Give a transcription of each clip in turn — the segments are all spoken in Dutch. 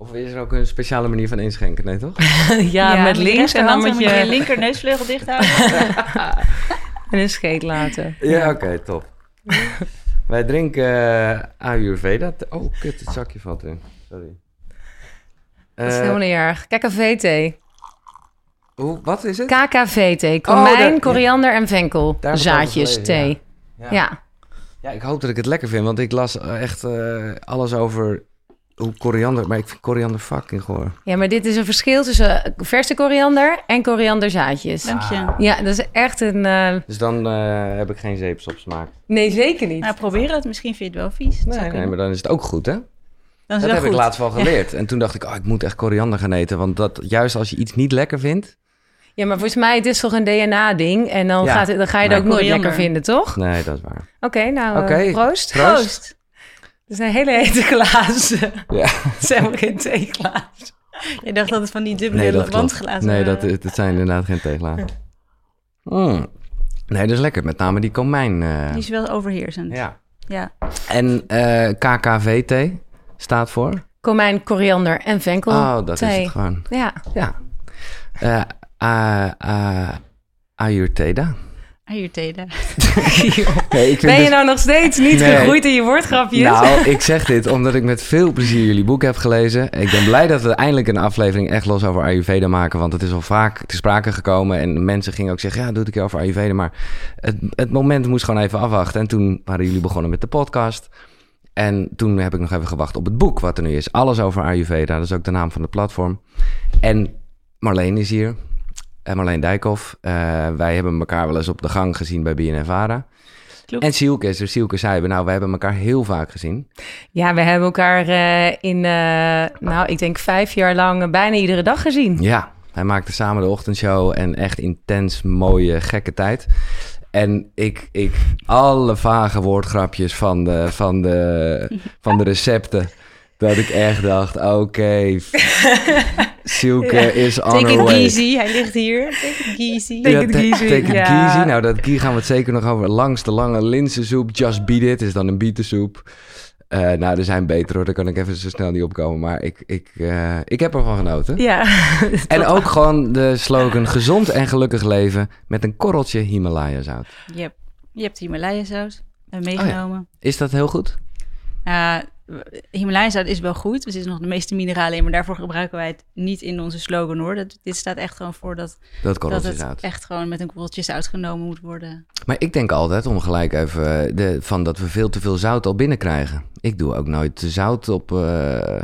Of is er ook een speciale manier van inschenken? Nee, toch? ja, met links en dan moet rechterhand je je linker neusvleugel dicht houden. en een scheet laten. Ja, oké, top. Wij drinken uh, Ayurveda. Oh, kut, het zakje valt erin. Sorry. Dat is Eh, helemaal niet erg. KKV-thee. hoe, wat is het? KKV-thee. Komijn, dat- koriander en venkel. Zaadjes gelezen, thee. ja. Ja. Ja, ik hoop dat ik het lekker vind, want ik las eh, echt eh, alles over hoe koriander... Maar ik vind koriander fucking goor. ja, maar dit is een verschil tussen verse koriander en korianderzaadjes. Dank je. Ja, dat is echt een... eh, Dus dan eh, heb ik geen zeepsop smaak. Nee, zeker niet. Nou, probeer het. Misschien vind je het wel vies. Nee, maar dan is het ook goed, hè? Dan is Dat heb ik laatst wel geleerd. En toen dacht ik, oh, ik moet echt koriander gaan eten. Want dat, juist als je iets niet lekker vindt... Ja, maar volgens mij het is toch een DNA-ding. En dan, Ja. gaat dan ga je het Nee, ook nooit lekker vinden, toch? Nee, dat is waar. Oké, nou, eh, Oké. proost. Proost. Het zijn hele hete glazen. Ja. Het zijn helemaal geen theeglazen. Je dacht dat het van die dubbele Nee, wandglazen Nee, waren. dat, het zijn inderdaad geen tegelaten. Mm. Nee, dat is lekker. Met name die komijn. eh. Die is wel overheersend. ja. Ja. En eh, KKVT staat voor? Komijn, koriander en venkel. Oh, dat is het gewoon. Ja. Ja. Eh Ayurveda. Ayurveda. Nee, ik vind Ben je nou nog steeds niet Nee. gegroeid in je woordgrapjes? Nou, ik zeg dit omdat ik met veel plezier jullie boek heb gelezen. Ik ben blij dat we eindelijk een aflevering echt los over Ayurveda maken. Want het is al vaak te sprake gekomen. En mensen gingen ook zeggen, ja, doe het een keer over Ayurveda. Maar het, het moment moest gewoon even afwachten. En toen waren jullie begonnen met de podcast. En toen heb ik nog even gewacht op het boek wat er nu is. Alles over Ayurveda, dat is ook de naam van het platform. En Marleen is hier. En Marleen Dijkhoff. Eh, wij hebben elkaar wel eens op de gang gezien bij BNNVARA. Klopt. En Sielke is er. Sielke zei, nou, we hebben elkaar heel vaak gezien. Ja, we hebben elkaar eh, in, eh, nou, ik denk vijf jaar lang eh, bijna iedere dag gezien. Ja, hij maakte samen de ochtendshow en echt intens mooie, gekke tijd. En ik, ik alle vage woordgrapjes van de, van de, van de recepten, dat ik echt dacht, oké, Silke is on Take her it way. easy. Hij ligt hier. Take it easy. Take Ja, it ta- easy, Take it ja. easy. Nou, dat gie gaan we het zeker nog over. Langs de lange linzensoep, Just Beat It, is dan een bietensoep. Eh, nou, er zijn beter hoor, daar kan ik even zo snel niet opkomen. Maar ik, ik, eh, ik heb ervan genoten. Ja. En ook gewoon de slogan gezond en gelukkig leven met een korreltje Himalaya zout. Yep. Je hebt Himalaya saus meegenomen. Is dat heel goed? Ja, Himalaya is wel goed. Er zitten nog de meeste mineralen in, maar daarvoor gebruiken wij het niet in onze slogan hoor. Dat, dit staat echt gewoon voor dat, Dat het zout. echt gewoon met een korreltje zout genomen moet worden. Maar ik denk altijd, om gelijk even, eh, de, van dat we veel te veel zout al binnenkrijgen. Ik doe ook nooit zout op... eh,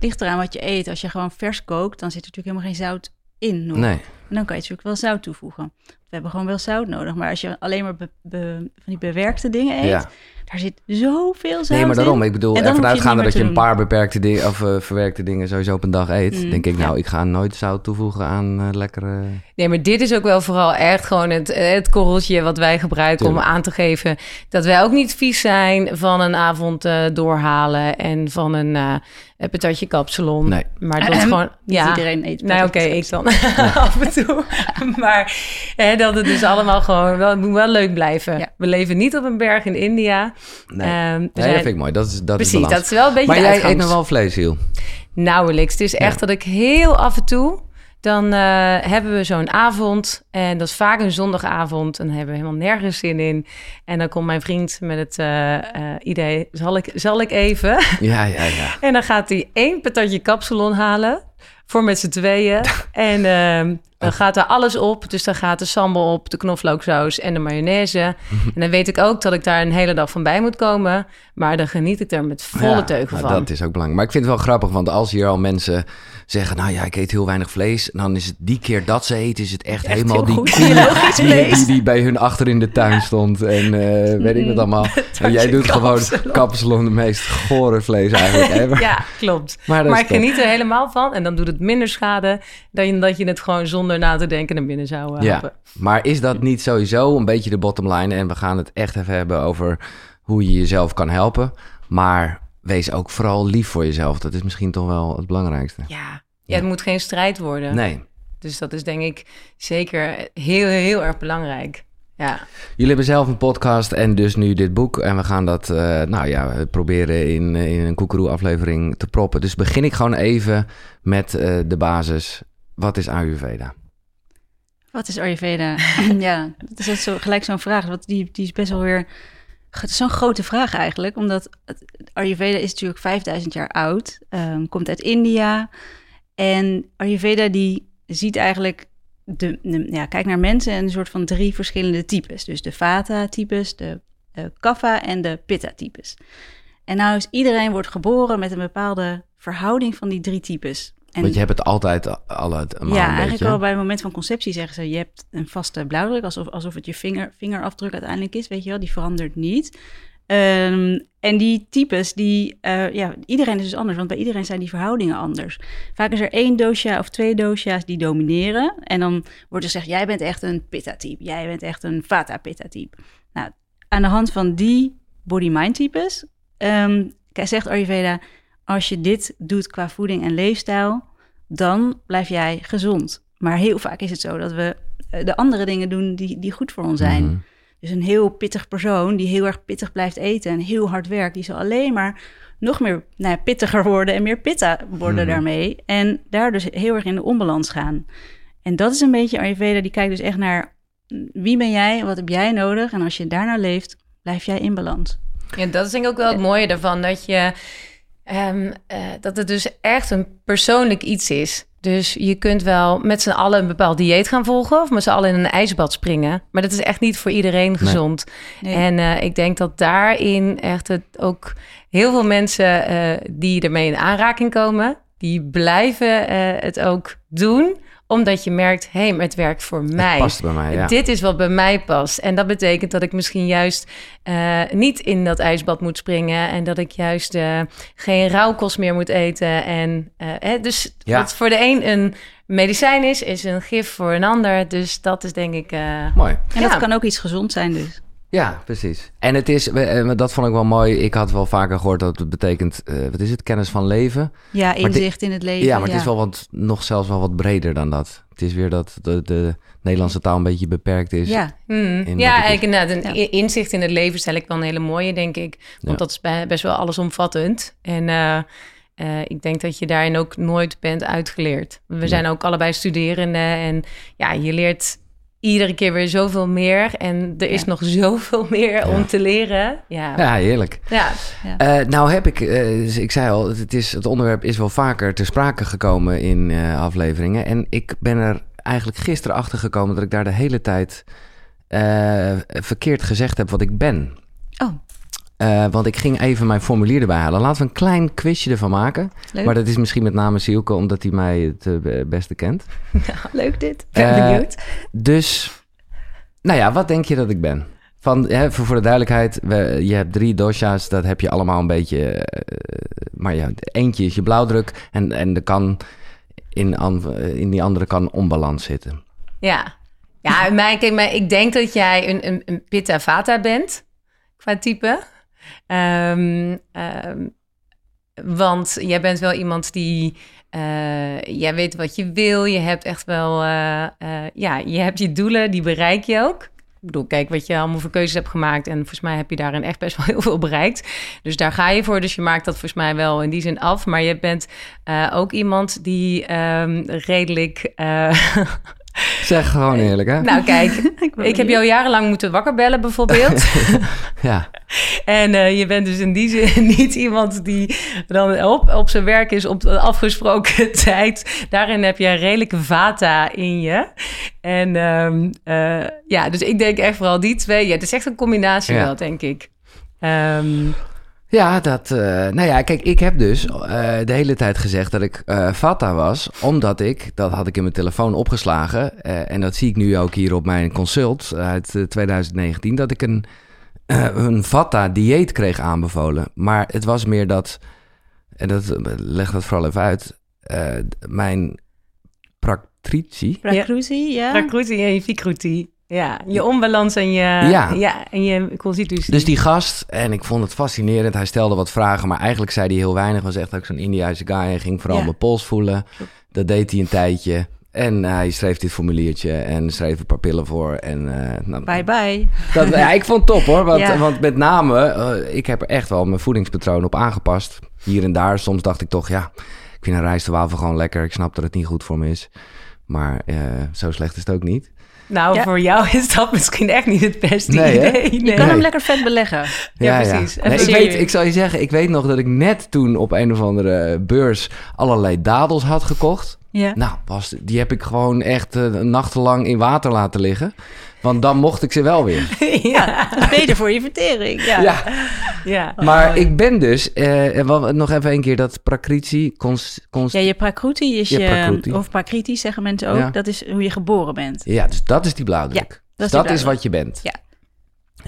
Ligt eraan wat je eet. Als je gewoon vers kookt, dan zit er natuurlijk helemaal geen zout in. nog. nee. En dan kan je natuurlijk wel zout toevoegen. We hebben gewoon wel zout nodig. Maar als je alleen maar be- be- van die bewerkte dingen eet, Ja. daar zit zoveel zout Nee, maar daarom. in. Ik bedoel, ervan uitgaande niet dat je een paar beperkte dingen of eh, verwerkte dingen sowieso op een dag eet. Mm, denk ik, nou, ja. ik ga nooit zout toevoegen aan eh, lekkere... Nee, maar dit is ook wel vooral echt gewoon het, het korreltje wat wij gebruiken Tuurlijk. om aan te geven dat wij ook niet vies zijn van een avond eh, doorhalen en van een eh een patatje kapsalon. Nee. Maar dat is gewoon, Niet ja. iedereen eet Nou, oké, ik dan af en toe. maar hè, dat het dus allemaal gewoon wel, moet wel leuk blijven. Ja. We leven niet op een berg in India. Nee, zijn- dat vind ik mooi. Dat is, dat Precies, dat is wel een beetje Maar jij eet nog wel vlees, Hiel. Nauwelijks. Het is echt Ja. dat ik heel af en toe... dan eh, hebben we zo'n avond. En dat is vaak een zondagavond. En dan hebben we helemaal nergens zin in. En dan komt mijn vriend met het eh, eh, idee... Zal ik, zal ik even? Ja, ja, ja. en dan gaat hij één patatje kapsalon halen... voor met z'n tweeën. en ehm, dan gaat er alles op. Dus dan gaat de sambal op, de knoflooksaus en de mayonaise. en dan weet ik ook dat ik daar een hele dag van bij moet komen. Maar dan geniet ik er met volle Ja, teugen nou, van. Dat is ook belangrijk. Maar ik vind het wel grappig, want als hier al mensen zeggen... nou ja, ik eet heel weinig vlees... dan is het die keer dat ze eten, is het echt, Echt helemaal die koe die, die, die bij hun achter in de tuin stond. En eh, weet ik wat allemaal. En jij doet gewoon kapsalon. de meest gore vlees eigenlijk ever. Ja, klopt. Maar Maar ik geniet er helemaal van. En dan doet het minder schade dan dat je het gewoon zonder na te denken naar binnen zou eh, Ja, happen. maar is dat niet sowieso een beetje de bottom line? En we gaan het echt even hebben over hoe je jezelf kan helpen. Maar wees ook vooral lief voor jezelf. Dat is misschien toch wel het belangrijkste. Ja. Ja, het moet geen strijd worden. Nee. Dus dat is denk ik zeker heel, heel erg belangrijk. Ja. Jullie hebben zelf een podcast en dus nu dit boek. En we gaan dat, uh, nou ja, proberen in, in een Koekeroe-aflevering te proppen. Dus begin ik gewoon even met uh, de basis. Wat is Ayurveda? Wat is Ayurveda? ja, dat is zo, gelijk zo'n vraag. Want die, die is best wel weer... Zo'n grote vraag eigenlijk. Omdat het, Ayurveda is natuurlijk 5000 jaar oud. Um, komt uit India. En Ayurveda die ziet eigenlijk de, ja, kijk naar mensen en een soort van drie verschillende types. Dus de Vata-types, de uh, Kapha en de Pitta-types. En nou is iedereen wordt geboren met een bepaalde verhouding van die drie types. En, Want je hebt het altijd alle Ja, eigenlijk wel bij het moment van conceptie zeggen ze... je hebt een vaste blauwdruk, alsof, alsof het je vinger, vingerafdruk uiteindelijk is. Weet je wel, die verandert niet. Um, en die types, die, uh, ja, iedereen is dus anders, want bij iedereen zijn die verhoudingen anders. Vaak is er één dosha of twee dosha's die domineren. En dan wordt er gezegd, jij bent echt een pitta-type, jij bent echt een vata-pitta-type. Nou, aan de hand van die body-mind-types um, zegt Ayurveda, als je dit doet qua voeding en leefstijl, dan blijf jij gezond. Maar heel vaak is het zo dat we eh, de andere dingen doen die, die goed voor ons zijn. -hmm. Dus een heel pittig persoon die heel erg pittig blijft eten en heel hard werkt, die zal alleen maar nog meer nou ja, pittiger worden en meer pitta worden Mhm. daarmee. En daar dus heel erg in de onbalans gaan. En dat is een beetje Ayurveda, die kijkt dus echt naar wie ben jij, wat heb jij nodig? En als je daarnaar leeft, blijf jij in balans. Ja, dat is denk ik ook wel het mooie ervan. Dat, je, ehm, eh, dat het dus echt een persoonlijk iets is. Dus je kunt wel met z'n allen een bepaald dieet gaan volgen... of met z'n allen in een ijsbad springen. Maar dat is echt niet voor iedereen gezond. Nee. En eh, ik denk dat daarin echt het ook heel veel mensen... eh, die ermee in aanraking komen... die blijven eh, het ook doen omdat je merkt, hé, hey, maar het werkt voor mij. Het past bij mij, ja. Dit is wat bij mij past. En dat betekent dat ik misschien juist uh, niet in dat ijsbad moet springen. En dat ik juist uh, geen rauwkost meer moet eten. En uh, hè, dus Ja. wat voor de een een medicijn is, is een gif voor een ander. Dus dat is denk ik. eh, Mooi. En Ja. dat kan ook iets gezond zijn dus. Ja, precies. En het is, eh, dat vond ik wel mooi. Ik had wel vaker gehoord dat het betekent, eh, wat is het, kennis van leven. Ja, dit- inzicht in het leven. Ja, maar het is wel wat, nog zelfs wel wat breder dan dat. Het is weer dat de, de Nederlandse taal een beetje beperkt is. Ja, in Ja, eigenlijk inderdaad. Een Ja. inzicht in het leven stel ik wel een hele mooie, denk ik. Want Ja. dat is best wel allesomvattend. En eh, eh, ik denk dat je daarin ook nooit bent uitgeleerd. We zijn ook allebei studerenden. En ja, je leert iedere keer weer zoveel meer. En er is Ja. nog zoveel meer Ja. om te leren. Ja, ja. Ja, heerlijk. ja. Eh, nou heb ik, eh, dus ik zei al, het, is, het onderwerp is wel vaker ter sprake gekomen in eh, afleveringen. En ik ben er eigenlijk gisteren achter gekomen dat ik daar de hele tijd verkeerd gezegd heb wat ik ben. Oh, Eh, want ik ging even mijn formulier erbij halen. Laten we een klein quizje ervan maken. leuk. Maar dat is misschien met name Sielke, omdat hij mij het eh, beste kent. leuk dit. Ben Eh, benieuwd. Dus, nou ja, wat denk je dat ik ben? Van, hè, voor, voor de duidelijkheid, we, je hebt drie dosha's, dat heb je allemaal een beetje... maar ja, eentje is je blauwdruk en, en er kan in, an- in die andere kan onbalans zitten. Ja, ja mij, kijk, maar ik denk dat jij een, een, een pitta vata bent, qua type. Ehm, ehm, want jij bent wel iemand die, eh, jij weet wat je wil. Je hebt echt wel, eh, eh, ja, je hebt je doelen, die bereik je ook. Ik bedoel, kijk wat je allemaal voor keuzes hebt gemaakt. En volgens mij heb je daarin echt best wel heel veel bereikt. Dus daar ga je voor. Dus je maakt dat volgens mij wel in die zin af. Maar je bent ook iemand die ehm, redelijk... Zeg gewoon eerlijk, hè? nou, kijk, ik heb jou jarenlang moeten wakker bellen, bijvoorbeeld. Ja, en eh, je bent dus in die zin niet iemand die dan op, op zijn werk is op de afgesproken tijd. Daarin heb je een redelijke vata in je. En ehm, eh, ja, dus ik denk echt vooral die twee. Ja, het is echt een combinatie Ja. wel, denk ik. Ehm, ja dat... eh, nou ja, kijk, ik heb dus eh, de hele tijd gezegd dat ik eh Vata was, omdat ik, dat had ik in mijn telefoon opgeslagen, eh, en dat zie ik nu ook hier op mijn consult uit eh, 2019, dat ik een, een Vata-dieet kreeg aanbevolen. Maar het was meer dat, en dat leg dat vooral even uit, eh, mijn praktitie, Prakruti, ja. Prakruti en Vikruti. Ja, je onbalans en je, Ja. ja. en je constitutie. Dus die gast, en ik vond het fascinerend. Hij stelde wat vragen, maar eigenlijk zei hij heel weinig. Was echt ook zo'n Indiase guy. Hij ging vooral Ja. mijn pols voelen. Dat deed hij een tijdje. En hij schreef dit formuliertje en schreef een paar pillen voor. En, eh, nou, Bye bye. Dat, ja, ik vond het top hoor. Want, Ja. want met name, eh, ik heb er echt wel mijn voedingspatroon op aangepast. Hier en daar. Soms dacht ik toch, ja, ik vind een rijstwafel gewoon lekker. Ik snap dat het niet goed voor me is. Maar eh, zo slecht is het ook niet. Nou, Ja. voor jou is dat misschien echt niet het beste Nee, idee. Je Nee. kan Nee. hem lekker vet beleggen. Ja, precies. Ik, weet, ik zal je zeggen, ik weet nog dat ik net toen op een of andere beurs allerlei dadels had gekocht. Ja. Nou, die heb ik gewoon echt eh, nachtenlang in water laten liggen. Want dan mocht ik ze wel weer. ja. Beter voor je vertering. Ja. Ja, ja. maar ik ben dus, eh, wel- nog even een keer dat prakriti, cons, cons, Ja, je prakruti is Je je, prakruti. of prakriti zeggen mensen ook, Ja. dat is hoe je geboren bent. Ja, dus dat is die blauwdruk. Ja, dus dat is wat je bent. Ja.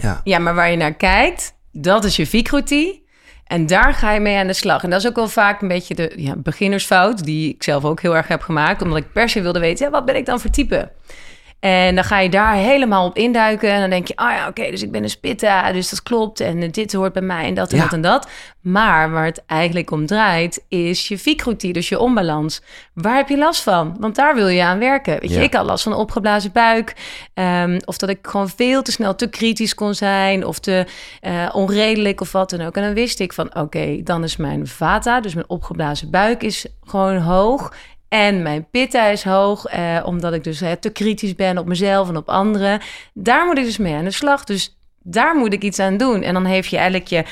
Ja. ja, maar waar je naar kijkt, dat is je vicrotie. En daar ga je mee aan de slag. En dat is ook wel vaak een beetje de ja, beginnersfout, die ik zelf ook heel erg heb gemaakt, omdat ik per se wilde weten, ja, wat ben ik dan voor type? En dan ga je daar helemaal op induiken. En dan denk je, ah ja, oké, dus ik ben een spitta, dus dat klopt. En dit hoort bij mij en dat en Ja. dat en dat. Maar waar het eigenlijk om draait, is je vicrotie, dus je onbalans. Waar heb je last van? Want daar wil je aan werken. Weet je, Ja. ik had last van een opgeblazen buik. ehm, of dat ik gewoon veel te snel te kritisch kon zijn. Of te eh, onredelijk of wat dan ook. En dan wist ik van, oké, dan is mijn vata, dus mijn opgeblazen buik, is gewoon hoog. En mijn pitta is hoog, eh, omdat ik dus eh, te kritisch ben op mezelf en op anderen. Daar moet ik dus mee aan de slag. Dus daar moet ik iets aan doen. En dan heeft je eigenlijk je,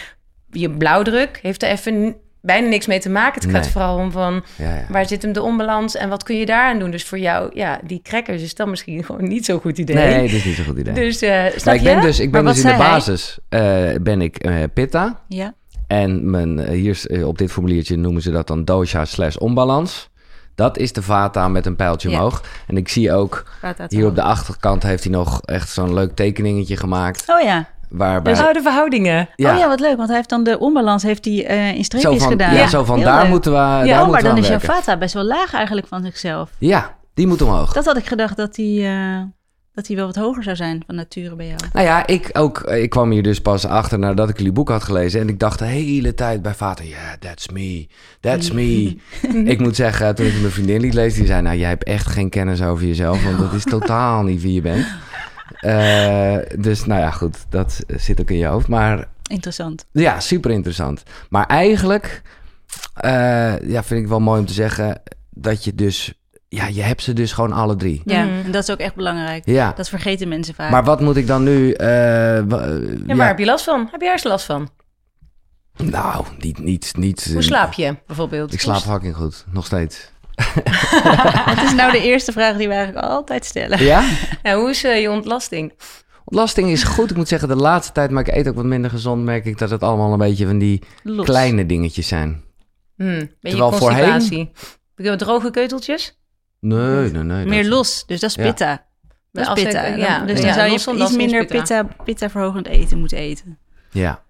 je blauwdruk, heeft er even bijna niks mee te maken. Het gaat Nee. vooral om van, Ja, ja. waar zit hem de onbalans en wat kun je daaraan doen? Dus voor jou, ja, die crackers is dan misschien gewoon niet zo'n goed idee. Nee, dat is niet zo'n goed idee. Dus, eh ik ben dus, ik ben dus in de basis eh, ben ik eh, pitta. Ja. En mijn, hier op dit formuliertje noemen ze dat dan dosha slash onbalans. Dat is de vata met een pijltje Ja. omhoog. En ik zie ook, hier op de achterkant heeft hij nog echt zo'n leuk tekeningetje gemaakt. Oh ja. Waarbij, Dus oh, de verhoudingen. Oh ja, wat leuk, want hij heeft dan de onbalans heeft hij, eh, in zo streepjes van, gedaan. ja, zo van Heel daar leuk. moeten we, daar Ja, moeten oh, maar dan is jouw vata best wel laag eigenlijk van zichzelf. Ja, die moet omhoog. Dat had ik gedacht dat hij, eh, dat hij wel wat hoger zou zijn van nature bij jou. Nou ja, ik ook. eh, Ik kwam hier dus pas achter nadat ik jullie boek had gelezen. En ik dacht de hele tijd bij vader, ja, that's me, that's me. ik moet zeggen, toen ik mijn vriendin liet lezen, die zei, nou, jij hebt echt geen kennis over jezelf, want dat is totaal niet wie je bent. Eh, dus nou ja, goed, dat zit ook in je hoofd. Maar Interessant. ja, super interessant. Maar eigenlijk, eh, ja, vind ik wel mooi om te zeggen dat je dus, ja, je hebt ze dus gewoon alle drie. Ja, Mhm. en dat is ook echt belangrijk. Ja, Dat vergeten mensen vaak. maar wat moet ik dan nu? eh, wa- Ja, waar heb je last van? Heb je ergens last van? Nou, niet, niet, niet. Hoe slaap je bijvoorbeeld? Ik slaap fucking goed, nog steeds. Wat is nou de eerste vraag die we eigenlijk altijd stellen? Ja? Ja, hoe is eh, je ontlasting? Ontlasting is goed. Ik moet zeggen, de laatste tijd, maar ik eet ook wat minder gezond, merk ik dat het allemaal een beetje van die Los. kleine dingetjes zijn. Hmm, ben je Terwijl voorheen- droge keuteltjes? Nee, nee, nee. Meer dat- los, dus dat is Ja. pitta. Dat is Als ik- pitta. ja, dus ja, dan zou los je van iets minder pitta. pitta, pitta verhogend eten moeten eten. Ja.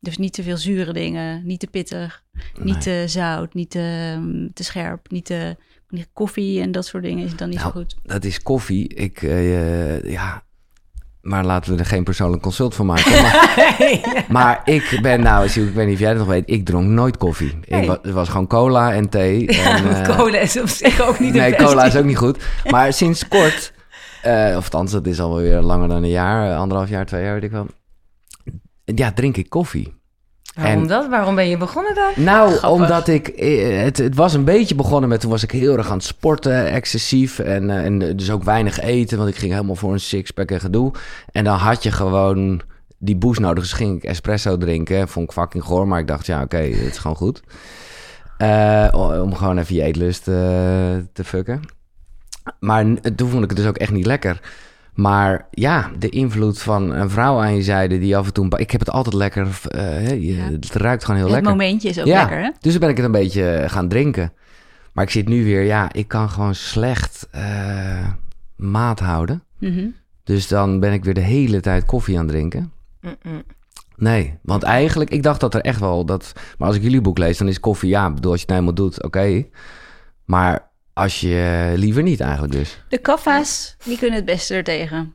Dus niet te veel zure dingen, niet te pittig, Nee. niet te zout, niet te, mm, te scherp, niet te niet koffie en dat soort dingen is dan niet Nou, zo goed. Dat is koffie. Ik, eh, ja... Maar laten we er geen persoonlijk consult van maken. Maar, maar ik ben, nou, ik weet niet of jij het nog weet, ik dronk nooit koffie. Ik Nee. wa- het was gewoon cola en thee. Ja, en, eh, cola is op zich ook niet Nee, cola is ook niet goed. Maar sinds kort, eh, of althans, dat is alweer langer dan een jaar, eh, anderhalf jaar, twee jaar, weet ik wel. Ja, drink ik koffie. Waarom En- dat? Waarom ben je begonnen dan? Nou, Grappig. omdat ik, eh, het, het was een beetje begonnen met, toen was ik heel erg aan het sporten, excessief. En, eh, en dus ook weinig eten, want ik ging helemaal voor een sixpack en gedoe. En dan had je gewoon die boost nodig. Dus ging ik espresso drinken. Vond ik fucking goor, maar ik dacht, ja, oké, het is gewoon goed. Eh, om gewoon even je eetlust eh, te fucken. Maar toen vond ik het dus ook echt niet lekker. Maar ja, de invloed van een vrouw aan je zijde die af en toe... Ik heb het altijd lekker... eh, hè, je- Ja. Het ruikt gewoon heel Het lekker. momentje is ook Ja. lekker, hè? Dus dan ben ik het een beetje gaan drinken. Maar ik zit nu weer... Ja, ik kan gewoon slecht eh, maat houden. Mhm. Dus dan ben ik weer de hele tijd koffie aan het drinken. Nee, want eigenlijk... Ik dacht dat er echt wel... Dat, maar als ik jullie boek lees, dan is koffie... Ja, bedoel, als je het nou helemaal doet, oké. Maar als je liever niet eigenlijk dus. De kaffa's, die kunnen het beste er tegen.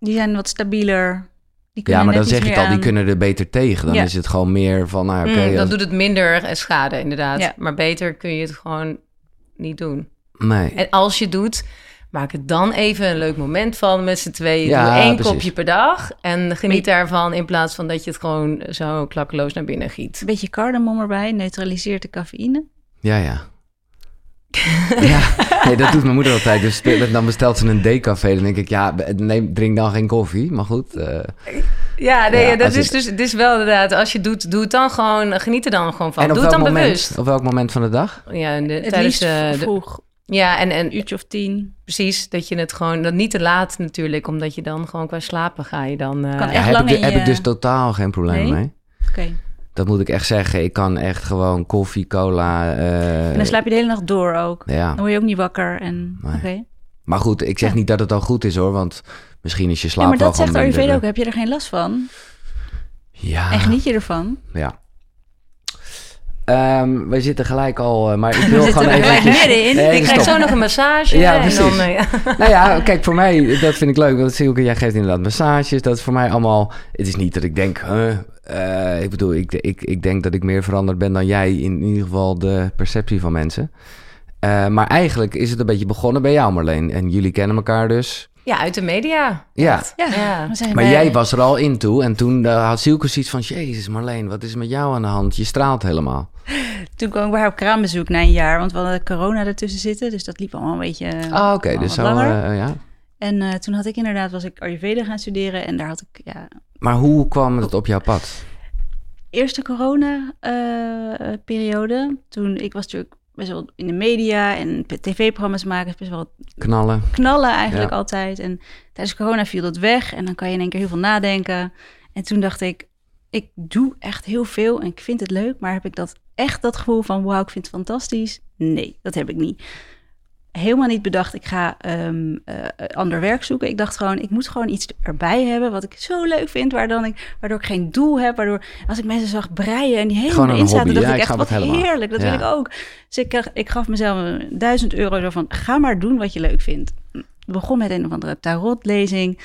Die zijn wat stabieler. Die Ja, maar dan zeg je het al, die kunnen er beter tegen. Dan Ja. is het gewoon meer van, nou oké. Mm, dan als- doet het minder eh, schade, inderdaad. Ja. Maar beter kun je het gewoon niet doen. Nee. En als je doet, maak het dan even een leuk moment van met z'n tweeën. Ja, Doe één precies. kopje per dag en geniet Maar daarvan in plaats van dat je het gewoon zo klakkeloos naar binnen giet. Een beetje cardamom erbij, neutraliseert de cafeïne. Ja, ja. Ja, nee, dat doet mijn moeder altijd. Dus dan bestelt ze een decafé. Dan denk ik, ja, neem, drink dan geen koffie. Maar goed. eh, Ja, nee, Ja, dat is het- dus het is wel inderdaad. Als je doet, doe het dan gewoon, geniet er dan gewoon van. en op doe het welk, dan moment, bewust. op welk moment van de dag? Ja, en de, Het tijdens liefst de, de- vroeg, ja, en, en een uurtje of tien. precies dat je het gewoon dat niet te laat natuurlijk, omdat je dan gewoon qua slapen ga je dan. eh, Kan Ja, echt heb, lang ik, in heb je- ik dus totaal geen probleem Nee? mee. Oké. Dat moet ik echt zeggen. Ik kan echt gewoon koffie, cola. eh, En dan slaap je de hele nacht door ook. ja. Dan word je ook niet wakker. En, Nee. Oké. Maar goed, ik zeg Ja. niet dat het al goed is hoor. Want misschien is je Ja, slaap maar wel dat zegt Ayurveda ook. Heb je er geen last van? Ja. En geniet je ervan? Ja. Ehm, we zitten gelijk al, eh, maar ik wil zitten gewoon er gelijk eventjes... middenin. Nee, ik krijg zo nog een massage. Ja, en precies. dan, eh, ja. Nou ja, kijk, voor mij, dat vind ik leuk. Want Silke, jij geeft inderdaad massages. Dat is voor mij allemaal... Het is niet dat ik denk... eh, ik bedoel, ik, ik, ik denk dat ik meer veranderd ben dan jij. In ieder geval de perceptie van mensen. Eh, maar eigenlijk is het een beetje begonnen bij jou, Marleen. En jullie kennen elkaar dus. ja, uit de media. Ja. Ja. Maar bij- jij was er al in toe. En toen eh, had Silke zoiets van... Jezus, Marleen, wat is met jou aan de hand? Je straalt helemaal. Toen kwam ik bij haar op kraambezoek na een jaar. Want we hadden corona ertussen zitten. Dus dat liep allemaal een beetje Ah, oké. dus zo, langer. eh, ja. En eh, toen had ik inderdaad, was ik Ayurveda gaan studeren. En daar had ik, ja, Maar hoe kwam het op jouw pad? eerste corona-periode. toen, ik was natuurlijk best wel in de media en tv-programma's maken. best wel Knallen. knallen eigenlijk Ja. altijd. En tijdens corona viel dat weg en dan kan je in één keer heel veel nadenken. En toen dacht ik, ik doe echt heel veel en ik vind het leuk, maar heb ik dat echt dat gevoel van wauw, ik vind het fantastisch? Nee, dat heb ik niet. Helemaal niet bedacht, ik ga ehm, eh, ander werk zoeken. Ik dacht gewoon, ik moet gewoon iets erbij hebben wat ik zo leuk vind, waardoor ik, waardoor ik geen doel heb. Waardoor als ik mensen zag breien en die helemaal een in zaten, hobby. dacht Ja, ik ik echt, wat helemaal. heerlijk, dat Ja. wil ik ook. Dus ik, ik gaf mezelf een duizend euro zo van, ga maar doen wat je leuk vindt. Het begon met een of andere tarotlezing.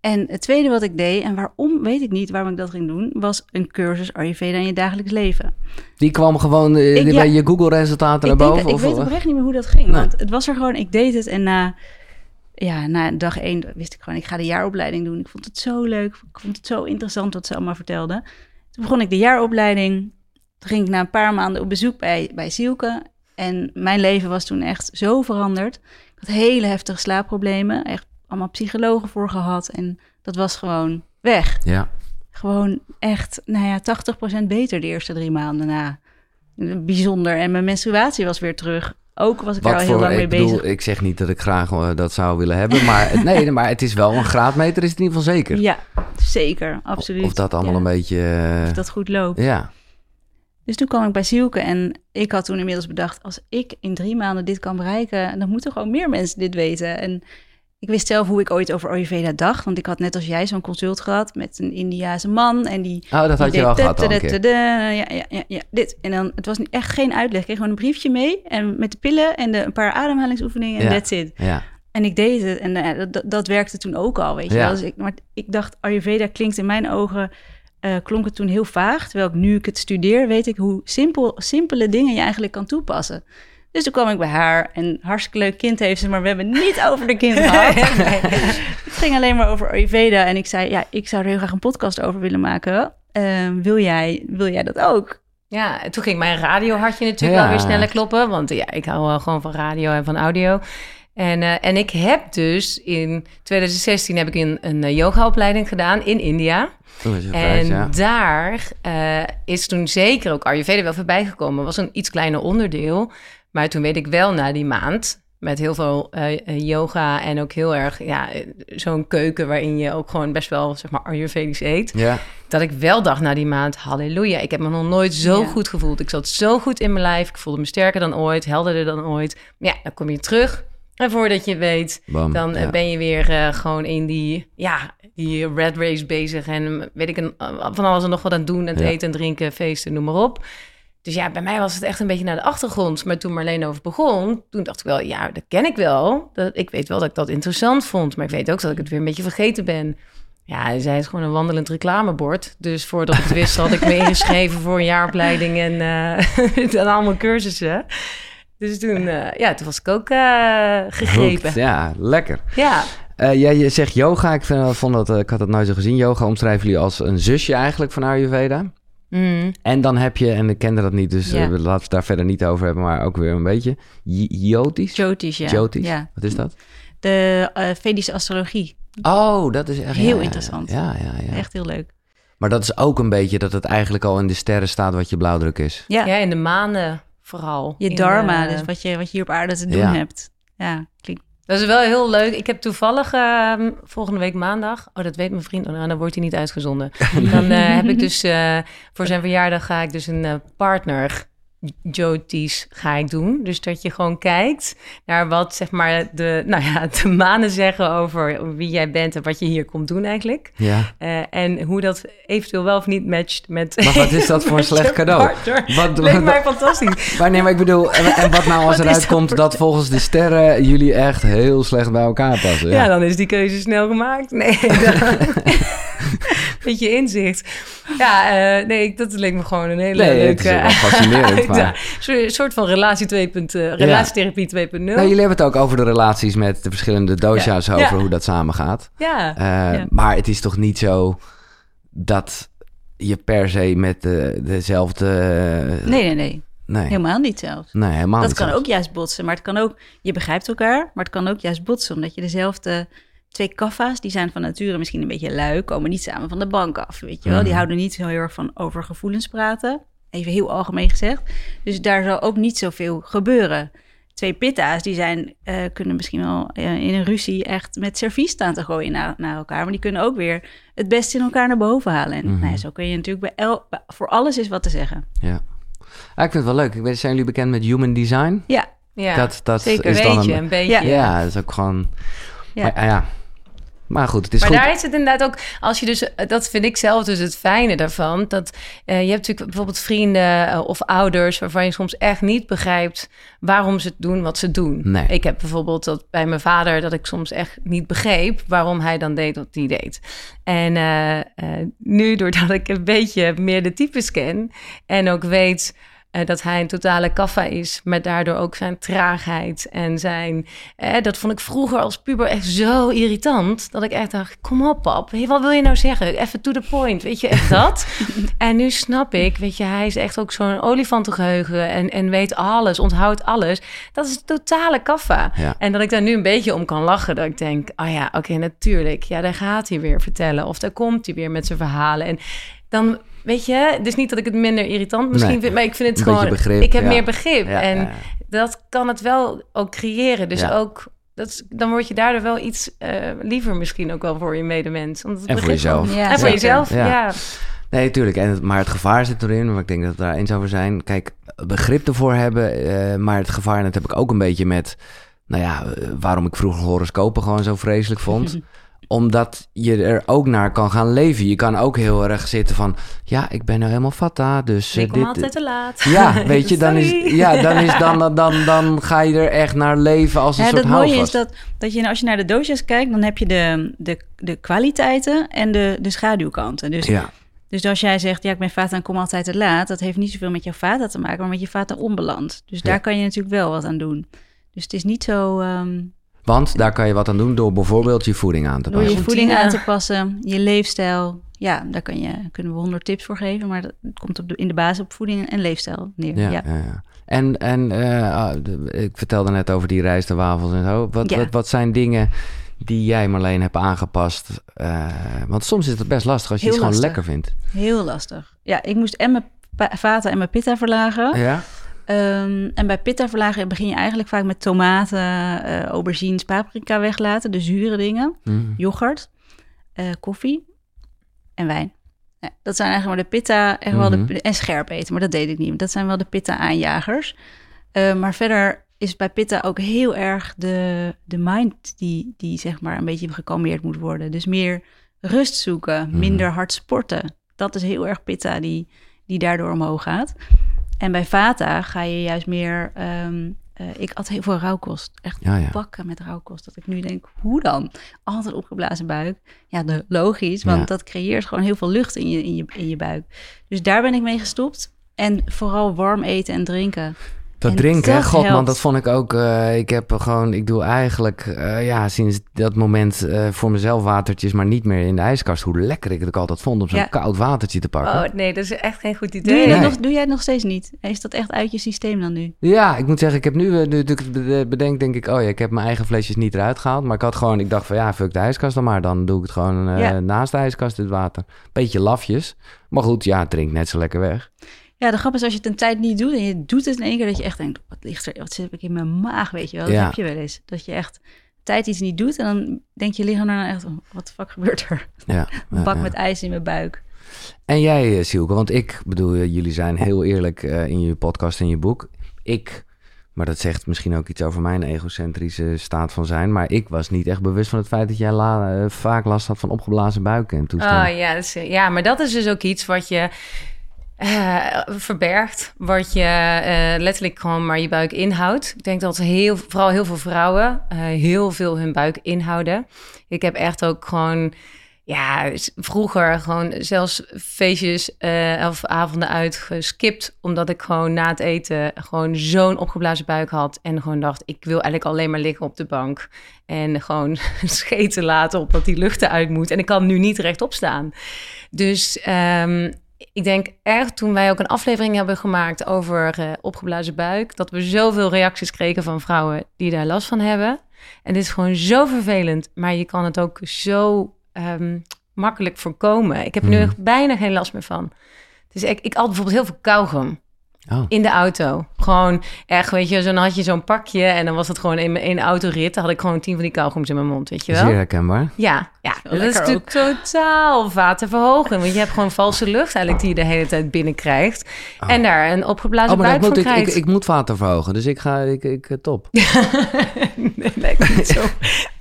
En het tweede wat ik deed, en waarom weet ik niet waarom ik dat ging doen, was een cursus Ayurveda in je dagelijks leven. Die kwam gewoon eh, Ik- ja. bij je Google-resultaten naar ik, denk, boven? ik of, weet oprecht niet meer hoe dat ging. Nee. Want het was er gewoon, ik deed het en na, ja, na dag één wist ik gewoon, ik ga de jaaropleiding doen. Ik vond het zo leuk, ik vond het zo interessant wat ze allemaal vertelden. Toen begon ik de jaaropleiding. Toen ging ik na een paar maanden op bezoek bij, bij Sielke. En mijn leven was toen echt zo veranderd. Ik had hele heftige slaapproblemen, echt allemaal psychologen voor gehad. En dat was gewoon weg. Ja. Gewoon echt, nou ja, 80% beter de eerste drie maanden na. Bijzonder. En mijn menstruatie was weer terug. Ook was ik er al heel voor, lang mee ik bedoel, bezig. ik zeg niet dat ik graag eh, dat zou willen hebben, maar het- nee, maar het is wel een graadmeter, is het in ieder geval zeker. Ja, zeker. Absoluut. Of dat allemaal Ja, een beetje, eh, Of dat goed loopt. ja. Dus toen kwam ik bij Sielke en ik had toen inmiddels bedacht... als ik in drie maanden dit kan bereiken... dan moeten gewoon meer mensen dit weten. En ik wist zelf hoe ik ooit over Ayurveda dacht. Want ik had net als jij zo'n consult gehad met een Indiase man. En die Oh, dat had je gehad al tadadada, Ja, ja, ja, ja, dit. En dan, het was niet- echt geen uitleg. Ik kreeg gewoon een briefje mee. En met de pillen en de, een paar ademhalingsoefeningen. En Ja. that's it. Ja, En ik deed het. En eh, dat, dat werkte toen ook al, weet je Ja. wel. Dus ik, maar ik dacht, Ayurveda klinkt in mijn ogen... eh, klonk het toen heel vaag. Terwijl ik nu ik het studeer, weet ik hoe simpel, simpele dingen je eigenlijk kan toepassen. Dus toen kwam ik bij haar en hartstikke leuk kind heeft ze, maar we hebben het niet over de kind gehad. het ging alleen maar over Ayurveda. En ik zei, ja, ik zou er heel graag een podcast over willen maken. Eh, wil, jij, wil jij dat ook? Ja, en toen ging mijn radiohartje natuurlijk Ja. wel weer sneller kloppen. Want ja, ik hou wel gewoon van radio en van audio. En, eh, en ik heb dus in 2016 heb ik een, een eh, yogaopleiding gedaan in India. En uit, ja. daar eh, is toen zeker ook Ayurveda wel voorbij gekomen. was een iets kleiner onderdeel. Maar toen weet ik wel na die maand... met heel veel eh, eh, yoga en ook heel erg... ja, zo'n keuken waarin je ook gewoon best wel... zeg maar Ayurvedisch eet Ja, dat ik wel dacht na die maand, halleluja, ik heb me nog nooit zo Ja. goed gevoeld. Ik zat zo goed in mijn lijf, ik voelde me sterker dan ooit, helderder dan ooit. Maar ja, dan kom je terug en voordat je weet, bam. dan eh, ja. ben je weer eh, gewoon in die, ja, die red race bezig en weet ik een, van alles en nog wat aan het doen, en het Ja. eten en drinken, feesten, noem maar op. Dus ja, bij mij was het echt een beetje naar de achtergrond. Maar toen Marleen over begon, toen dacht ik wel, ja, dat ken ik wel. Dat, ik weet wel dat ik dat interessant vond, maar ik weet ook dat ik het weer een beetje vergeten ben. Ja, zij is gewoon een wandelend reclamebord. Dus voordat ik het wist, had ik me ingeschreven voor een jaaropleiding en, en allemaal cursussen. Dus toen, eh, ja, toen was ik ook eh, gegrepen. Ja, lekker. Ja, ja, je zegt yoga. Ik, vind, vond dat, ik had dat nooit zo gezien. Yoga omschrijven jullie als een zusje eigenlijk van Ayurveda. Mm. En dan heb je, en ik kende dat niet, dus Ja. eh, we laten we het daar verder niet over hebben, maar ook weer een beetje. J- Jyotisch? Jyotish, ja. Jyotish? ja. Wat is dat? De eh, Vedische astrologie. Oh, dat is echt Heel ja, interessant. Ja, ja, ja. Echt heel leuk. Maar dat is ook een beetje dat het eigenlijk al in de sterren staat wat je blauwdruk is. Ja, ja, in de maanden vooral. je In, dharma, eh, dus wat je, wat je hier op aarde te doen Ja. hebt. Ja, klinkt... Dat is wel heel leuk. Ik heb toevallig ehm, volgende week maandag... Oh, dat weet mijn vriend. Oh, nou, dan wordt hij niet uitgezonden. Dan eh, heb ik dus... eh, voor zijn verjaardag ga ik dus een eh, partner... Jyotish ga ik doen. Dus dat je gewoon kijkt naar wat zeg maar de, nou ja, de manen zeggen over wie jij bent en wat je hier komt doen eigenlijk. Ja. Eh, en hoe dat eventueel wel of niet matcht met. Maar wat is dat voor een slecht cadeau? Wat, Leek mij fantastisch. maar nee, maar ik bedoel, en, en wat nou als Wat eruit dat komt dat volgens de sterren jullie echt heel slecht bij elkaar passen? Ja. dan is die keuze snel gemaakt. Nee, dan... beetje inzicht. Ja, eh, nee, dat leek me gewoon een hele Nee, het leuke... is fascinerend, maar-. Een soort van relatie 2. eh, relatietherapie 2.0. Nou, jullie hebben het ook over de relaties met de verschillende dosha's Ja. over Ja. hoe dat samen gaat. Ja, Eh, Ja. Maar het is toch niet zo dat je per se met de, dezelfde... Nee, nee, nee. nee. Helemaal niet zelfs. Nee, helemaal Dat niet kan zelfs. ook juist botsen, maar het kan ook, je begrijpt elkaar, maar het kan ook juist botsen, omdat je dezelfde twee kaffa's, die zijn van nature misschien een beetje lui, komen niet samen van de bank af, weet je wel. Die Mhm. houden niet zo heel erg van over gevoelens praten, even heel algemeen gezegd. Dus daar zal ook niet zoveel gebeuren. Twee pitta's, die zijn, eh, kunnen misschien wel eh, in een ruzie echt met servies staan te gooien naar, naar elkaar, maar die kunnen ook weer het beste in elkaar naar boven halen. En Mhm. nou ja, zo kun je natuurlijk bij, el, bij- voor alles is wat te zeggen. Ja. Ah, ik vind het wel leuk. Ik weet, zijn jullie bekend met human design? Ja, ja. dat dat zeker. is dan beetje, een... een beetje. Ja. Ja, dat is ook gewoon... Ja. Maar, ah, ja. Maar goed, het is maar goed. daar is het inderdaad ook, als je dus, dat vind ik zelf dus het fijne daarvan, dat eh, je hebt natuurlijk bijvoorbeeld vrienden eh, of ouders waarvan je soms echt niet begrijpt waarom ze doen wat ze doen. Nee. Ik heb bijvoorbeeld dat bij mijn vader dat ik soms echt niet begreep waarom hij dan deed wat hij deed. En eh, nu, doordat ik een beetje meer de types ken en ook weet eh, dat hij een totale kaffa is, met daardoor ook zijn traagheid en zijn. Eh, dat vond ik vroeger als puber echt zo irritant. Dat ik echt dacht: kom op, pap. Wat wil je nou zeggen? Even to the point. Weet je, echt dat? en nu snap ik, weet je, hij is echt ook zo'n olifantengeheugen en, en weet alles, onthoudt alles. Dat is een totale kaffa. Ja. En dat ik daar nu een beetje om kan lachen. Dat ik denk: oh ja, oké, natuurlijk. Ja, daar gaat hij weer vertellen. Of daar komt hij weer met zijn verhalen. En dan. Weet je, dus niet dat ik het minder irritant misschien Nee. vind, maar ik vind het Een gewoon. begrip, ik heb ja. meer begrip. Ja, en ja, dat kan het wel ook creëren. Dus Ja. ook, dat, is- dan word je daardoor wel iets eh, liever misschien ook wel voor je medemens. Omdat het En voor jezelf. en voor jezelf, Ja. ja. Nee, tuurlijk. En het, maar het gevaar zit erin, maar ik denk dat we daar eens over zijn. Kijk, begrip ervoor hebben, eh, maar het gevaar, en dat heb ik ook een beetje met, nou ja, eh, waarom ik vroeger horoscopen gewoon zo vreselijk vond. Omdat je er ook naar kan gaan leven. Je kan ook heel erg zitten van, ja, ik ben nou helemaal fata, dus eh, Ik kom dit... altijd te laat. Ja, weet je, dan is, ja, dan, is dan, dan, dan ga je er echt naar leven als een Ja, soort het mooie is dat, dat je, als je naar de doosjes kijkt, dan heb je de, de, de kwaliteiten en de, de schaduwkanten. Dus, Ja, dus als jij zegt, ja, ik ben vata en kom altijd te laat, dat heeft niet zoveel met jouw vata te maken, maar met je vata onbalans. Dus daar Ja. kan je natuurlijk wel wat aan doen. Dus het is niet zo ehm, want daar kan je wat aan doen door bijvoorbeeld je voeding aan te door je passen. voeding aan te passen, je leefstijl. Ja, daar kan je, kunnen we honderd tips voor geven, maar dat komt op de, in de basis op voeding en leefstijl neer. Ja, Ja. ja. ja. En, en eh, ah, de- ik vertelde net over die rijst en wafels en zo. Wat, Ja. wat, wat zijn dingen die jij Marleen hebt aangepast? Eh, want soms is het best lastig als je Heel iets gewoon lekker vindt. Heel lastig. Ja, ik moest en mijn vata en mijn pitta verlagen. Ja? Ehm, en bij pitta verlagen begin je eigenlijk vaak met tomaten, eh aubergines, paprika weglaten, de zure dingen, Mm. yoghurt, eh, koffie en wijn. Ja, dat zijn eigenlijk maar de pitta echt wel Mhm. de, en scherp eten, maar dat deed ik niet. Dat zijn wel de pitta aanjagers. Eh, maar verder is bij pitta ook heel erg de, de mind die, die zeg maar een beetje gekalmeerd moet worden. Dus meer rust zoeken, Mhm. minder hard sporten. Dat is heel erg pitta die, die daardoor omhoog gaat. En bij Vata ga je juist meer... ehm, eh, ik at heel veel rauwkost. Echt Ja, ja. bakken met rauwkost. Dat ik nu denk, hoe dan? Altijd opgeblazen buik. Ja, de, logisch, want Ja. dat creëert gewoon heel veel lucht in je, in, je, in je buik. Dus daar ben ik mee gestopt. En vooral warm eten en drinken. Dat En drinken, hè? dat god man, dat vond ik ook. eh, ik heb gewoon, ik doe eigenlijk, eh, ja, sinds dat moment eh, voor mezelf watertjes, maar niet meer in de ijskast. Hoe lekker ik het ook altijd vond om zo'n Ja. koud watertje te pakken. Oh nee, dat is echt geen goed Doe, idee. Nee. nog, doe jij het nog steeds niet? Is dat echt uit je systeem dan nu? Ja, ik moet zeggen, ik heb nu, nu ik het bedenk, denk ik, oh ja, ik heb mijn eigen flesjes niet eruit gehaald. Maar ik had gewoon, ik dacht van ja, fuck de ijskast dan maar. Dan doe ik het gewoon eh, Ja. naast de ijskast, het water. Beetje lafjes. Maar goed, ja, het drinkt net zo lekker weg. Ja, de grap is als je het een tijd niet doet en je doet het in één keer dat je echt denkt, wat ligt er, wat zit ik in mijn maag, weet je wel. Dat Ja. heb je wel eens. Dat je echt tijd iets niet doet en dan denk je lichaam daarna echt, wat de fuck gebeurt er? Ja, Een bak ja. met ijs in mijn buik. En jij, eh, Sielke, want ik bedoel, eh, jullie zijn heel eerlijk eh, in je podcast en je boek. Ik, maar dat zegt misschien ook iets over mijn egocentrische staat van zijn. Maar ik was niet echt bewust van het feit dat jij la- vaak last had van opgeblazen buiken en toestanden. Oh ja, is, ja, maar dat is dus ook iets wat je eh, verbergt. Wat je eh, letterlijk gewoon maar je buik inhoudt. Ik denk dat heel, vooral heel veel vrouwen eh, heel veel hun buik inhouden. Ik heb echt ook gewoon... Ja, vroeger gewoon zelfs feestjes of avonden uitgeskipt. Omdat ik gewoon na het eten gewoon zo'n opgeblazen buik had. En gewoon dacht, ik wil eigenlijk alleen maar liggen op de bank. En gewoon scheten laten op dat die lucht eruit moet. En ik kan nu niet rechtop staan. Dus ehm, ik denk echt toen wij ook een aflevering hebben gemaakt over eh, opgeblazen buik, dat we zoveel reacties kregen van vrouwen die daar last van hebben. En dit is gewoon zo vervelend, maar je kan het ook zo ehm, makkelijk voorkomen. Ik heb er nu Mhm. echt bijna geen last meer van. Dus ik, ik had bijvoorbeeld heel veel kauwgom Oh. in de auto. Gewoon echt, weet je, zo, dan had je zo'n pakje en dan was het gewoon in mijn autorit. Dan had ik gewoon tien van die kauwgoms in mijn mond, weet je wel? Zeer herkenbaar. Ja, ja dat is natuurlijk totaal waterverhoging. Want je hebt gewoon valse lucht eigenlijk die je de hele tijd binnenkrijgt. Oh. En daar een opgeblazen Oh, maar buik ik moet, van ik, ik, krijgt. ik moet water verhogen, dus ik ga, ik, ik, eh, top. nee, lijkt me niet zo,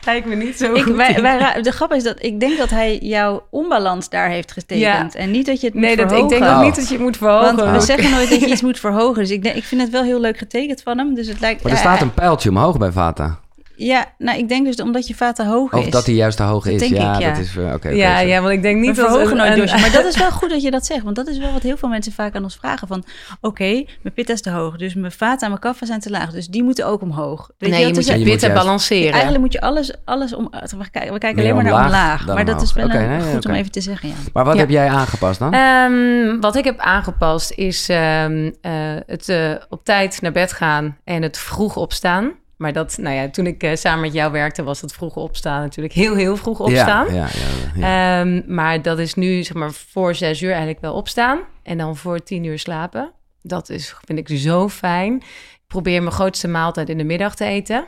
lijkt me niet zo Ik, goed. wij, de grap is dat ik denk dat hij jouw onbalans daar heeft getekend. En niet dat je het moet nee, dat, ik verhogen. denk ook niet dat je het moet verhogen. Want we zeggen nooit dat je iets moet verhogen. Dus ik, denk, ik vind het wel heel leuk getekend van hem. Dus het lijkt. Maar er ja, staat een pijltje omhoog bij Vata. Ja, nou, ik denk dus omdat je vata hoog Of is. dat hij juist te hoog is. denk ja, ik, ja. dat is... eh, Oké, ja, ja, want ik denk We niet dat... verhogen een- nooit dosje. Maar dat is wel goed dat je dat zegt. Want dat is wel wat heel veel mensen vaak aan ons vragen. Van, oké, mijn pitta is te hoog. Dus mijn vata en mijn kaffa zijn te laag. Dus die moeten ook omhoog. Weet nee, je, je dat moet is- je juist- balanceren. Eigenlijk moet je alles, alles om... We kijken, we kijken alleen maar naar omlaag Maar dat is wel nee, goed om even te zeggen, ja. Maar wat Ja. heb jij aangepast dan? Ehm, wat ik heb aangepast is ehm, eh, het eh, op tijd naar bed gaan en het vroeg opstaan. Maar dat, nou ja, toen ik eh, samen met jou werkte, was het vroeg opstaan natuurlijk heel, heel vroeg opstaan. Ja, ja, ja, ja. Ehm, maar dat is nu, zeg maar, voor zes uur eigenlijk wel opstaan. En dan voor tien uur slapen. Dat is, vind ik zo fijn. Ik probeer mijn grootste maaltijd in de middag te eten.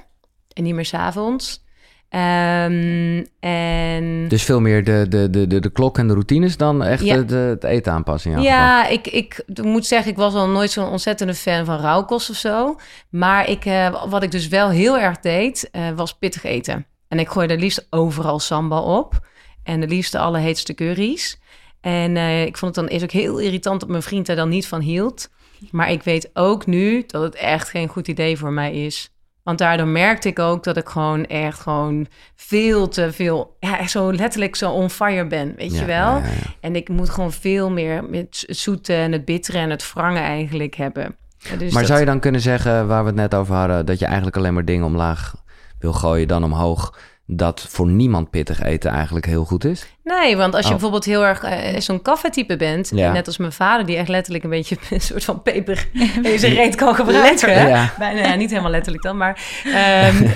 En niet meer s'avonds. Ehm en... Dus veel meer de, de, de, de, de klok en de routines dan echt Ja. de, de- het eten aanpassen. in jouw geval. Ja, ik, ik moet zeggen, ik was al nooit zo'n ontzettende fan van rauwkost of zo. Maar ik, eh, wat ik dus wel heel erg deed, eh, was pittig eten. En ik gooide liefst overal sambal op. En de liefste alle heetste curry's. En eh, ik vond het dan eerst ook heel irritant dat mijn vriend er dan niet van hield. Maar ik weet ook nu dat het echt geen goed idee voor mij is. Want daardoor merkte ik ook dat ik gewoon echt gewoon veel te veel... Ja, zo letterlijk zo on fire ben, weet Ja, je wel? ja. En ik moet gewoon veel meer met het zoete en het bittere en het wrange eigenlijk hebben. Dus maar dat- zou je dan kunnen zeggen, waar we het net over hadden, dat je eigenlijk alleen maar dingen omlaag wil gooien dan omhoog, dat voor niemand pittig eten eigenlijk heel goed is? Nee, want als je Oh. bijvoorbeeld heel erg eh, zo'n kaffeetype bent... Ja. net als mijn vader, die echt letterlijk een beetje een soort van peper in zijn reet kan gebruiken. Ja. Bijna, ja, niet helemaal letterlijk dan, maar... ehm,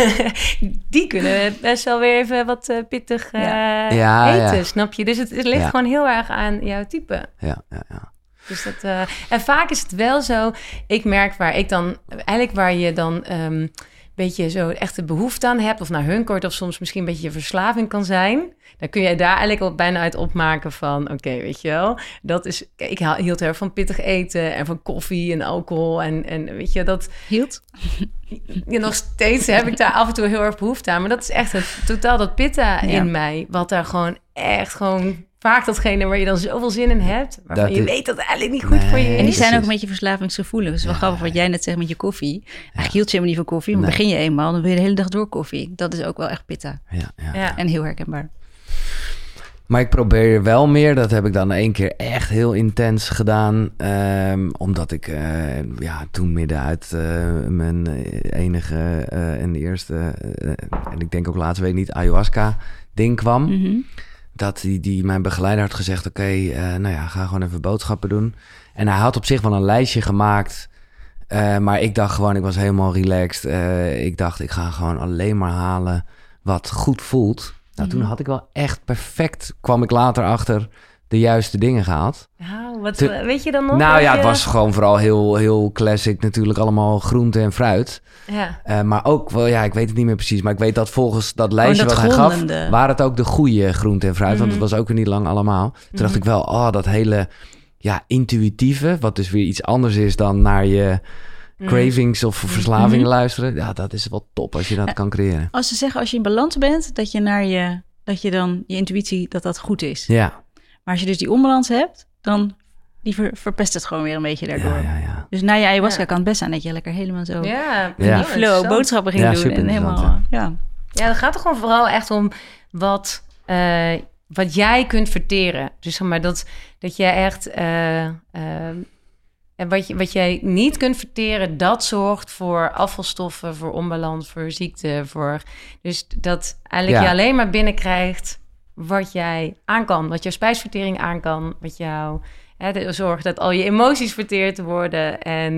die kunnen best wel weer even wat eh, pittig eh, Ja. Ja, eten, ja. snap je? Dus het, het ligt Ja. gewoon heel erg aan jouw type. Ja, ja, ja. Dus dat, eh, en vaak is het wel zo, ik merk waar ik dan, eigenlijk waar je dan ehm, beetje zo echt de behoefte aan hebt, of naar hunkert, of soms misschien een beetje je verslaving kan zijn, dan kun je daar eigenlijk al bijna uit opmaken van, oké, weet je wel, dat is, ik hield heel erg van pittig eten en van koffie en alcohol en, en weet je, dat, Hield? ja, nog steeds heb ik daar af en toe heel erg behoefte aan, maar dat is echt het, totaal dat pitta Ja. in mij, wat daar gewoon echt gewoon vaak datgene waar je dan zoveel zin in hebt, waarvan Dat je is- weet dat het eigenlijk niet goed voor je is. En die zijn ook een beetje verslavingsgevoelig. Het is wel Ja, grappig wat jij net zegt met je koffie. Eigenlijk hield je helemaal niet van koffie. Maar Nee. begin je eenmaal, dan wil je de hele dag door koffie. Dat is ook wel echt pitta. ja, ja. Ja. En heel herkenbaar. Maar ik probeer wel meer. Dat heb ik dan één keer echt heel intens gedaan. ehm, omdat ik eh, ja, toen midden uit eh, mijn enige eh, en eerste... eh, en ik denk ook laatste week niet ayahuasca ding kwam. Mhm. Dat die, die mijn begeleider had gezegd... Oké, eh, nou ja, ga gewoon even boodschappen doen. En hij had op zich wel een lijstje gemaakt... eh, maar ik dacht gewoon, ik was helemaal relaxed. Eh, ik dacht, ik ga gewoon alleen maar halen wat goed voelt. Nou, toen Mhm. had ik wel echt perfect, kwam ik later achter, de juiste dingen gehaald. Nou, wat, Te- weet je dan nog? nou ja, je- het was gewoon vooral heel, heel classic natuurlijk. Allemaal groente en fruit. Ja. Eh, maar ook wel, ja, ik weet het niet meer precies. Maar ik weet dat volgens dat lijstje dat wat hij gaf... waren het ook de goede groente en fruit. Want Mhm. het was ook weer niet lang allemaal. Toen dacht Mhm. ik wel, oh, dat hele ja, intuïtieve... wat dus weer iets anders is dan naar je Mm. cravings of verslavingen Mhm. luisteren. Ja, dat is wel top als je dat Ja. kan creëren. Als ze zeggen als je in balans bent, dat je naar je, dat je dan je intuïtie, dat dat goed is. Ja, Maar als je dus die onbalans hebt, dan die ver- verpest het gewoon weer een beetje daardoor. ja, ja. ja. Dus na je ayahuasca Ja. kan het best zijn dat je lekker helemaal zo Ja, in Ja. die flow boodschappen ging Ja, doen. En helemaal, ja. Ja, het gaat er gewoon vooral echt om wat, eh, wat jij kunt verteren. Dus zeg maar dat, dat jij echt. eh, eh, en wat, je, wat jij niet kunt verteren, dat zorgt voor afvalstoffen, voor onbalans, voor ziekte. Voor, dus dat eigenlijk Ja. je alleen maar binnenkrijgt wat jij aan kan. Wat jouw spijsvertering aan kan. Wat jou hè, zorgt dat al je emoties verteerd worden. En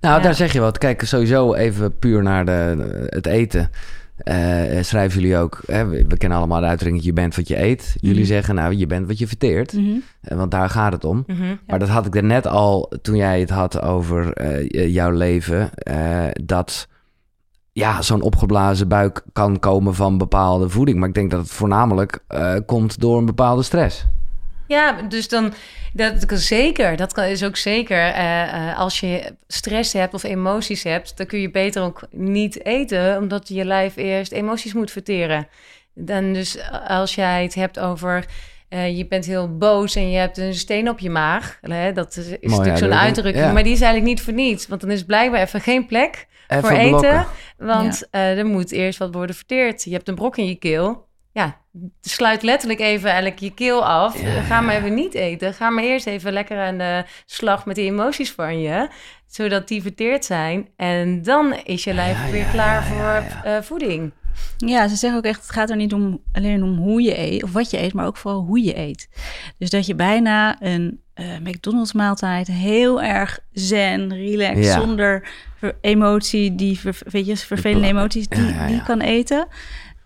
Nou, Ja. daar zeg je wat. Kijk, sowieso even puur naar de, het eten. Eh, schrijven jullie ook, hè, we, we kennen allemaal de uitdrukking, je bent wat je eet. Jullie Mhm. zeggen, nou, je bent wat je verteert. Mhm. Eh, want daar gaat het om. mhm, Maar dat had ik er net al, toen jij het had over eh, jouw leven, eh, dat ja, zo'n opgeblazen buik kan komen van bepaalde voeding. Maar ik denk dat het voornamelijk eh, komt door een bepaalde stress. Ja, dus dan, dat kan zeker. Dat kan, is ook zeker. eh, eh, als je stress hebt of emoties hebt, dan kun je beter ook niet eten, omdat je lijf eerst emoties moet verteren. Dan dus als jij het hebt over. je bent heel boos en je hebt een steen op je maag. Hè? Dat is, is natuurlijk zo'n uitdrukking. uitdrukking. Ja. Maar die is eigenlijk niet voor niets. Want dan is blijkbaar even geen plek Even voor blokken. eten. Want eh, er moet eerst wat worden verteerd. Je hebt een brok in je keel. Ja, sluit letterlijk even eigenlijk je keel af. Ja, Ga maar even niet eten. Ga maar eerst even lekker aan de slag met die emoties van je. Zodat die verteerd zijn. En dan is je lijf weer klaar voor eh, voeding. Ja, ze zeggen ook echt, het gaat er niet om, alleen om hoe je eet, of wat je eet, maar ook vooral hoe je eet. Dus dat je bijna een eh, McDonald's maaltijd heel erg zen, relaxed, Ja. zonder emotie, die weet je, vervelende emoties, die, Ja, ja, die kan eten.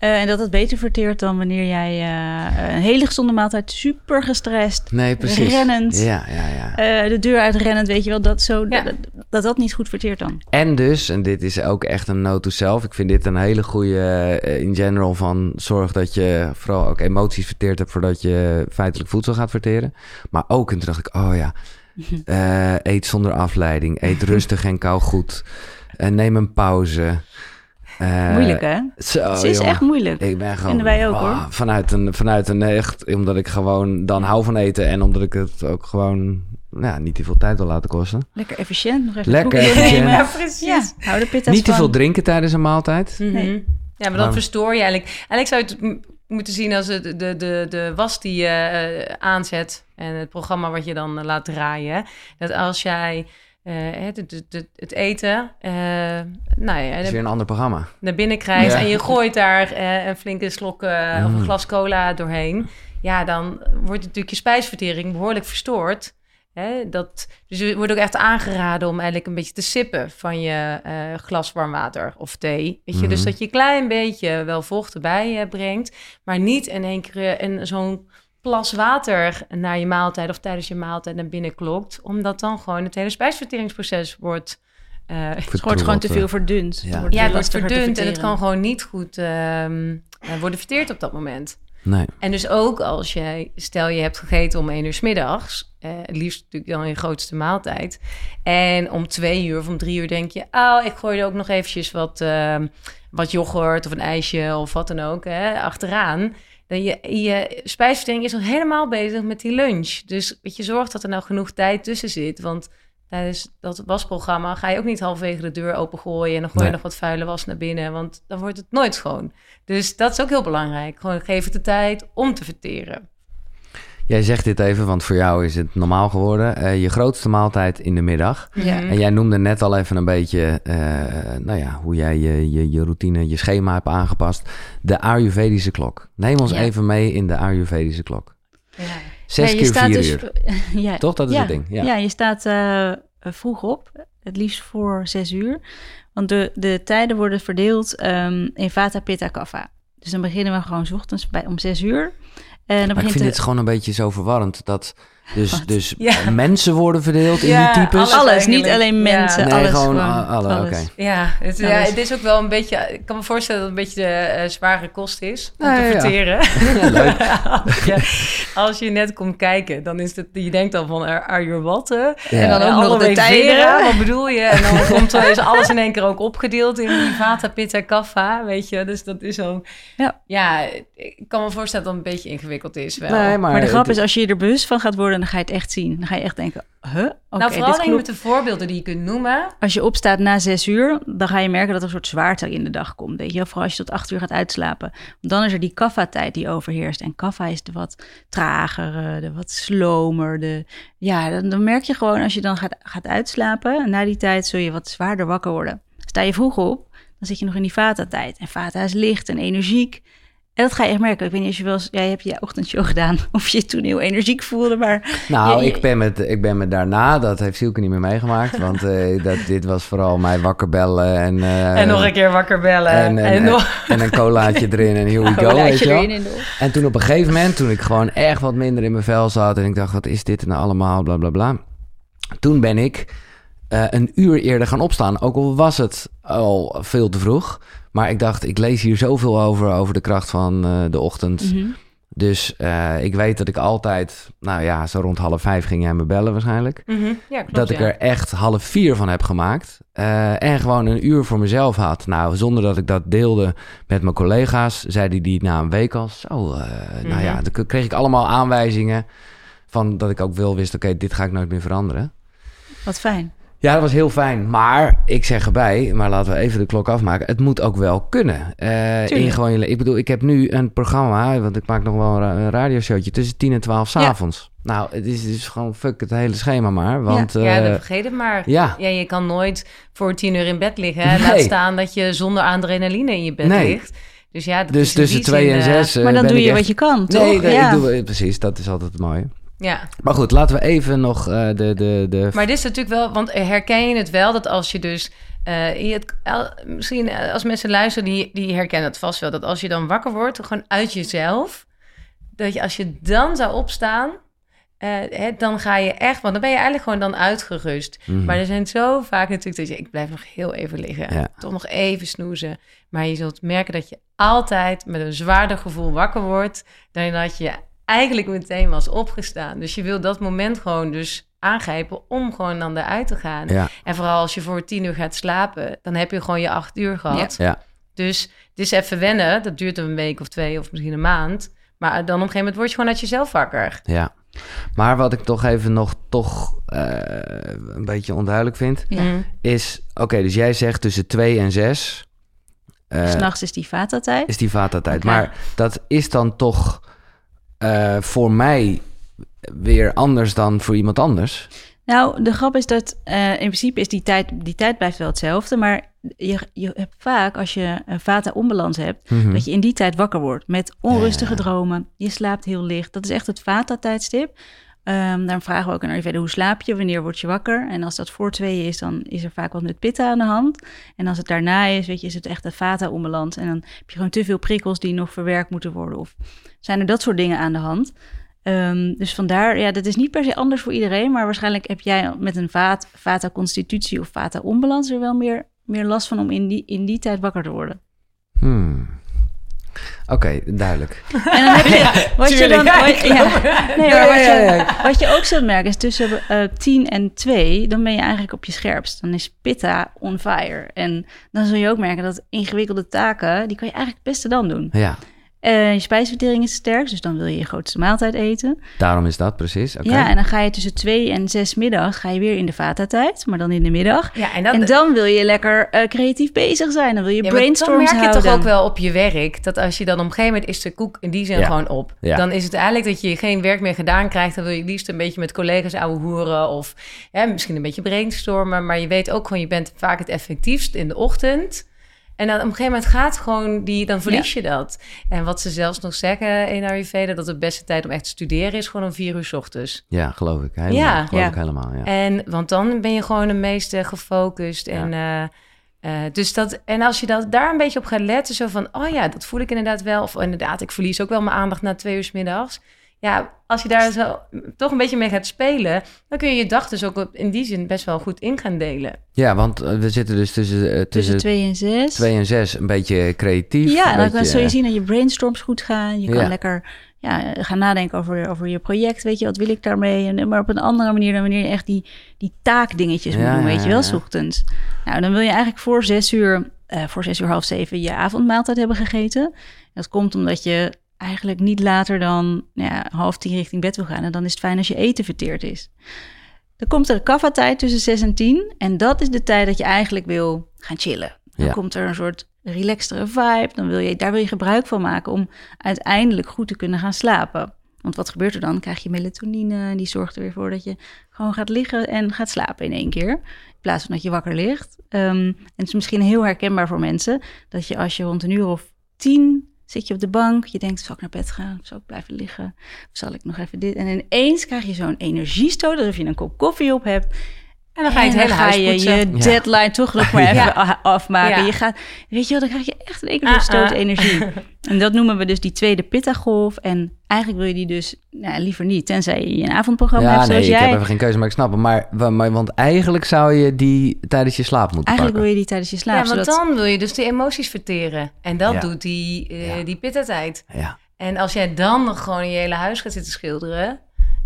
Eh, en dat het beter verteert dan wanneer jij eh, een hele gezonde maaltijd, super gestrest, Nee, precies. Rennend. Ja, ja, ja. eh, de deur uitrennend, weet je wel, dat, zo, Ja. dat, dat dat niet goed verteert dan. En dus, en dit is ook echt een note to self. Ik vind dit een hele goede eh, in general van zorg dat je vooral ook emoties verteerd hebt voordat je feitelijk voedsel gaat verteren. Maar ook, en toen dacht ik, oh ja, eh, eet zonder afleiding, eet rustig en kou goed. Eh, neem een pauze. Eh, Moeilijk, hè? Zo, Het is jongen. echt moeilijk. Ik ben gewoon... Vinden wij ook, ah, hoor. Vanuit een, vanuit een echt... Omdat ik gewoon dan hou van eten. En omdat ik het ook gewoon... Nou, ja, niet te veel tijd wil laten kosten. Lekker efficiënt, nog even Lekker efficiënt. nemen. Ja, precies. Ja, hou de pitta's niet te veel drinken tijdens een maaltijd. Mhm. Nee. Ja, maar dan verstoor je eigenlijk... Eigenlijk zou je het moeten zien als de, de, de, de was die je eh, aanzet... en het programma wat je dan eh, laat draaien. Dat als jij eh, het, het, het, het eten... eh, nou ja, Dat is weer een ander programma. naar binnen krijgt Ja. en je gooit daar eh, een flinke slok eh, of een Mm. glas cola doorheen, ja, dan wordt natuurlijk je spijsvertering behoorlijk verstoord. Hè, dat, dus het wordt ook echt aangeraden om eigenlijk een beetje te sippen van je eh, glas warm water of thee. Weet je? Dus Mhm. dat je een klein beetje wel vocht erbij eh, brengt, maar niet in één keer in zo'n plas water naar je maaltijd of tijdens je maaltijd naar binnen klokt, omdat dan gewoon het hele spijsverteringsproces wordt eh, Het wordt gewoon te veel verdund. Ja. Het wordt ja, het wordt verdund en het kan gewoon niet goed ehm, eh, worden verteerd op dat moment. Nee. En dus ook als jij, stel je hebt gegeten om één uur 's middags, eh, het liefst natuurlijk dan je grootste maaltijd. En om twee uur of om drie uur denk je, oh, ik gooi er ook nog eventjes wat, ehm, wat yoghurt of een ijsje of wat dan ook hè, achteraan. Dan je, je spijsvertering is nog helemaal bezig met die lunch. Dus weet je, zorg dat er nou genoeg tijd tussen zit. Want tijdens dat wasprogramma ga je ook niet halverwege de deur opengooien... en dan gooi je Nee. nog wat vuile was naar binnen, want dan wordt het nooit schoon. Dus dat is ook heel belangrijk. Gewoon geef het de tijd om te verteren. Jij zegt dit even, want voor jou is het normaal geworden. Eh, je grootste maaltijd in de middag. Ja. En jij noemde net al even een beetje, eh, nou ja, hoe jij je, je, je routine, je schema hebt aangepast. De Ayurvedische klok. Neem ons Ja. even mee in de Ayurvedische klok. Ja. Zes Ja, je keer staat vier dus- uur. ja, Toch? Dat is het ding. Ja. Ja, je staat eh, vroeg op, het liefst voor zes uur. Want de, de tijden worden verdeeld ehm, in Vata, Pitta, Kapha. Dus dan beginnen we gewoon 's ochtends bij, om zes uur. En dan Maar ik begint vind de- dit gewoon een beetje zo verwarrend. Dat dus, Wat? dus Ja. mensen worden verdeeld in Ja, die types. alles. alles, niet alleen Ja. mensen. Nee, alles gewoon gewoon, a- alle, alles. oké. Ja, het, ja, dus- het is ook wel een beetje... Ik kan me voorstellen dat het een beetje de eh, zware kost is om Ja, te verteren. Leuk. als, je, als je net komt kijken, dan is het... Je denkt dan van, er Arjur wat? hè? Ja. En dan ook nog de tijden. Wat bedoel je? En dan komt er is alles in één keer ook opgedeeld in die Vata, Pitta, Kapha, weet je. Dus dat is zo... Ja. Ja, ik kan me voorstellen dat het een beetje ingewikkeld is wel. Nee, maar, Maar de grap het- is, als je je er bewust van gaat worden, dan ga je het echt zien. Dan ga je echt denken, huh? Nou, vooral denk met de voorbeelden die je kunt noemen. Als je opstaat na zes uur, dan ga je merken dat er een soort zwaarte in de dag komt. Weet je? Vooral als je tot acht uur gaat uitslapen. Dan is er die kaffa-tijd die overheerst. En kaffa is de wat tragere, de wat slomer. De, ja, dan, dan merk je gewoon als je dan gaat, gaat uitslapen. Na die tijd zul je wat zwaarder wakker worden. Sta je vroeg op, dan zit je nog in die vata-tijd. En vata is licht en energiek. En dat ga je echt merken. Ik weet niet als je wel eens... Jij hebt je ochtendshow gedaan. Of je je toen heel energiek voelde. Maar Nou, Je- je- ik ben, met, ik ben met daarna, dat heeft Sielke niet meer meegemaakt. Want eh, dat, dit was vooral mij wakker bellen en... eh, en nog een keer wakker bellen. en, En, en, en, nog... een colaatje erin en here we go, weet je wel. En toen op een gegeven moment, toen ik gewoon echt wat minder in mijn vel zat... en ik dacht, wat is dit nou allemaal, bla bla bla. Toen ben ik eh, een uur eerder gaan opstaan. Ook al was het al veel te vroeg. Maar ik dacht, ik lees hier zoveel over, over de kracht van eh, de ochtend. Mhm. Dus eh, ik weet dat ik altijd, nou ja, zo rond half vijf ging jij me bellen waarschijnlijk. Mhm, Ja, klopt, dat ik ja. er echt half vier van heb gemaakt. eh, en gewoon een uur voor mezelf had. Nou, zonder dat ik dat deelde met mijn collega's, zeiden die na een week al zo. Nou ja, Mhm. dan kreeg ik allemaal aanwijzingen van dat ik ook wel wist, oké, dit ga ik nooit meer veranderen. Wat fijn. Ja, dat was heel fijn. Maar ik zeg erbij, maar laten we even de klok afmaken. Het moet ook wel kunnen. Eh, in gewoon je, ik bedoel, ik heb nu een programma, want ik maak nog wel een, ra- een radioshowtje tussen 10 en 12 Ja. s'avonds. Nou, het is dus gewoon fuck het hele schema maar. Want ja, eh, dan vergeet het maar. ja. Ja, je kan nooit voor tien uur in bed liggen. Hè? Nee. Laat staan dat je zonder adrenaline in je bed Nee. ligt. Dus ja, dat Dus tussen die twee zin, en eh, zes. eh, maar dan doe je echt- wat je kan, toch? Nee, nee, ja. ik doe, precies. Dat is altijd het mooie. Ja, Maar goed, laten we even nog eh, de, de, de... maar dit is natuurlijk wel, want herken je het wel dat als je dus. je het, misschien eh, als mensen luisteren, die, die herkennen het vast wel. Dat als je dan wakker wordt, gewoon uit jezelf. Dat je als je dan zou opstaan, hè, dan ga je echt, want dan ben je eigenlijk gewoon dan uitgerust. Mhm. Maar er zijn zo vaak natuurlijk dat je, ik blijf nog heel even liggen. Ja. Toch nog even snoezen. Maar je zult merken dat je altijd met een zwaarder gevoel wakker wordt. Dan dat je eigenlijk meteen was opgestaan. Dus je wil dat moment gewoon dus aangrijpen om gewoon dan eruit te gaan. Ja, En vooral als je voor tien uur gaat slapen, dan heb je gewoon je acht uur gehad. ja. Dus het is even wennen. Dat duurt een week of twee of misschien een maand. Maar dan op een gegeven moment word je gewoon uit jezelf wakker. Ja. Maar wat ik toch even nog toch eh, een beetje onduidelijk vind, Ja. Mm. is... Oké, dus jij zegt tussen twee en zes eh, S'nachts is die vata-tijd. is die vata-tijd. Maar dat is dan toch eh, voor mij weer anders dan voor iemand anders. Nou, de grap is dat eh, in principe is die tijd, die tijd blijft wel hetzelfde. Maar je, je hebt vaak, als je een vata-onbalans hebt, Mhm. dat je in die tijd wakker wordt met onrustige Ja. dromen. Je slaapt heel licht. Dat is echt het vata-tijdstip. Ehm dan vragen we ook aan hoe slaap je? Wanneer word je wakker? En als dat voor tweeën is, dan is er vaak wat met pitta aan de hand. En als het daarna is, weet je, is het echt een vata-onbalans. En dan heb je gewoon te veel prikkels die nog verwerkt moeten worden. Of zijn er dat soort dingen aan de hand? Ehm, dus vandaar, ja, dat is niet per se anders voor iedereen. Maar waarschijnlijk heb jij met een vaat, vata-constitutie of vata-onbalans er wel meer, meer last van om in die, in die tijd wakker te worden. Hmm. Oké, duidelijk. En dan heb je, wat je dan, ja, wat- ik ja, nee, maar Ja, wat, ja, je, wat je ook zult merken is tussen eh 10 en 2, dan ben je eigenlijk op je scherpst. Dan is pitta on fire. En dan zul je ook merken dat ingewikkelde taken, die kan je eigenlijk het beste dan doen. Ja, Eh, je spijsvertering is sterk, dus dan wil je je grootste maaltijd eten. Daarom is dat precies. Oké. Ja, en dan ga je tussen twee en zes middag ga je weer in de vata-tijd, maar dan in de middag. Ja, en, dat, en dan wil je lekker eh, creatief bezig zijn. Dan wil je ja, brainstorms dan merk je houden. toch ook wel op je werk dat als je dan op een gegeven moment is de koek in die zin Ja. gewoon op. Ja. Dan is het eigenlijk dat je geen werk meer gedaan krijgt. Dan wil je het liefst een beetje met collega's ouwe hoeren of hè, misschien een beetje brainstormen. Maar je weet ook gewoon, je bent vaak het effectiefst in de ochtend. En dan op een gegeven moment gaat gewoon die, dan verlies je dat. En wat ze zelfs nog zeggen in Ayurveda, dat de beste tijd om echt te studeren is gewoon om vier uur 's ochtends. Ja, geloof ik. Helemaal. Ja. geloof Ja. ik helemaal. Ja. En want dan ben je gewoon het meeste gefocust. En, eh, eh, dus dat, en als je dat, daar een beetje op gaat letten, zo van, oh ja, dat voel ik inderdaad wel. Of inderdaad, ik verlies ook wel mijn aandacht na twee uur 's middags. Ja, als je daar zo toch een beetje mee gaat spelen, dan kun je je dag dus ook op, in die zin best wel goed in gaan delen. Ja, want eh, we zitten dus tussen, eh, tussen Tussen twee en zes. twee en zes een beetje creatief. Ja, en dan beetje, zul je zien dat je brainstorms goed gaan. Je kan Ja. lekker ja, gaan nadenken over, over je project. Weet je, wat wil ik daarmee? En, maar op een andere manier dan wanneer je echt die, die taakdingetjes moet Ja, doen, ja, weet je wel, ja. s ochtends. Nou, dan wil je eigenlijk voor zes uur, eh, voor zes uur half zeven je avondmaaltijd hebben gegeten. Dat komt omdat je eigenlijk niet later dan ja, half tien richting bed wil gaan. En dan is het fijn als je eten verteerd is. Dan komt er een kaffa-tijd tussen 6 en 10. En dat is de tijd dat je eigenlijk wil gaan chillen. Dan Ja. komt er een soort relaxtere vibe. Dan wil je, daar wil je gebruik van maken om uiteindelijk goed te kunnen gaan slapen. Want wat gebeurt er dan? Dan krijg je melatonine en die zorgt er weer voor dat je gewoon gaat liggen en gaat slapen in één keer. In plaats van dat je wakker ligt. Ehm, en het is misschien heel herkenbaar voor mensen dat je als je rond een uur of tien zit je op de bank, je denkt, zal ik naar bed gaan? Zal ik blijven liggen? Zal ik nog even dit? En ineens krijg je zo'n energiestoot, alsof je een kop koffie op hebt. En dan ga je het hele huis je poetsen. je deadline toch nog maar even Ja. afmaken. Ja. Je gaat, weet je wel, dan krijg je echt een zo'n Ah, stoot ah. energie. En dat noemen we dus die tweede pitta-golf. En eigenlijk wil je die dus nou, liever niet, tenzij je een avondprogramma Ja, hebt nee, zoals ik jij. heb even geen keuze, maar ik snap het. Maar, maar, want eigenlijk zou je die tijdens je slaap moeten Eigenlijk wil je die tijdens je slaap. Ja, want zodat- dan wil je dus de emoties verteren. En dat Ja. doet die, eh Ja. die pitta-tijd. Ja. En als jij dan nog gewoon je hele huis gaat zitten schilderen,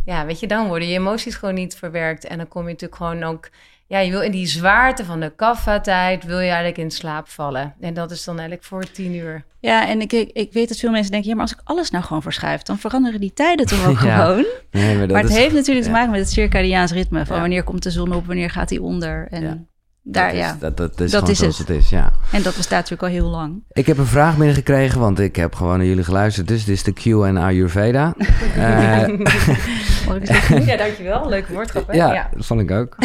ja, weet je, dan worden je emoties gewoon niet verwerkt. En dan kom je natuurlijk gewoon ook, ja, je wil in die zwaarte van de kaffa-tijd, wil je eigenlijk in slaap vallen. En dat is dan eigenlijk voor tien uur. Ja, en ik, ik, ik weet dat veel mensen denken, ja, maar als ik alles nou gewoon verschuif, dan veranderen die tijden toch ook Ja, gewoon. Nee, maar dat maar het is- heeft natuurlijk te maken met het circadiaans ritme. Van Ja. wanneer komt de zon op, wanneer gaat die onder. En, Ja. daar, dat is, ja. dat, dat is Dat gewoon is zoals het. het is, ja. en dat bestaat natuurlijk al heel lang. Ik heb een vraag binnengekregen, want ik heb gewoon naar jullie geluisterd. Dus dit is de Q en Ayurveda. Eh, Mag ik zeggen? Ja, dankjewel. Leuke woordgrap, hè? ja, dat vond ik ook.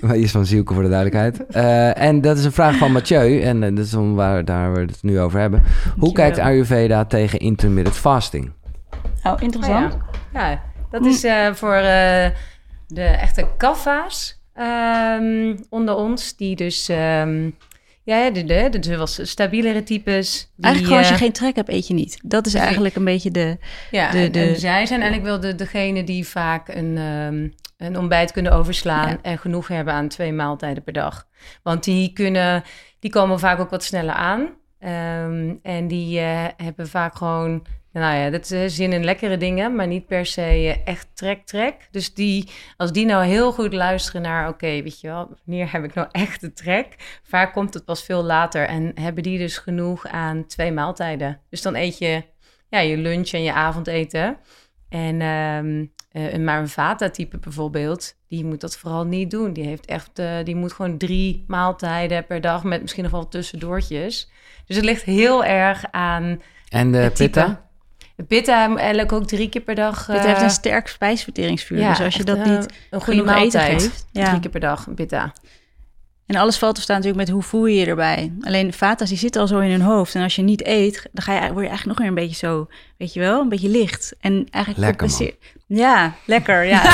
Maar Is van Zielke voor de duidelijkheid. Eh, en dat is een vraag van Mathieu. En eh, dat is om waar daar we het nu over hebben. Hoe kijkt Ayurveda tegen intermittent fasting? Oh, Oh, interessant. ja. ja, dat is eh, voor eh, de echte kaffa's ehm, onder ons, die dus, ehm, ja, de, de, de, de was stabielere types. Die, Eigenlijk gewoon als je eh, geen trek hebt, eet je niet. Dat is eigenlijk een beetje de... Ja, de- de- en zij zijn eigenlijk wel de, degene die vaak een, ehm, een ontbijt kunnen overslaan Ja. en genoeg hebben aan twee maaltijden per dag. Want die, kunnen, die komen vaak ook wat sneller aan. Ehm, en die eh, hebben vaak gewoon, nou ja, dat is zin in lekkere dingen, maar niet per se eh, echt trek-trek. Dus die, als die nou heel goed luisteren naar, oké, weet je wel, wanneer heb ik nou echt de trek? Vaak komt het pas veel later en hebben die dus genoeg aan twee maaltijden. Dus dan eet je ja, je lunch en je avondeten. En ehm, eh, een maar een Vata-type bijvoorbeeld, die moet dat vooral niet doen. Die, heeft echt, eh, die moet gewoon drie maaltijden per dag met misschien nog wel tussendoortjes. Dus het ligt heel erg aan En de pitta? De pitta eigenlijk ook drie keer per dag. Het eh, heeft een sterk spijsverteringsvuur. ja, dus als je dat eh, niet een goede genoeg eten maaltijd geeft, ja. Drie keer per dag, pitta. En alles valt te staan natuurlijk met hoe voel je je erbij. Alleen vata's die zitten al zo in hun hoofd. En als je niet eet, dan ga je, word je eigenlijk nog weer een beetje zo, weet je wel, een beetje licht. En eigenlijk Lekker, compenseer- Ja, lekker, ja.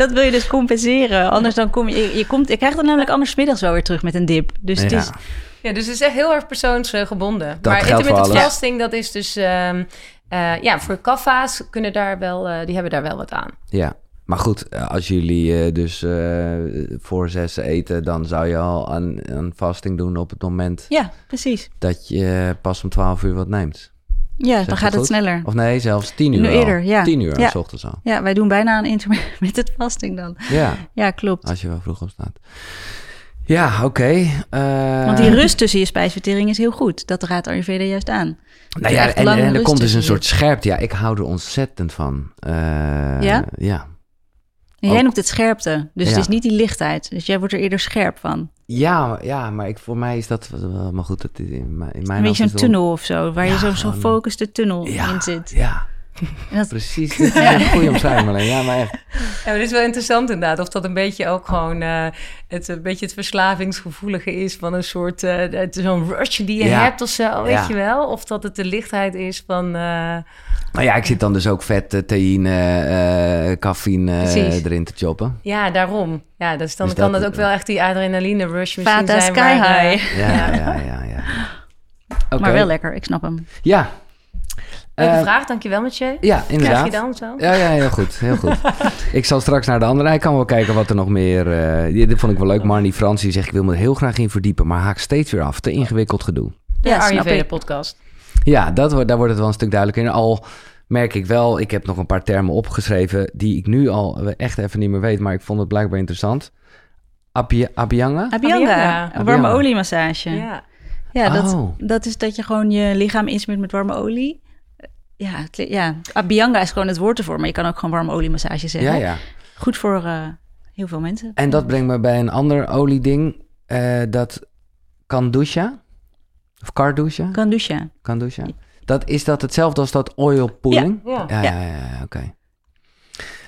dat wil je dus compenseren. Anders dan kom je, je, je komt, je krijgt dan namelijk anders middags wel weer terug met een dip. Dus het is, Ja, dus het is echt heel erg persoonsgebonden. Dat maar intermittent fasting, dat is dus... ehm, eh, ja, voor kaffa's kunnen daar wel, eh, die hebben daar wel wat aan. Ja. Maar goed, eh, als jullie eh, dus eh, voor zes eten, dan zou je al aan, aan fasting doen op het moment ja, precies. dat je pas om 12 uur wat neemt. Ja, Zeg dan gaat het goed? sneller. Of nee, zelfs 10 uur Nu al. eerder, ja. 10 uur Ja. s ochtends al. Ja, wij doen bijna een intermittent fasting dan. Ja, Ja, klopt. als je wel vroeg opstaat. Ja, oké. eh, Want die rust tussen je spijsvertering is heel goed. Dat raadt Ayurveda juist aan. Nou ja, en, en er komt dus een soort scherpte. Ja, ik hou er ontzettend van. Eh, Ja? Ja. En jij Ook. noemt het scherpte. Dus Ja. het is niet die lichtheid. Dus jij wordt er eerder scherp van. Ja, ja, maar ik, voor mij is dat wel maar goed. Is in mijn, in mijn Een beetje zo'n tunnel of zo. Waar je zo- zo'n gewoon- focuste tunnel Ja, in zit. ja. En dat- Precies, dit is een goede omschrijving alleen. Ja, maar echt. Ja, maar dit is wel interessant inderdaad. Of dat een beetje ook gewoon eh, het, een beetje het verslavingsgevoelige is van een soort eh, het- zo'n rush die je Ja. hebt of zo, weet Ja. je wel? Of dat het de lichtheid is van. eh, Nou ja, ik zit dan dus ook vet, theïne, eh cafeïne eh, erin te choppen. ja, daarom. Ja, dus dan Dus kan dat- dat ook wel echt die adrenaline rush misschien zijn. sky waar, high. Ja, ja, ja, ja. ja. Oké. Maar wel lekker, ik snap hem. Ja. Leuke Eh, vraag, dankjewel Mathieu. Ja, inderdaad. Krijg je dan zo? Ja, ja, heel goed. Heel goed. ik zal straks naar de andere. Hij kan wel kijken wat er nog meer... eh, die- dit vond ik wel leuk. Marnie Frans die zegt... ik wil me er heel graag in verdiepen... maar haak steeds weer af. Te ingewikkeld gedoe. De Ja, snap Ayurveda ik. podcast. Ja, dat, wordt- daar wordt het wel een stuk duidelijker in. Al merk ik wel... ik heb nog een paar termen opgeschreven... die ik nu al echt even niet meer weet... maar ik vond het blijkbaar interessant. Abhyanga? Abhyanga, Abhyanga. een warme oliemassage. Ja, Ja. dat, Oh. dat is dat je gewoon je lichaam insmeert met warme olie. Ja, ja, Abhyanga is gewoon het woord ervoor, maar je kan ook gewoon warme oliemassage zeggen. Ja, ja. Goed voor eh, heel veel mensen. En dat brengt me bij een ander olieding. eh dat Kandusha. Of Kardusha? Kandusha. Kandusha. Dat, is dat hetzelfde als dat oil pulling? Ja. Ja, ja, ja, ja, oké.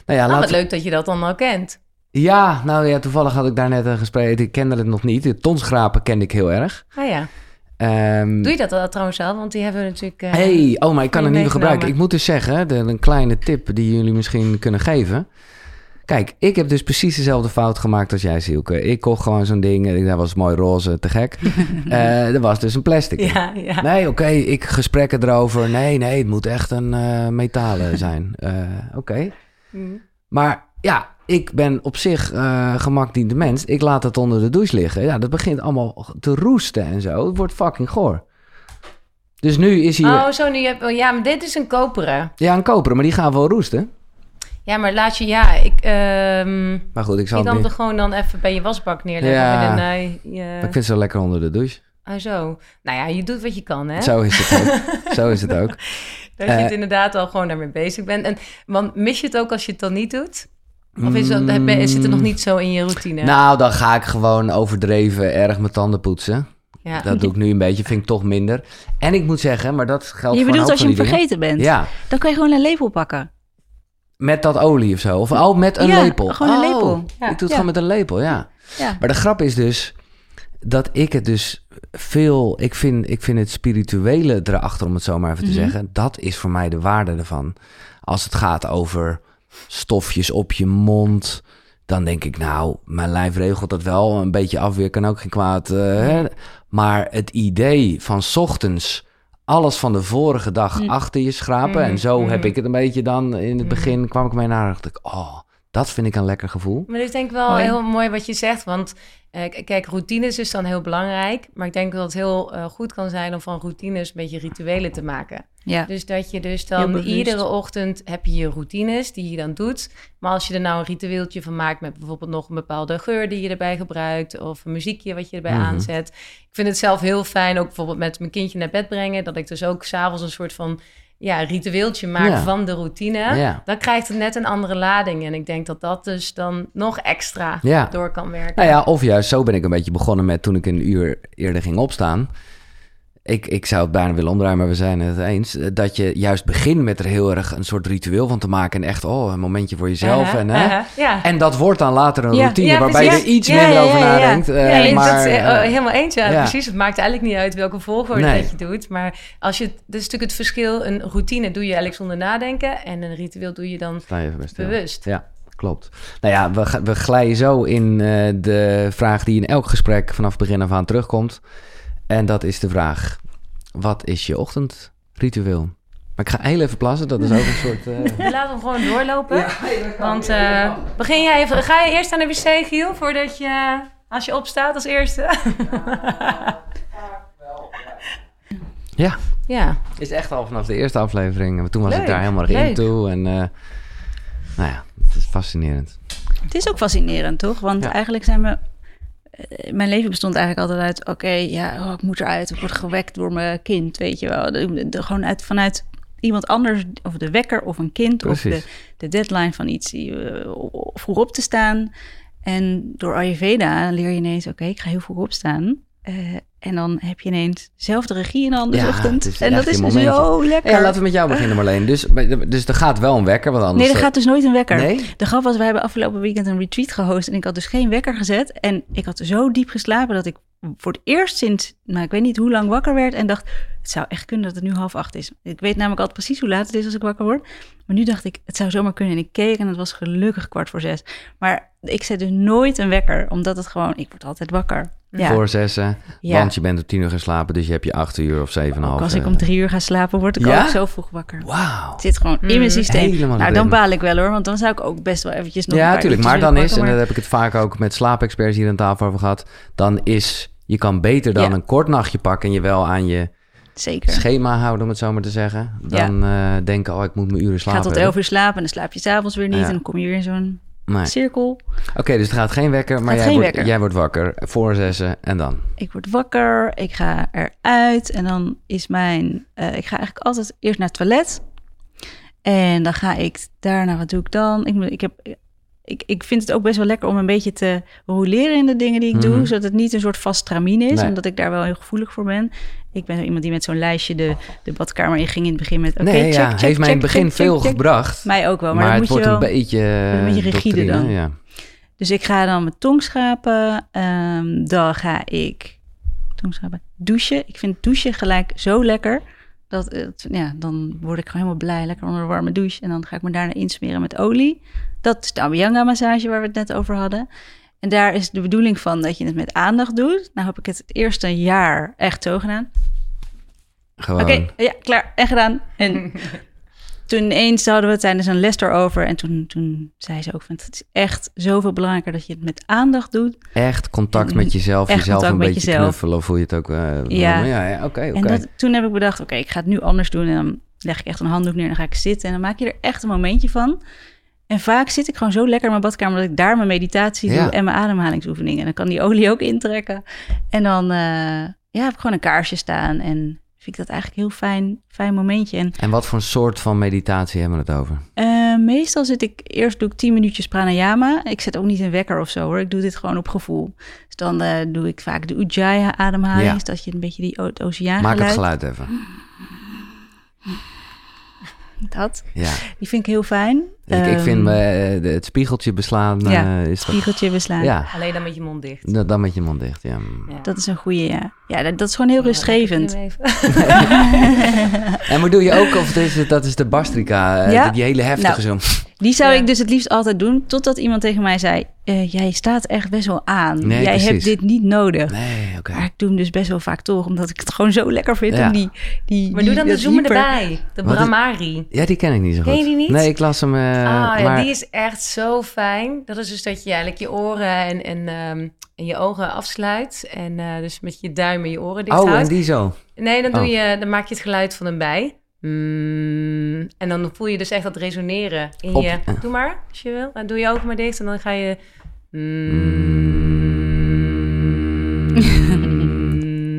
Nou ja, Nou, wat laten leuk dat je dat dan al kent. Ja, nou ja, toevallig had ik daar net een gesprek. Ik kende het nog niet. De tonsgrapen kende ik heel erg. Ah ja. Ehm, Doe je dat al trouwens al? Want die hebben we natuurlijk... eh, hey, oh, maar ik kan een nieuwe gebruiken. Ik moet dus zeggen, de, een kleine tip die jullie misschien kunnen geven. Kijk, ik heb dus precies dezelfde fout gemaakt als jij, Zielke. Ik kocht gewoon zo'n ding, en dat was mooi roze, te gek. Eh dat was dus een plastic. Ja, ja. Nee, oké, ik gesprekken erover. Nee, nee, het moet echt een eh, metalen zijn. Oké. Mm. Maar ja, ik ben op zich eh gemakdiende mens. Ik laat het onder de douche liggen. Ja, dat begint allemaal te roesten en zo. Het wordt fucking goor. Dus nu is hier... Oh, zo nu heb oh, Ja, maar dit is een koperen. Ja, een koperen, maar die gaan wel roesten. Ja, maar laat je... Ja, ik... ehm Maar goed, ik zal je het dan niet... er gewoon dan even bij je wasbak neerleggen. Ja. In een, eh, je... Ik vind het zo lekker onder de douche. Oh, zo. Nou ja, je doet wat je kan, hè? Zo is het ook. zo is het ook. Dat je Eh. het inderdaad al gewoon daarmee bezig bent. En want mis je het ook als je het dan niet doet? Of is je- zit het nog niet zo in je routine? Mm. Nou, dan ga ik gewoon overdreven erg mijn tanden poetsen. ja. Dat doe ik nu een beetje, vind ik toch minder. En ik moet zeggen, maar dat geldt Je voor een bedoelt als je hem dingen. vergeten bent. Ja, Dan kan je gewoon een lepel pakken. met dat olie of zo. Of oh, met een Ja, lepel. gewoon een Oh, lepel. Ja, ik doe het ja. gewoon met een lepel, ja. Ja. Maar de grap is dus dat ik het dus veel... Ik vind, ik vind het spirituele erachter, om het zo maar even te Mhm. zeggen... dat is voor mij de waarde ervan. Als het gaat over stofjes op je mond... dan denk ik, nou, mijn lijf regelt dat wel. Een beetje afweer kan ook geen kwaad. eh, hè. Maar het idee van 's ochtends alles van de vorige dag Mm. achter je schrapen... en zo Mhm. heb ik het een beetje dan... in het begin kwam ik mee naar... dacht ik, oh, dat vind ik een lekker gevoel. Maar dit is denk ik wel Mooi. heel mooi wat je zegt. Want eh, kijk, routines is dan heel belangrijk. Maar ik denk dat het heel eh, goed kan zijn om van routines een beetje rituelen te maken. Ja. Dus dat je dus dan iedere ochtend heb je je routines die je dan doet. Maar als je er nou een ritueeltje van maakt met bijvoorbeeld nog een bepaalde geur die je erbij gebruikt. Of een muziekje wat je erbij Mhm. aanzet. Ik vind het zelf heel fijn, ook bijvoorbeeld met mijn kindje naar bed brengen. Dat ik dus ook s'avonds een soort van ja, ritueeltje maak Ja. van de routine. Ja. Dan krijgt het net een andere lading. En ik denk dat dat dus dan nog extra Ja. door kan werken. Nou ja, of juist zo ben ik een beetje begonnen met toen ik een uur eerder ging opstaan. Ik, ik zou het bijna willen omdraaien, maar we zijn het eens. eh, Dat je juist begint met er heel erg een soort ritueel van te maken. En echt, oh, een momentje voor jezelf. Uh-huh, en, hè? ja. en dat wordt dan later een Ja. routine Ja, waarbij je er iets Ja, minder ja, over ja, ja. nadenkt. Ja, maar, dat is helemaal eens. Ja, ja. precies. Het maakt eigenlijk niet uit welke volgorde Nee. dat je doet. Maar als je, dat is natuurlijk het verschil. Een routine doe je eigenlijk zonder nadenken. En een ritueel doe je dan je bewust. Ja, klopt. Nou ja, we, we glijden zo in eh, de vraag die in elk gesprek vanaf begin af aan terugkomt. En dat is de vraag, wat is je ochtendritueel? Maar ik ga heel even plassen, dat is ook een soort... eh, We laten hem gewoon doorlopen. Want eh, begin jij even, ga je eerst aan de wc, Giel, voordat je, als je opstaat als eerste? Ja, ja, is echt al vanaf de eerste aflevering. Toen was ik daar helemaal in toe. En eh, nou ja, het is fascinerend. Het is ook fascinerend, toch? Want Ja. eigenlijk zijn we mijn leven bestond eigenlijk altijd uit... oké, ja, oh, ik moet eruit. Ik word gewekt door mijn kind, weet je wel. De, de- gewoon uit, vanuit iemand anders, of de wekker of een kind... of de, de deadline van iets, eh, vroeg op te staan. En door Ayurveda leer je ineens... oké, ik ga heel vroeg opstaan... Eh, en dan heb je ineens zelf de regie in de handen Ja, ochtend. en dat is zo lekker. Ja, laten we met jou beginnen, Marleen. Dus, dus er gaat wel een wekker, want anders... Nee, er gaat dus nooit een wekker. Nee? De grap was, wij hebben afgelopen weekend een retreat gehost en ik had dus geen wekker gezet. En ik had zo diep geslapen dat ik voor het eerst sinds, nou ik weet niet hoe lang wakker werd en dacht, het zou echt kunnen dat het nu half acht is. Ik weet namelijk altijd precies hoe laat het is als ik wakker word. Maar nu dacht ik, het zou zomaar kunnen. En ik keek en het was gelukkig kwart voor zes. Maar ik zet dus nooit een wekker, omdat het gewoon, ik word altijd wakker. Ja, Voor zessen, Ja. want je bent om tien uur gaan slapen, dus je hebt je acht uur of zeven en half. als ik om drie uur ga slapen, word ik Ja? ook zo vroeg wakker. Wauw. Het zit gewoon in Mm, mijn systeem. helemaal nou, dan baal ik wel hoor, want dan zou ik ook best wel eventjes nog Ja, natuurlijk. Maar dan is, en dat heb ik het vaak ook met slaapexperts hier aan tafel over gehad, dan is, je kan beter dan Ja. een kort nachtje pakken en je wel aan je Zeker. schema houden, om het zo maar te zeggen. Dan eh, denken, oh, ik moet mijn uren slapen. gaat tot elf uur slapen en dan slaap je s'avonds weer niet. Ja. En dan kom je weer in zo'n Nee. Oké, cirkel. dus er gaat geen wekker, maar jij geen wordt, wekker. jij wordt wakker voor zessen en dan? Ik word wakker, ik ga eruit en dan is mijn... eh, ik ga eigenlijk altijd eerst naar het toilet. En dan ga ik daarna, wat doe ik dan? Ik, ik, heb, ik, ik vind het ook best wel lekker om een beetje te roleren in de dingen die ik Mhm. doe. Zodat het niet een soort vast stramien is, Nee. omdat ik daar wel heel gevoelig voor ben. Ik ben iemand die met zo'n lijstje de, de badkamer in ging in het begin met... nee, check, ja, check, heeft mij in het begin veel gebracht. Mij ook wel, Maar, het moet wordt je wel... een beetje, een beetje rigide doctrine, dan. Ja. Dus ik ga dan mijn tong schrapen. ehm, dan ga ik tong schrapen, douchen. Ik vind douchen gelijk zo lekker. Dat, het- ja, dan word ik gewoon helemaal blij. Lekker onder een warme douche. En dan ga ik me daarna insmeren met olie. Dat is de Abhyanga massage waar we het net over hadden. En daar is de bedoeling van dat je het met aandacht doet. Nou heb ik het het eerste jaar echt zo gedaan. Gewoon. Oké, ja, klaar. En gedaan. En toen ineens hadden we het tijdens een les erover. En toen, toen zei ze ook van het is echt zoveel belangrijker dat je het met aandacht doet. Echt contact met jezelf, jezelf een beetje jezelf. knuffelen of hoe je het ook... eh, Ja. noemt. ja, ja oké. En dat, toen heb ik bedacht, oké, ik ga het nu anders doen. En dan leg ik echt een handdoek neer en dan ga ik zitten. En dan maak je er echt een momentje van. En vaak zit ik gewoon zo lekker in mijn badkamer... dat ik daar mijn meditatie Ja. doe en mijn ademhalingsoefeningen. En dan kan die olie ook intrekken. En dan eh, ja, heb ik gewoon een kaarsje staan. En vind ik dat eigenlijk een heel fijn, fijn momentje. En En wat voor een soort van meditatie hebben we het over? eh, meestal zit ik... Eerst doe ik 10 minuutjes pranayama. Ik zet ook niet een wekker of zo hoor. Ik doe dit gewoon op gevoel. Dus dan eh, doe ik vaak de Ujjayi-ademhaling. Ja. Dus dat je een beetje die oceaan Maak het geluid even. Dat. Ja. Die vind ik heel fijn. Ik, ik vind Ehm, eh, het spiegeltje beslaan Ja, eh, is toch... spiegeltje beslaan. Ja, Alleen dan met je mond dicht. dan dan met je mond dicht, ja. Ja. Dat is een goede, ja. Ja, dat, dat is gewoon heel rustgevend. En maar doe je ook, of is het, dat is de bastrika, eh, Ja. die hele heftige zo. Die zou Ja. ik dus het liefst altijd doen, totdat iemand tegen mij zei... eh, jij staat echt best wel aan. Nee, jij precies. hebt dit niet nodig. Nee, oké. Maar ik doe hem dus best wel vaak toch, omdat ik het gewoon zo lekker vind. Ja. Om die, die, Maar die, doe dan de hyper- erbij. De Wat is- Brahmari. Ja, die ken ik niet zo goed. Ken je die niet? Nee, ik las hem, eh, ah, ja, maar... die is echt zo fijn. Dat is dus dat je eigenlijk je oren en, en, ehm, en je ogen afsluit. En eh, dus met je duim en je oren dicht Oh, en houdt. die zo. Nee, dan, doe Oh. je, dan maak je het geluid van een bij. Mm, en dan voel je dus echt dat resoneren in Op- je... Doe maar, als je wil. Dan doe je ogen maar dicht en dan ga je... Mm.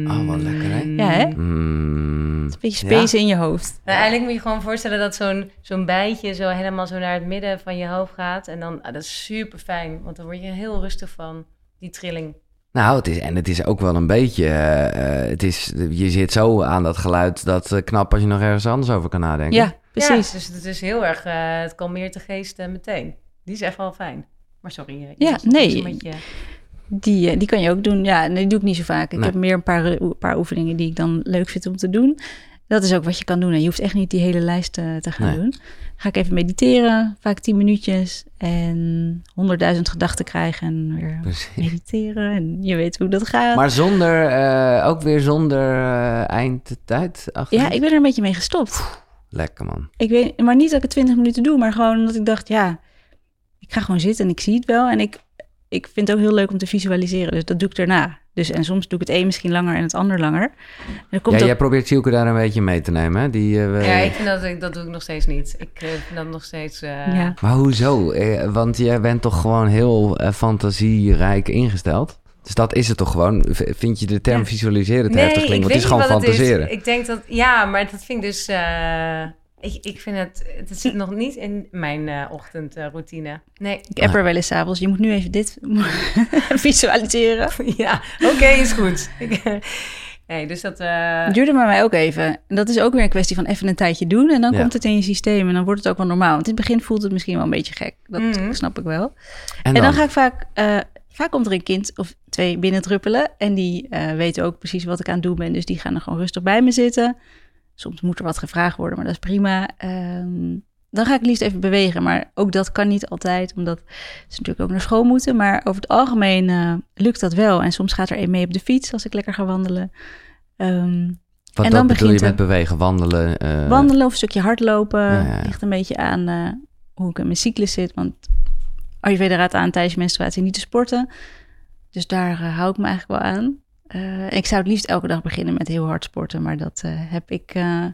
Oh, wat lekker, hè? Ja, hè? Mm. Een beetje space in je hoofd. Nou, eigenlijk moet je gewoon voorstellen dat zo'n zo'n bijtje zo helemaal zo naar het midden van je hoofd gaat. En dan, ah, dat is super fijn, want dan word je heel rustig van, die trilling. Nou, het is, en het is ook wel een beetje... eh, eh, het is, je zit zo aan dat geluid dat eh, knap als je nog ergens anders over kan nadenken. Ja, precies. Ja, dus het is heel erg, eh, het kalmeert de geest meteen. Die is echt wel fijn. Maar sorry. je Ja, nee. Die, die kan je ook doen. Ja, nee, die doe ik niet zo vaak. Ik Nee. heb meer een paar, een paar oefeningen die ik dan leuk vind om te doen. Dat is ook wat je kan doen. En je hoeft echt niet die hele lijst te gaan Nee. doen. Ga ik even mediteren, vaak 10 minuutjes. En honderdduizend gedachten krijgen en weer Precies. mediteren. En je weet hoe dat gaat. Maar zonder, eh, ook weer zonder eh, eindtijd achter. ja, ik ben er een beetje mee gestopt. Lekker, man. Ik weet, maar niet dat ik het 20 minuten doe, maar gewoon omdat ik dacht, ja, ik ga gewoon zitten en ik zie het wel. En ik, ik vind het ook heel leuk om te visualiseren. Dus dat doe ik daarna. Dus, en soms doe ik het een misschien langer en het ander langer. En dan komt Ja, jij probeert Silke daar een beetje mee te nemen, hè? Die, eh, Ja, ik vind dat, ik- dat doe ik nog steeds niet. Ik eh, vind dat nog steeds... eh, Ja. Maar hoezo? Eh, want jij bent toch gewoon heel eh, fantasierijk ingesteld? Dus dat is het toch gewoon? Vind je de term Ja. visualiseren te heftig klinken? Want het is gewoon is. fantaseren. Ik denk dat, ja, maar dat vind ik dus, eh, ik, ik vind het, het zit nog niet in mijn eh, ochtendroutine. Nee. Ik app er wel eens 's avonds. Je moet nu even dit visualiseren. Ja, oké, is goed. Ik, nee, dus dat, eh, duurde bij mij ook even. En dat is ook weer een kwestie van even een tijdje doen. En dan Ja. komt het in je systeem en dan wordt het ook wel normaal. Want in het begin voelt het misschien wel een beetje gek. Dat Mhm. snap ik wel. En En dan? dan ga ik vaak... eh, vaak komt er een kind of twee binnendruppelen. En die eh, weten ook precies wat ik aan het doen ben. Dus die gaan er gewoon rustig bij me zitten. Soms moet er wat gevraagd worden, maar dat is prima. Ehm, dan ga ik liefst even bewegen. Maar ook dat kan niet altijd, omdat ze natuurlijk ook naar school moeten. Maar over het algemeen eh, lukt dat wel. En soms gaat er een mee op de fiets als ik lekker ga wandelen. Ehm, Wat en dan bedoel je met bewegen, wandelen? eh, wandelen of een stukje hardlopen. Ja, ja, ja. Ligt een beetje aan eh, hoe ik in mijn cyclus zit. Want Ayurveda raadt aan tijdens je menstruatie niet te sporten. Dus daar hou ik me eigenlijk wel aan. Eh, ik zou het liefst elke dag beginnen met heel hard sporten. Maar dat eh, heb ik eh,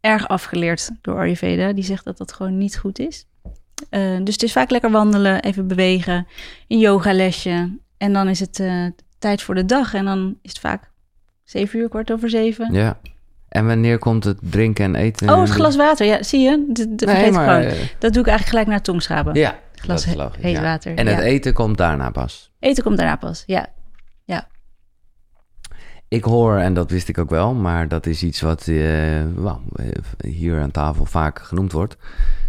erg afgeleerd door Ayurveda. Die zegt dat dat gewoon niet goed is. Dus het is vaak lekker wandelen, even bewegen. Een yogalesje. En dan is het tijd voor de dag. En dan is het vaak zeven uur, kwart over zeven. Ja. En wanneer komt het drinken en eten? Oh, het glas water. Ja, zie je? Dat, dat Nee, vergeet ik maar... gewoon. Dat doe ik eigenlijk gelijk naar tongschrapen. ja, Glas dat is he- logisch. heet ja. water. En het eten komt daarna pas. Eten komt daarna pas, ja. Ik hoor, en dat wist ik ook wel, maar dat is iets wat eh, eh, hier aan tafel vaak genoemd wordt.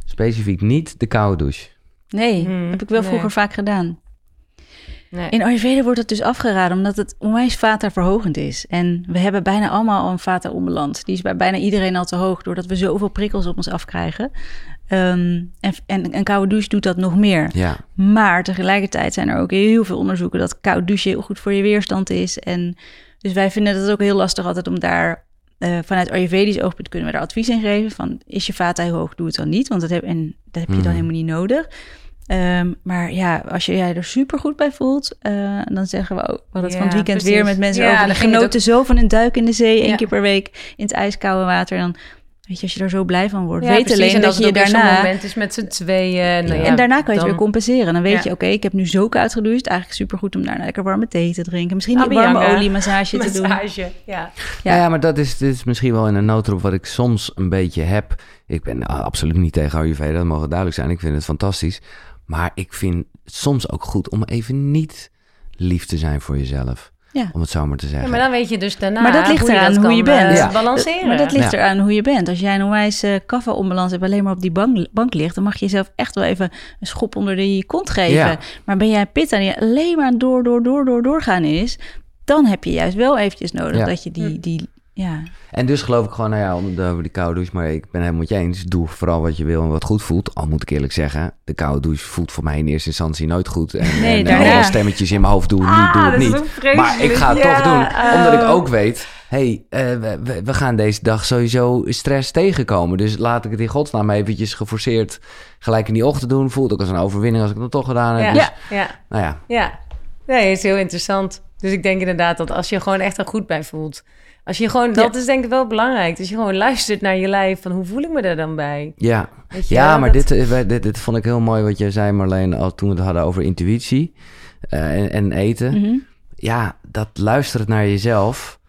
Specifiek niet de koude douche. Nee, Hmm, heb ik wel nee. vroeger vaak gedaan. nee. In Ayurveda wordt het dus afgeraden omdat het onwijs vata verhogend is. En we hebben bijna allemaal al een vata onbalans. Die is bij bijna iedereen al te hoog doordat we zoveel prikkels op ons afkrijgen. Ehm, en, en een koude douche doet dat nog meer. Ja, Maar tegelijkertijd zijn er ook heel veel onderzoeken dat koud douchen heel goed voor je weerstand is. En dus wij vinden het ook heel lastig altijd om daar eh, vanuit Ayurvedisch oogpunt kunnen we daar advies in geven. Van is je vata heel hoog, doe het dan niet. Want dat heb, en dat heb je dan Mhm. helemaal niet nodig. Ehm, maar ja, als je jij er super goed bij voelt, eh, dan zeggen we ook, we hadden het van het weekend precies. weer met mensen Ja, over. Die genoten zo van een duik in de zee, één Ja. keer per week in het ijskoude water. Dan weet je, als je er zo blij van wordt. Ja, weet precies. alleen En dat als je daarna moment is met z'n tweeën. Nou ja, en daarna kan je het weer compenseren. Dan weet Ja. je, oké, ik heb nu zo koud gedoucht. Eigenlijk supergoed om daarna lekker warme thee te drinken. Misschien die Abhyanga. warme oliemassage te doen. Massage, ja. ja. ja, maar dat is, dit is misschien wel in een noodroep wat ik soms een beetje heb. Ik ben ah, absoluut niet tegen Ayurveda, dat mogen duidelijk zijn. Ik vind het fantastisch. Maar ik vind het soms ook goed om even niet lief te zijn voor jezelf. Ja. Om het zo maar te zeggen. Ja, maar dan weet je dus daarna Maar dat ligt hoe je eraan dat hoe je bent. eh, Ja. balanceren. Maar dat ligt Ja. eraan hoe je bent. Als jij een uh, kaffa-onbalans hebt, alleen maar op die bank, bank ligt, dan mag je jezelf echt wel even een schop onder de je kont geven. Ja. Maar ben jij pitta die alleen maar door, door, door, door, doorgaan is, dan heb je juist wel eventjes nodig Ja. dat je die, Hm. die, ja, En dus geloof ik gewoon, nou ja, om de, die koude douche, maar ik ben helemaal met je eens. Doe vooral wat je wil en wat goed voelt. Al moet ik eerlijk zeggen, de koude douche voelt voor mij in eerste instantie nooit goed. En, Nee, en daarna. alle stemmetjes in mijn hoofd doen, niet, doe Ah, het dat niet. Maar ik ga het Ja, toch doen, omdat ik ook weet... hey, eh, we, we- gaan deze dag sowieso stress tegenkomen. Dus laat ik het in godsnaam eventjes geforceerd gelijk in die ochtend doen. Voelt ook als een overwinning als ik het dan toch gedaan heb. Ja, Dus, ja, nou ja, ja. Nee, is heel interessant. Dus ik denk inderdaad dat als je gewoon echt er goed bij voelt. Als je gewoon, dat is denk ik wel belangrijk. Dus je gewoon luistert naar je lijf van hoe voel ik me daar dan bij? ja. Ja, maar Dat- dit, eh, dit, dit vond ik heel mooi wat jij zei Marleen, al toen we het hadden over intuïtie eh, en, en eten. Mhm. ja, dat luisteren naar jezelf.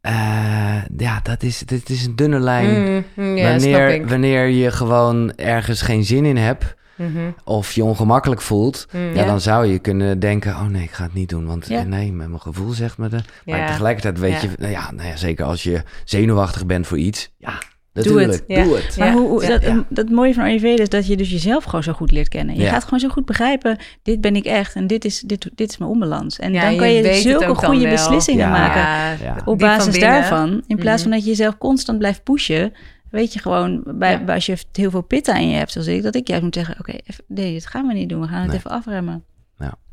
eh, ja, dat is, dit is een dunne lijn. Mm, snap wanneer, wanneer je gewoon ergens geen zin in hebt Mhm, of je ongemakkelijk voelt, mm. ja, Ja. dan zou je kunnen denken: oh nee, ik ga het niet doen, want Ja. eh, nee, met mijn gevoel zegt me de. Maar tegelijkertijd weet Ja. je, nou ja, nou ja, zeker als je zenuwachtig bent voor iets, ja, het. natuurlijk, Ja. doe het. Maar Ja, hoe, hoe- dat, ja. dat mooie van Ayurveda is dat je dus jezelf gewoon zo goed leert kennen. Je Ja. gaat gewoon zo goed begrijpen, dit ben ik echt en dit is, dit, dit is mijn onbalans. En Ja, dan kan je zulke goede beslissingen Ja. maken. Ja, Ja. op basis daarvan. In plaats van Mhm. dat je jezelf constant blijft pushen, weet je gewoon, bij, Ja. bij- als je heel veel pitta in je hebt, zoals ik, dat ik juist moet zeggen: Oké, even- nee, dit gaan we niet doen. We gaan het Nee. even afremmen.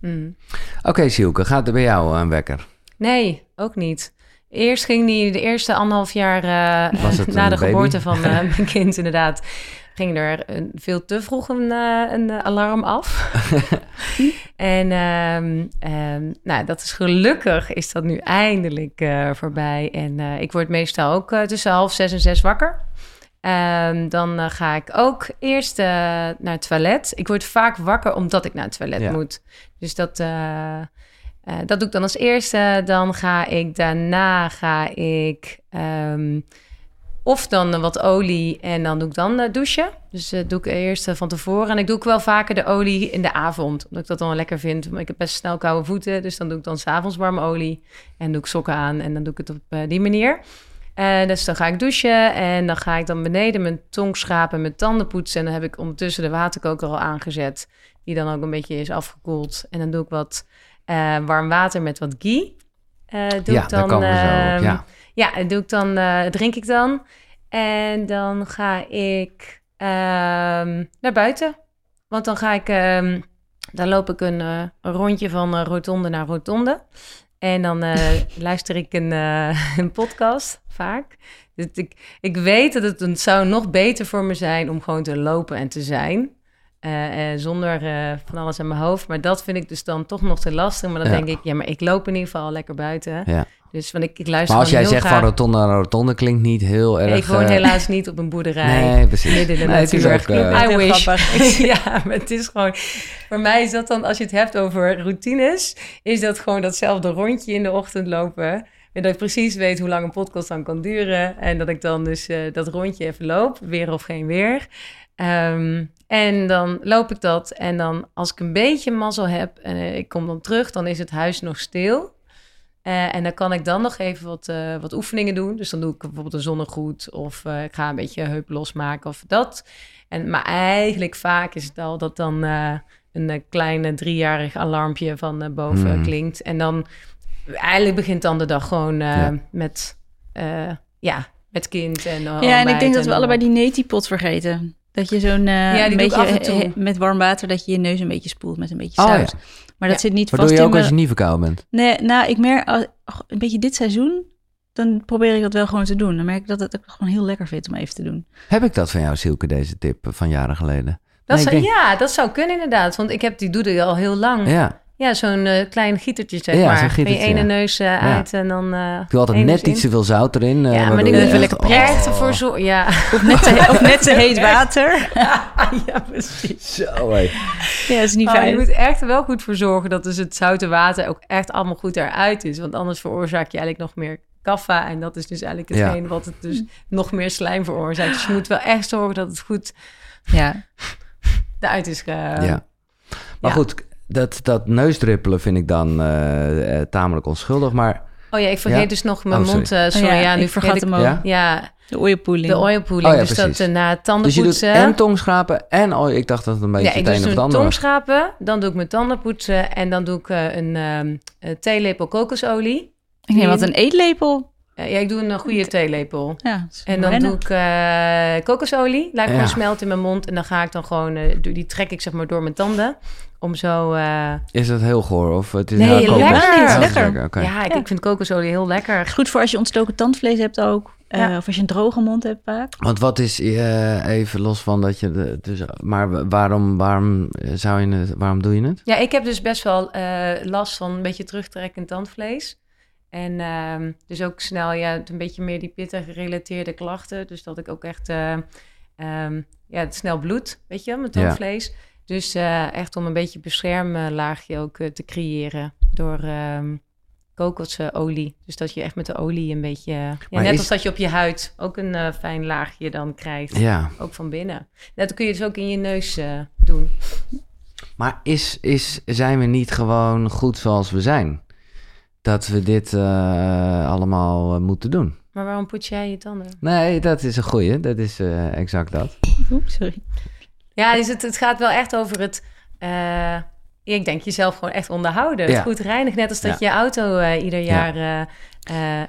Mm. Oké, Sielke, gaat er bij jou een wekker? Nee, ook niet. Eerst ging die de eerste anderhalf jaar eh, na de baby? geboorte van eh, mijn kind inderdaad, ging er een, veel te vroeg een, eh, een eh, alarm af. en ehm, ehm, nou, dat is gelukkig is dat nu eindelijk eh, voorbij. En ik word meestal ook tussen half zes en zes wakker. Ehm, dan ga ik ook eerst naar het toilet. Ik word vaak wakker omdat ik naar het toilet Ja. moet. Dus dat. dat doe ik dan als eerste. Dan ga ik daarna ga ik of dan wat olie en dan doe ik dan eh, douchen. Dus uh, doe ik eerst eh, van tevoren. En ik doe ook wel vaker de olie in de avond. Omdat ik dat dan lekker vind. Maar ik heb best snel koude voeten. Dus dan doe ik dan s'avonds warme olie. En doe ik sokken aan. En dan doe ik het op die manier. dus dan ga ik douchen. En dan ga ik dan beneden mijn tong schrapen. Mijn tanden poetsen. En dan heb ik ondertussen de waterkoker al aangezet. Die dan ook een beetje is afgekoeld. En dan doe ik wat warm water met wat ghee. doe ja, ik dan, daar komen we zo op, ehm, ja. Ja, doe ik dan, drink ik dan. En dan ga ik ehm, naar buiten. Want dan ga ik, um, dan loop ik een, uh, een rondje van uh, rotonde naar rotonde. En dan uh, luister ik een, een podcast, vaak. Dus ik, ik weet dat het, het zou nog beter voor me zijn om gewoon te lopen en te zijn. zonder van alles aan mijn hoofd. Maar dat vind ik dus dan toch nog te lastig. Maar dan Ja. denk ik, ja, maar ik loop in ieder geval lekker buiten. Ja. Dus want ik, ik luister Maar als jij zegt graag. van rotonde naar rotonde klinkt niet heel erg... ik woon eh, helaas niet op een boerderij. Nee, precies. Midden in de Nee, het is natuur. ook, eh, I wish. ja, maar het is gewoon... Voor mij is dat dan, als je het hebt over routines... is dat gewoon datzelfde rondje in de ochtend lopen... En dat ik precies weet hoe lang een podcast dan kan duren. En dat ik dan dus eh, dat rondje even loop, weer of geen weer. Ehm, en dan loop ik dat. En dan als ik een beetje mazzel heb en eh, ik kom dan terug, dan is het huis nog stil. Eh, en dan kan ik dan nog even wat, eh, wat oefeningen doen. Dus dan doe ik bijvoorbeeld een zonnegroet of eh, ik ga een beetje heup losmaken of dat. En, maar eigenlijk vaak is het al dat dan eh, een kleine driejarig alarmpje van eh, boven Hmm. klinkt. En dan eigenlijk begint dan de dag gewoon eh, Ja. met, eh, ja, met kind en Ja, en ik denk dat we allebei die neti-pot vergeten. Dat je zo'n eh, Ja, beetje af en toe. he- met warm water, dat je je neus een beetje spoelt met een beetje Oh, zout. ja. Maar dat Ja. zit niet Wat vast doe je in ook als je niet verkouden bent? Nee, nou, ik merk als, een beetje dit seizoen, dan probeer ik dat wel gewoon te doen. Dan merk ik dat het ook gewoon heel lekker vind om even te doen. Heb ik dat van jou, Silke, deze tip van jaren geleden? Dat Nee, zou, ik denk- Ja, dat zou kunnen inderdaad. Want ik heb die doede al heel lang. Ja, Ja, zo'n eh, klein gietertje zeg Ja, maar. Van je gietertje, ene ja. neus eh, uit en dan... eh ik doe altijd net iets te veel zout erin. eh, Ja, maar ik je wil even lekker Echt oh. ervoor zorgen. Ja. Of net te, of net te heet water. ja, precies. Zo, hé. Ja, dat is niet Oh, je fijn. moet echt er wel goed voor zorgen dat dus het zoute water ook echt allemaal goed eruit is. Want anders veroorzaak je eigenlijk nog meer kaffa. En dat is dus eigenlijk Ja. hetgeen wat het dus nog meer slijm veroorzaakt. Dus je moet wel echt zorgen dat het goed Ja. eruit is ge... ja. Maar ja. goed, dat, dat neusdruppelen vind ik dan eh, eh, tamelijk onschuldig. Maar Oh ja, ik vergeet Ja? dus nog mijn Oh, sorry. mond. eh, sorry, Oh ja, ja, nu vergat ik... hem ook. Ja? Ja, De oilpooling. de oilpooling. Oh ja, dus dat precies. eh, na tanden dus je doet poetsen... en tongschrapen en... Oh, ik dacht dat het een beetje Ja, het doe een of dus het een tongschrapen, dan doe ik mijn tanden poetsen en dan doe ik eh, een ehm, eh, theelepel kokosolie. Ik neem wat een eetlepel. Ja, ik doe een goede theelepel. Ja, dat En dan doe ik eh, kokosolie, laat ik Ja. gewoon smelten in mijn mond. En dan ga ik dan gewoon, die trek ik zeg maar door mijn tanden. Om zo, eh, Is het heel goor? Of het is Nee, nou kokos? lekker. Dat is Lekker. oké. ja, ik, Ja. ik vind kokosolie heel lekker. Goed voor als je ontstoken tandvlees hebt ook. Eh. Of als je een droge mond hebt vaak. Want wat is, eh, even los van dat je... De, dus, maar waarom, waarom, zou je het, waarom doe je het? Ja, ik heb dus best wel eh, last van een beetje terugtrekkend tandvlees. En ehm, dus ook snel, ja, een beetje meer die pittig gerelateerde klachten. Dus dat ik ook echt, eh, ehm, ja, het snel bloed, weet je, met Ja. Dus eh, echt om een beetje beschermlaagje ook eh, te creëren door ehm kokosolie. Dus dat je echt met de olie een beetje, ja, Maar net is- als dat je op je huid ook een eh, fijn laagje dan krijgt. Ja, Ook van binnen. Dat kun je dus ook in je neus eh, doen. maar is, is, zijn we niet gewoon goed zoals we zijn? Dat we dit eh, allemaal eh, moeten doen? Maar waarom poets jij je tanden? Nee, dat is een goeie. Dat is eh, exact dat. Oeps, sorry. Ja, dus het, het gaat wel echt over het... eh, ik denk jezelf gewoon echt onderhouden. Het goed reinigen. Net als dat je je auto eh, ieder jaar... eh,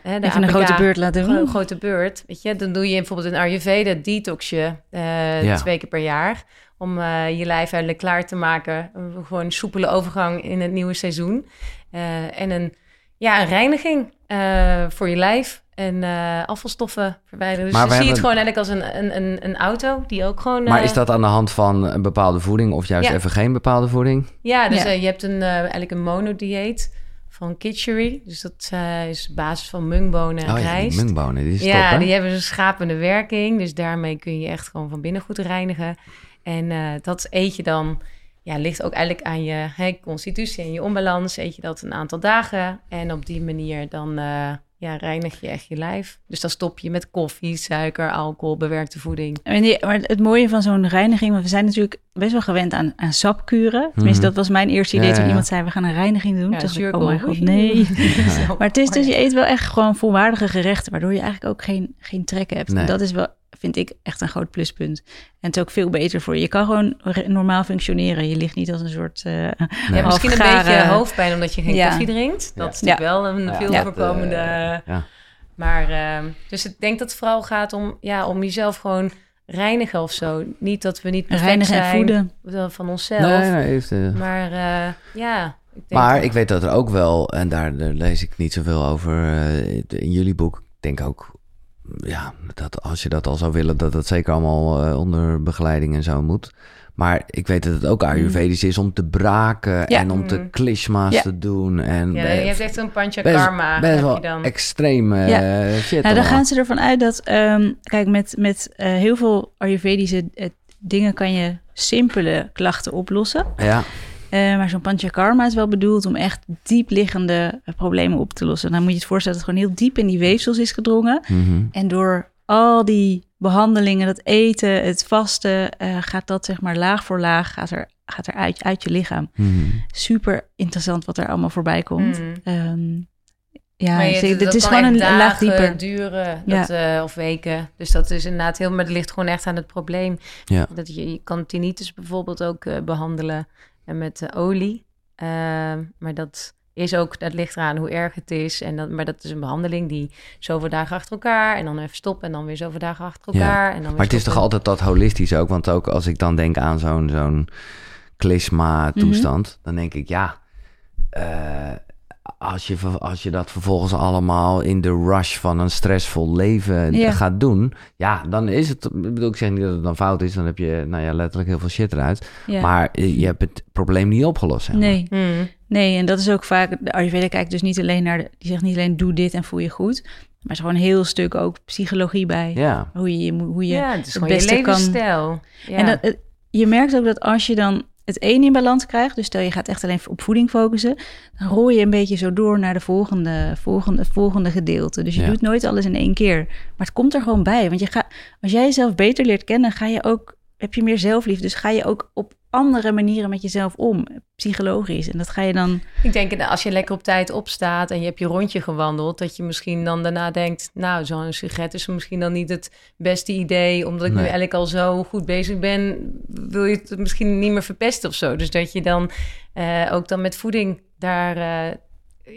hè, de Even een grote beurt laten doen. een grote beurt. Weet je, dan doe je bijvoorbeeld een Ayurveda detoxje eh, Ja. twee keer per jaar. Om eh, je lijf eigenlijk klaar te maken. Gewoon een soepele overgang in het nieuwe seizoen. Eh, en een, ja, een reiniging eh, voor je lijf. En eh, afvalstoffen verwijderen. Dus Maar je ziet het gewoon eigenlijk als een, een, een, een auto die ook gewoon... Maar eh, is dat aan de hand van een bepaalde voeding of juist Ja. even geen bepaalde voeding? Ja, dus Ja. eh, je hebt een, eh, eigenlijk een monodieet van Kitchery. Dus dat eh, is op basis van mungbonen en oh ja, die rijst. mungbonen, die is ja, top, hè? die hebben een schapende werking. Dus daarmee kun je echt gewoon van binnen goed reinigen. En eh, dat eet je dan ja, ligt ook eigenlijk aan je hè, constitutie en je onbalans. Eet je dat een aantal dagen en op die manier dan eh, ja, reinig je echt je lijf. Dus dan stop je met koffie, suiker, alcohol, bewerkte voeding. Maar het mooie van zo'n reiniging, want we zijn natuurlijk best wel gewend aan, aan sapkuren. Tenminste, Mhm. dat was mijn eerste idee Ja, toen ja, iemand zei, we gaan een reiniging doen. Ja, Toen dacht ik, zuurkool. oh mijn god, nee. Maar het is dus, je eet wel echt gewoon volwaardige gerechten, waardoor je eigenlijk ook geen, geen trek hebt. Nee. Dat is wel, vind ik, echt een groot pluspunt. En het is ook veel beter voor je. Je kan gewoon normaal functioneren. Je ligt niet als een soort... eh Nee. hebt misschien een beetje hoofdpijn omdat je geen Ja. koffie drinkt. Dat Ja. is natuurlijk wel een Ja, veel voorkomende... ja. Maar, ehm, dus ik denk dat het vooral gaat om, ja, om jezelf gewoon reinigen of zo. Niet dat we niet perfect zijn voeden. wel van onszelf. Nee, nee, heeft, Maar eh, ja, ik denk Maar ik weet dat er ook wel, en daar, daar lees ik niet zoveel over eh, in jullie boek. Ik denk ook, ja, dat als je dat al zou willen, dat dat zeker allemaal eh, onder begeleiding en zo moet. Maar ik weet dat het ook Ayurvedisch is om te braken Ja. en om te Mm. klishma's Ja. te doen. En ja, je hebt echt een pancha best, karma. best heb wel je dan. extreem eh, Ja. shit. Nou, dan gaan ze ervan uit dat, ehm, kijk, met, met eh, heel veel Ayurvedische eh, dingen kan je simpele klachten oplossen. Ja, Eh, maar zo'n panchakarma is wel bedoeld om echt diepliggende problemen op te lossen. Dan moet je het voorstellen dat het gewoon heel diep in die weefsels is gedrongen. mhm. En door al die behandelingen, dat eten, het vasten, eh, gaat dat zeg maar laag voor laag, gaat er, gaat er uit, uit je lichaam. Mhm. Super interessant wat er allemaal voorbij komt. Mm. Ehm, ja, Maar je- dit is gewoon een, laag dieper. duren, Ja. dat, eh, of weken. Dus dat is inderdaad heel, maar dat ligt gewoon echt aan het probleem. Ja. Dat je, je kan tinnitus bijvoorbeeld ook eh, behandelen en met eh, olie. Ehm, maar dat is ook, dat ligt eraan hoe erg het is. En dat, maar dat is een behandeling die zoveel dagen achter elkaar en dan even stoppen en dan weer zoveel dagen achter Ja. elkaar. En dan Maar het is toch altijd dat holistisch ook? Want ook als ik dan denk aan zo'n zo'n klisma-toestand, Mhm. dan denk ik, ja, eh, als, je, als je dat vervolgens allemaal in de rush van een stressvol leven Ja. gaat doen, ja, dan is het, ik bedoel, ik zeg niet dat het dan fout is, dan heb je, nou ja, letterlijk heel veel shit eruut. Ja. Maar eh, je hebt het probleem niet opgelost, zeg maar. Nee, Hmm. nee, en dat is ook vaak. De Ayurveda kijkt dus niet alleen naar. De, die zegt niet alleen doe dit en voel je goed. Maar er is gewoon een heel stuk ook psychologie bij. Ja, Hoe je, je moet- hoe je. ja, het is het gewoon je kan- levensstijl. Ja. En dat, het- je merkt ook dat als je dan het een in balans krijgt, dus stel je gaat echt alleen op voeding focussen, dan rol je een beetje zo door naar de volgende, volgende, volgende gedeelte. Dus je Ja. doet nooit alles in één keer. Maar het komt er gewoon bij. Want je gaat, als jij jezelf beter leert kennen, ga je ook, heb je meer zelfliefde. Dus ga je ook op andere manieren met jezelf om, psychologisch. En dat ga je dan. Ik denk dat als je lekker op tijd opstaat en je hebt je rondje gewandeld, dat je misschien dan daarna denkt, nou, zo'n sigaret is misschien dan niet het beste idee, omdat ik nu eigenlijk al zo goed bezig ben, wil je het misschien niet meer verpesten of zo. Dus dat je dan eh, ook dan met voeding daar, eh,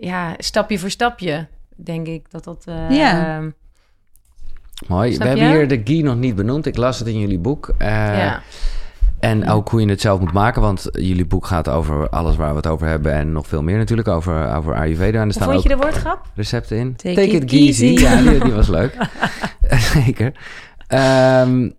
ja, stapje voor stapje, denk ik dat dat. eh, Ja. Mooi. Snap We hebben je? hier de ghee nog niet benoemd. Ik las het in jullie boek. Eh, ja. En ook hoe je het zelf moet maken, want jullie boek gaat over alles waar we het over hebben en nog veel meer natuurlijk over, over Ayurveda. En er staan vond je de woordgrap? recepten in. Take it easy. easy. Ja, die, die was leuk. Zeker. Ehm,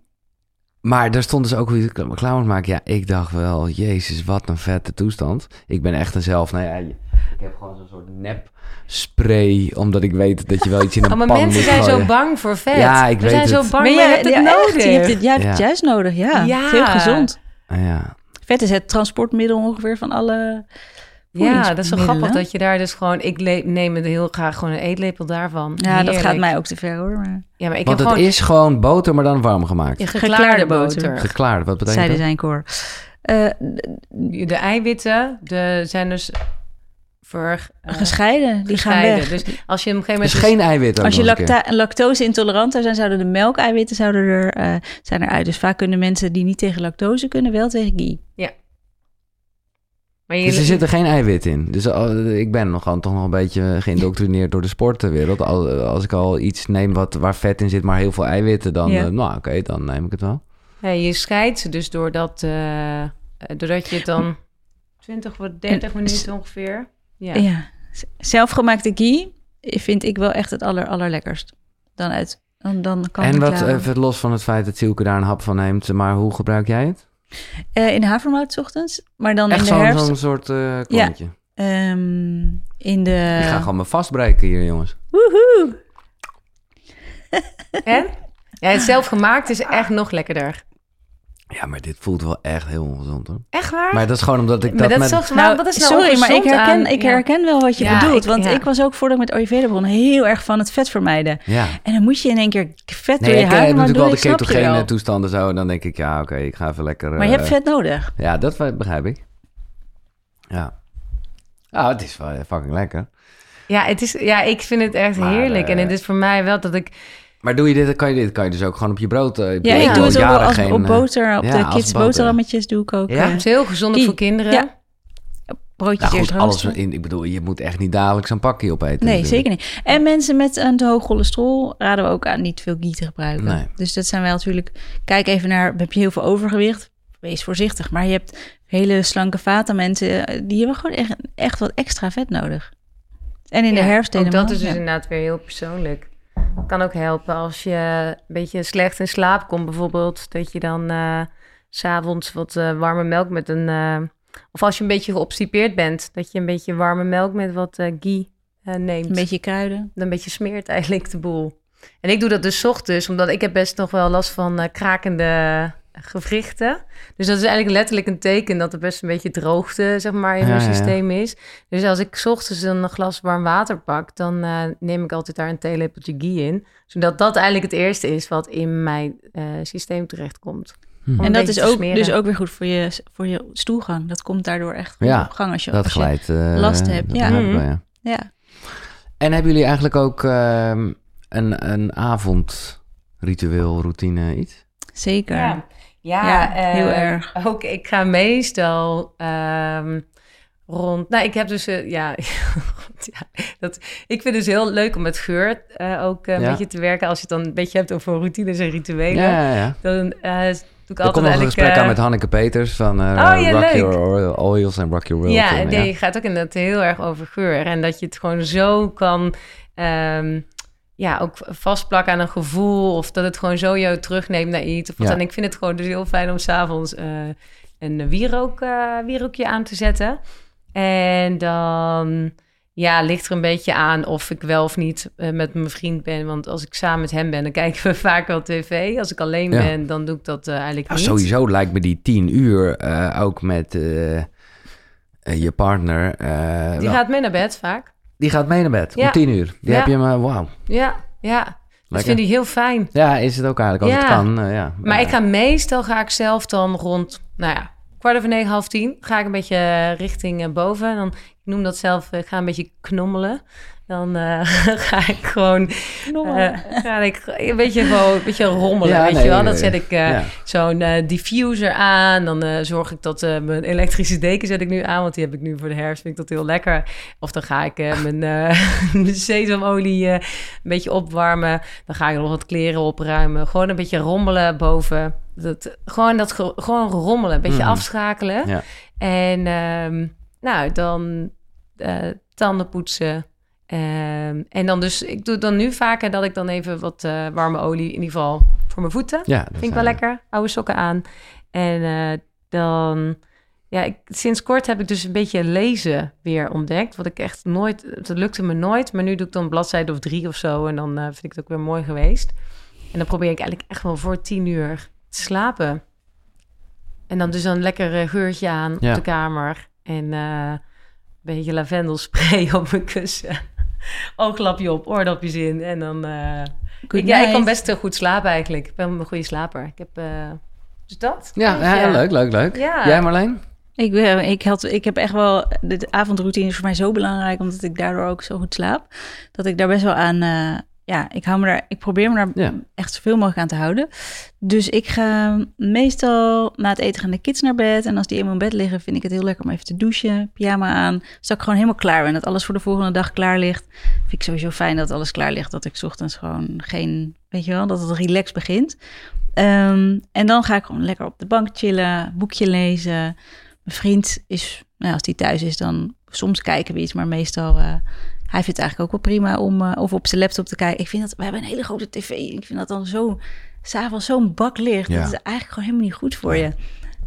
maar daar stond dus ook hoe je het klaar moet maken. Ja, ik dacht wel, jezus, wat een vette toestand. Ik ben echt een zelf, nou ja, ik heb gewoon zo'n soort nep spray, omdat ik weet dat je wel iets in een Oh, maar pan mensen zijn zo bang voor vet. Ja, ik We weet zijn zo het. bang, maar je hebt het ja, nodig. echt, je hebt het, jij hebt het Ja. juist nodig, ja. Ja. Het is heel gezond. Ja, Vet is het transportmiddel ongeveer van alle Ja, dat is zo grappig dat je daar dus gewoon... Ik neem het heel graag gewoon een eetlepel daarvan. Ja, dat gaat mij ook te ver hoor. Maar Ja, maar ik want heb het gewoon is gewoon boter, maar dan warm gemaakt. ja, geklaarde geklaarde boter. boter. Geklaard, wat betekent zeiden dat? zijn koor. Eh, De eiwitten de, zijn dus ver, eh, gescheiden, die gaan gescheiden. weg. Dus als je op een gegeven Dus moment... geen eiwit ook Als je lacta lactose intolerant zou zijn, zouden de melkeiwitten zouden er, eh, zijn eruit. Dus vaak kunnen mensen die niet tegen lactose kunnen, wel tegen ghee. Maar je, Dus er zit er geen eiwit in. Dus al- ik ben nog gewoon toch nog een beetje geïndoctrineerd door de sportwereld. Al- Als ik al iets neem wat, waar vet in zit, maar heel veel eiwitten, dan, Ja. eh, nou oké, dan neem ik het wel. ja, je scheidt ze dus doordat, eh, eh, doordat je het dan 20 of 30 En- minuten ongeveer... Ja. Ja. Zelfgemaakte ghee vind ik wel echt het aller, allerlekkerst. Dan uit, dan, dan kan en wat, even los van het feit dat Zielke daar een hap van neemt, maar hoe gebruik jij het? Eh, in de havermout ochtends, maar dan Echt in de herfst. zo'n soort eh klontje. ehm, in de... Ik ga gewoon me vastbreken hier, jongens. Woehoe! En? Ja, het zelfgemaakt is echt nog lekkerder. Ja, maar dit voelt wel echt heel ongezond hoor. Echt waar? Maar dat is gewoon omdat ik Maar dat dat met... maar wat is nou sorry, maar ik herken, aan- ik ja. herken wel wat je Ja, bedoelt. ik- want ja. ik was ook voordat ik met Ayurveda begon heel erg van het vet vermijden. Ja. En dan moet je in één keer vet Nee, door je ik huid, heb maar natuurlijk wel de ketogene toestanden zo. En dan denk ik, ja, oké, ik ga even lekker... Maar je hebt eh, vet nodig. Ja, dat begrijp ik. Ja. Ah, het is wel fucking lekker. Ja, het is, ja, ik vind het echt Maar, heerlijk. en eh, het is voor mij wel dat ik... Maar doe je dit, kan je dit, kan je dus ook gewoon op je brood... eh, Ja, je ik doe het ook als, geen, op eh, boter. Op ja, de kids boter. boterhammetjes doe ik ook. Ja? eh, Het is heel gezond voor kinderen. ja. broodjes Nou goed, alles in, ik bedoel, je moet echt niet dagelijks een pakje opeten. Nee, natuurlijk. zeker niet. En mensen met een te hoog cholesterol raden we ook aan niet veel ghee te gebruiken. Nee. Dus dat zijn wel natuurlijk... Kijk even naar, heb je heel veel overgewicht? Wees voorzichtig. Maar je hebt hele slanke vaten mensen... die hebben gewoon echt, echt wat extra vet nodig. En in de herfst ook helemaal. dat is dus ja. inderdaad weer heel persoonlijk. Kan ook helpen als je een beetje slecht in slaap komt bijvoorbeeld. Dat je dan s s'avonds wat eh, warme melk met een... eh, of als je een beetje geobstipeerd bent. Dat je een beetje warme melk met wat ghee neemt. Een beetje kruiden. Dan een beetje smeert eigenlijk de boel. En ik doe dat dus ochtends, omdat ik heb best nog wel last van krakende gewrichten. Dus dat is eigenlijk letterlijk een teken dat er best een beetje droogte zeg maar, in Ja, mijn ja, ja. systeem is. Dus als ik 's ochtends een glas warm water pak, dan eh, neem ik altijd daar een theelepeltje ghee in. Zodat dat eigenlijk het eerste is wat in mijn eh, systeem terechtkomt. Hm. Om een En dat is ook, dus ook weer goed voor je, voor je stoelgang. Dat komt daardoor echt goed Ja, op gang als je, Dat als je glijdt. eh, last hebt, dat ja. Mhm. ja. Ja, En hebben jullie eigenlijk ook ehm, een, een avondritueel, routine, iets? zeker. Ja, ja, Ja, heel eh, erg. Ook, ik ga meestal ehm, rond. Nou, ik heb dus eh, ja, ja, dat. Ik vind het dus heel leuk om met geur eh, ook eh, een Ja. beetje te werken. Als je het dan een beetje hebt over routines en rituelen, Ja, ja, ja. dan eh, doe ik Er altijd komt nog een gesprek aan met Hanneke Peters van eh, Oh, ja, Rock leuk. Your Oil- Oils en Rock Your World. Ja, en, nee, gaat ook inderdaad heel erg over geur. En dat je het gewoon zo kan... ehm, ja, ook vastplakken aan een gevoel. Of dat het gewoon zo jou terugneemt naar iets. Of wat. Ja. En ik vind het gewoon dus heel fijn om s'avonds eh een wierook, eh, wierookje aan te zetten. En dan ja, ligt er een beetje aan of ik wel of niet eh, met mijn vriend ben. Want als ik samen met hem ben, dan kijken we vaak wel tv. Als ik alleen Ja. ben, dan doe ik dat eigenlijk Ja, niet. sowieso lijkt me die tien uur ook met je partner. Die wel- gaat mee naar bed vaak. Die gaat mee naar bed om tien uur. Die Ja. heb je maar, wauw. Ja, ja. Dat Lekker. vind ik heel fijn. Ja, is het ook eigenlijk als Ja. het kan. eh, ja. Maar ik ga meestal ga ik zelf dan rond, nou ja, kwart over negen, half tien, ga ik een beetje richting eh, boven. En dan, ik noem dat zelf, eh, ik ga een beetje knommelen. Dan eh, ga ik gewoon, eh, ga ik een beetje gewoon, een beetje rommelen, Ja, weet nee, je wel. Dan zet ik ja. zo'n diffuser aan. Dan zorg ik dat mijn elektrische deken zet ik nu aan, want die heb ik nu voor de herfst. Vind ik dat heel lekker. Of dan ga ik eh, mijn, sesamolie een beetje opwarmen. Dan ga ik nog wat kleren opruimen. Gewoon een beetje rommelen boven. Dat, gewoon, dat, ge- gewoon rommelen, een beetje Mhm. afschakelen. Ja. En ehm, nou, dan eh, tanden poetsen. Ehm, en dan dus, ik doe dan nu vaker dat ik dan even wat eh, warme olie, in ieder geval voor mijn voeten. Ja, dat Vind ik wel lekker. Oude sokken aan. En eh, dan... Ja, ik, sinds kort heb ik dus een beetje lezen weer ontdekt. Wat ik echt nooit... Dat lukte me nooit. Maar nu doe ik dan bladzijde of drie of zo. En dan vind ik het ook weer mooi geweest. En dan probeer ik eigenlijk echt wel voor tien uur te slapen. En dan dus een lekker geurtje aan Ja. op de kamer. En eh, een beetje lavendelspray op mijn kussen. Ooglapje op, oordopjes in. En dan... eh, Good ik, ja, ik kan best eh, goed slapen eigenlijk. Ik ben een goede slaper. Ik heb... eh, dus dat. Ja, leuk, leuk, leuk. Ja. Jij Marleen? Ik, ik, had, ik heb echt wel... De avondroutine is voor mij zo belangrijk... omdat ik daardoor ook zo goed slaap... dat ik daar best wel aan... ja, ik, hou me daar, ik probeer me daar Ja. echt zoveel mogelijk aan te houden. Dus ik ga meestal na het eten gaan de kids naar bed. En als die eenmaal in bed liggen, vind ik het heel lekker om even te douchen. Pyjama aan. Zodat ik gewoon helemaal klaar ben. Dat alles voor de volgende dag klaar ligt. Vind ik sowieso fijn dat alles klaar ligt. Dat ik 's ochtends gewoon geen... Weet je wel, dat het relax begint. Ehm, en dan ga ik gewoon lekker op de bank chillen. Boekje lezen. Mijn vriend is... Nou, als die thuis is, dan soms kijken we iets. Maar meestal... eh, hij vindt het eigenlijk ook wel prima om eh, of op zijn laptop te kijken. Ik vind dat we hebben een hele grote tv. Ik vind dat dan zo s'avonds zo'n bak licht. Ja. Dat is eigenlijk gewoon helemaal niet goed voor je.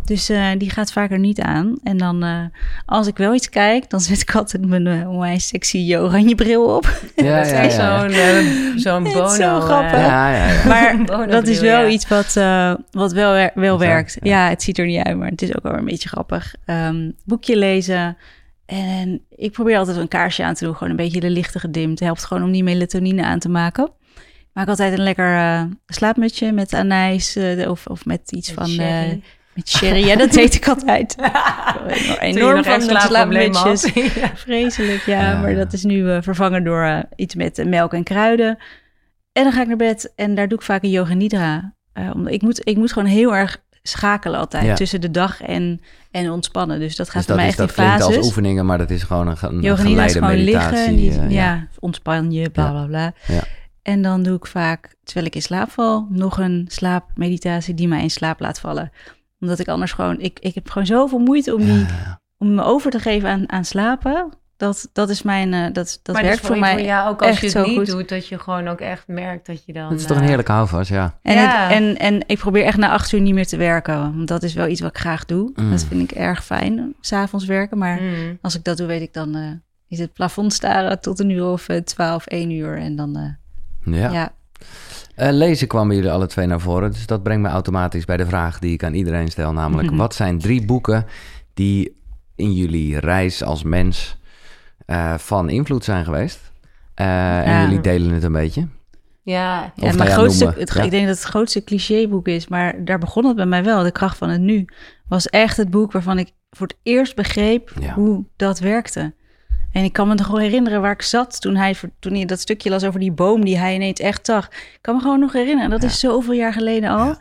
Dus eh, die gaat vaker niet aan. En dan, eh, als ik wel iets kijk, dan zet ik altijd mijn uh, onwijs sexy oranje bril op. Ja, dat is ja, ja. zo'n bono. zo eh, grappig. Ja, ja, ja. Maar dat is wel ja. iets wat, eh, wat wel, wer- wel werkt. Ja. het ziet er niet uit, maar het is ook wel een beetje grappig. Ehm, boekje lezen. En ik probeer altijd een kaarsje aan te doen. Gewoon een beetje de lichte gedimd. Het helpt gewoon om die melatonine aan te maken. Ik maak altijd een lekker eh, slaapmutsje met anijs eh, of, of met iets van... eh, Sherry. met sherry, ja, dat deed ik altijd. Enorm van. Ja. Vreselijk, ja. Ja. Maar dat is nu eh, vervangen door eh, iets met eh, melk en kruiden. En dan ga ik naar bed en daar doe ik vaak een yoga nidra. Eh, omdat ik, moet, ik moet gewoon heel erg schakelen altijd Ja. tussen de dag en, en ontspannen. Dus dat gaat Dus dat, mij is, echt dat in klinkt als fases. oefeningen, maar dat is gewoon een, een geleide gewoon meditatie. liggen. Eh, ja. ontspan je, bla Ja. bla bla. Ja. En dan doe ik vaak, terwijl ik in slaap val, nog een slaapmeditatie die mij in slaap laat vallen. Omdat ik anders gewoon, ik, ik heb gewoon zoveel moeite om, die, Ja. om me over te geven aan, aan slapen. Dat, dat is mijn, eh, dat, dat maar werkt dus voor mij. Voor jou ook als echt je het zo niet goed. doet, dat je gewoon ook echt merkt dat je dan... Dat is toch een eh, heerlijke houvast, ja. En, Ja. het, en, en ik probeer echt na acht uur niet meer te werken. Want dat is wel iets wat ik graag doe. Mm. Dat vind ik erg fijn, s'avonds werken. Maar mm. als ik dat doe, weet ik dan... eh, is het plafond staren tot een uur of twaalf, één uur. En dan, eh, ja. ja. Eh, lezen kwamen jullie alle twee naar voren. Dus dat brengt me automatisch bij de vraag die ik aan iedereen stel. Namelijk, wat zijn drie boeken die in jullie reis als mens eh, van invloed zijn geweest? Eh, En jullie delen het een beetje. Ja, Of Ja, nou mijn grootste, noemen. het, Ja. ik denk dat het grootste clichéboek is, maar daar begon het bij mij wel. De kracht van het nu was echt het boek waarvan ik voor het eerst begreep Ja. hoe dat werkte. En ik kan me nog wel herinneren waar ik zat toen hij, toen hij dat stukje las over die boom die hij ineens echt zag. Ik kan me gewoon nog herinneren. Dat is zoveel jaar geleden al.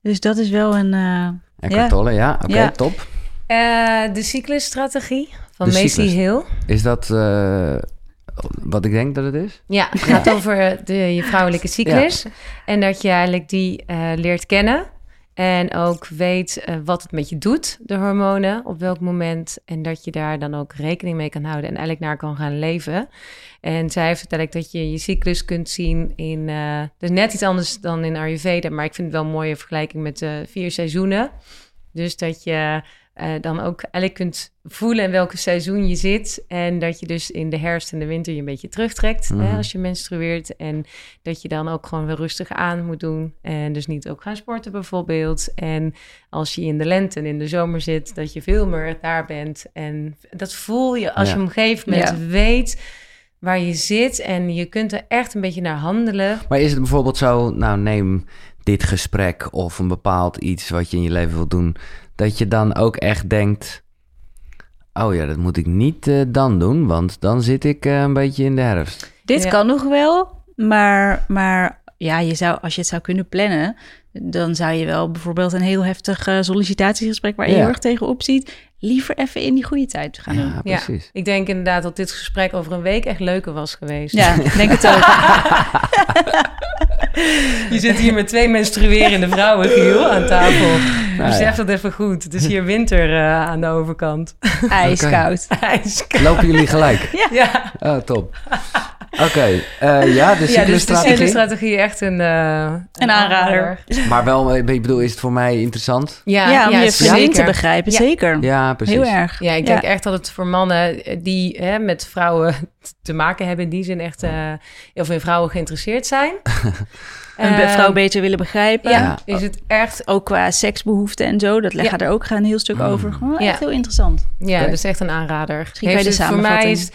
Dus dat is wel een... eh, Eckhart Ja. Tolle, ja. Oké, top. Eh, de cyclusstrategie van De Macy. Hill. Is dat eh, wat ik denk dat het is? Ja, het gaat over de, je vrouwelijke cyclus. En dat je eigenlijk die eh, leert kennen. En ook weet eh, wat het met je doet, de hormonen, op welk moment. En dat je daar dan ook rekening mee kan houden en eigenlijk naar kan gaan leven. En zij heeft uiteindelijk dat je je cyclus kunt zien in... eh dus net iets anders dan in Ayurveda, maar ik vind het wel een mooie vergelijking met de vier seizoenen. Dus dat je eh, dan ook eigenlijk kunt voelen in welke seizoen je zit. En dat je dus in de herfst en de winter je een beetje terugtrekt Mhm. hè, als je menstrueert. En dat je dan ook gewoon weer rustig aan moet doen. En dus niet ook gaan sporten bijvoorbeeld. En als je in de lente en in de zomer zit, dat je veel meer daar bent. En dat voel je als Ja. je op een gegeven moment Ja. weet waar je zit. En je kunt er echt een beetje naar handelen. Maar is het bijvoorbeeld zo, nou neem dit gesprek of een bepaald iets wat je in je leven wilt doen, dat je dan ook echt denkt, oh ja, dat moet ik niet eh, dan doen, want dan zit ik eh, een beetje in de herfst. Dit Ja. kan nog wel, maar, maar ja, je zou, als je het zou kunnen plannen, dan zou je wel bijvoorbeeld een heel heftig eh, sollicitatiegesprek waar je Ja. heel erg tegenop ziet, liever even in die goede tijd gaan doen. Ja, Ja. precies. Ik denk inderdaad dat dit gesprek over een week echt leuker was geweest. Ja, ik denk het ook. Je zit hier met twee menstruerende vrouwen, Giel, aan tafel. Nou Besef ja. dat even goed. Het is hier winter eh, aan de overkant. IJskoud. IJskoud. Lopen jullie gelijk? Ja, Oh, top. Oké, eh, ja, de ja dus de cyclusstrategie. cyclusstrategie echt een, eh, Een aanrader. maar wel, ik bedoel, is het voor mij interessant? Ja, Ja, om ja, je vriendin te zeker. begrijpen, Ja. zeker. Ja, precies. Heel erg. Ja, ik denk echt dat het voor mannen die hè, met vrouwen te maken hebben... in die zin echt eh heel veel in vrouwen geïnteresseerd zijn. Een be- Eh, vrouw beter willen begrijpen. Ja, is het echt... Ook qua seksbehoeften en zo. Dat leggen Ja. er ook een heel stuk Mm. over. Gewoon Ja. echt heel interessant. Ja, dat is echt een aanrader. Misschien kan je Heeft de het voor mij samenvatting. is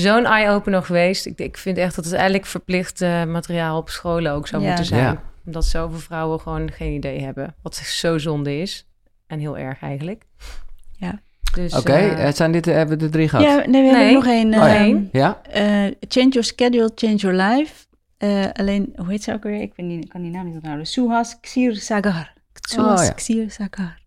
zo'n eye-opener geweest. Ik, ik vind echt dat het eigenlijk verplicht eh, materiaal op scholen ook zou Ja. moeten zijn. Ja. Omdat zoveel vrouwen gewoon geen idee hebben. Wat zo zonde is. En heel erg eigenlijk. Ja. Dus, Oké, eh, het zijn dit, hebben we de drie gehad? Ja, nee, we hebben nog één. Nog eh, één. Ja? eh, change your schedule, change your life. Eh, alleen, hoe heet ze ook weer? Ik, ben die, ik kan die naam niet onthouden. Suhas Ksir Sagar. Suhas Oh, ja. Ksir Sagar.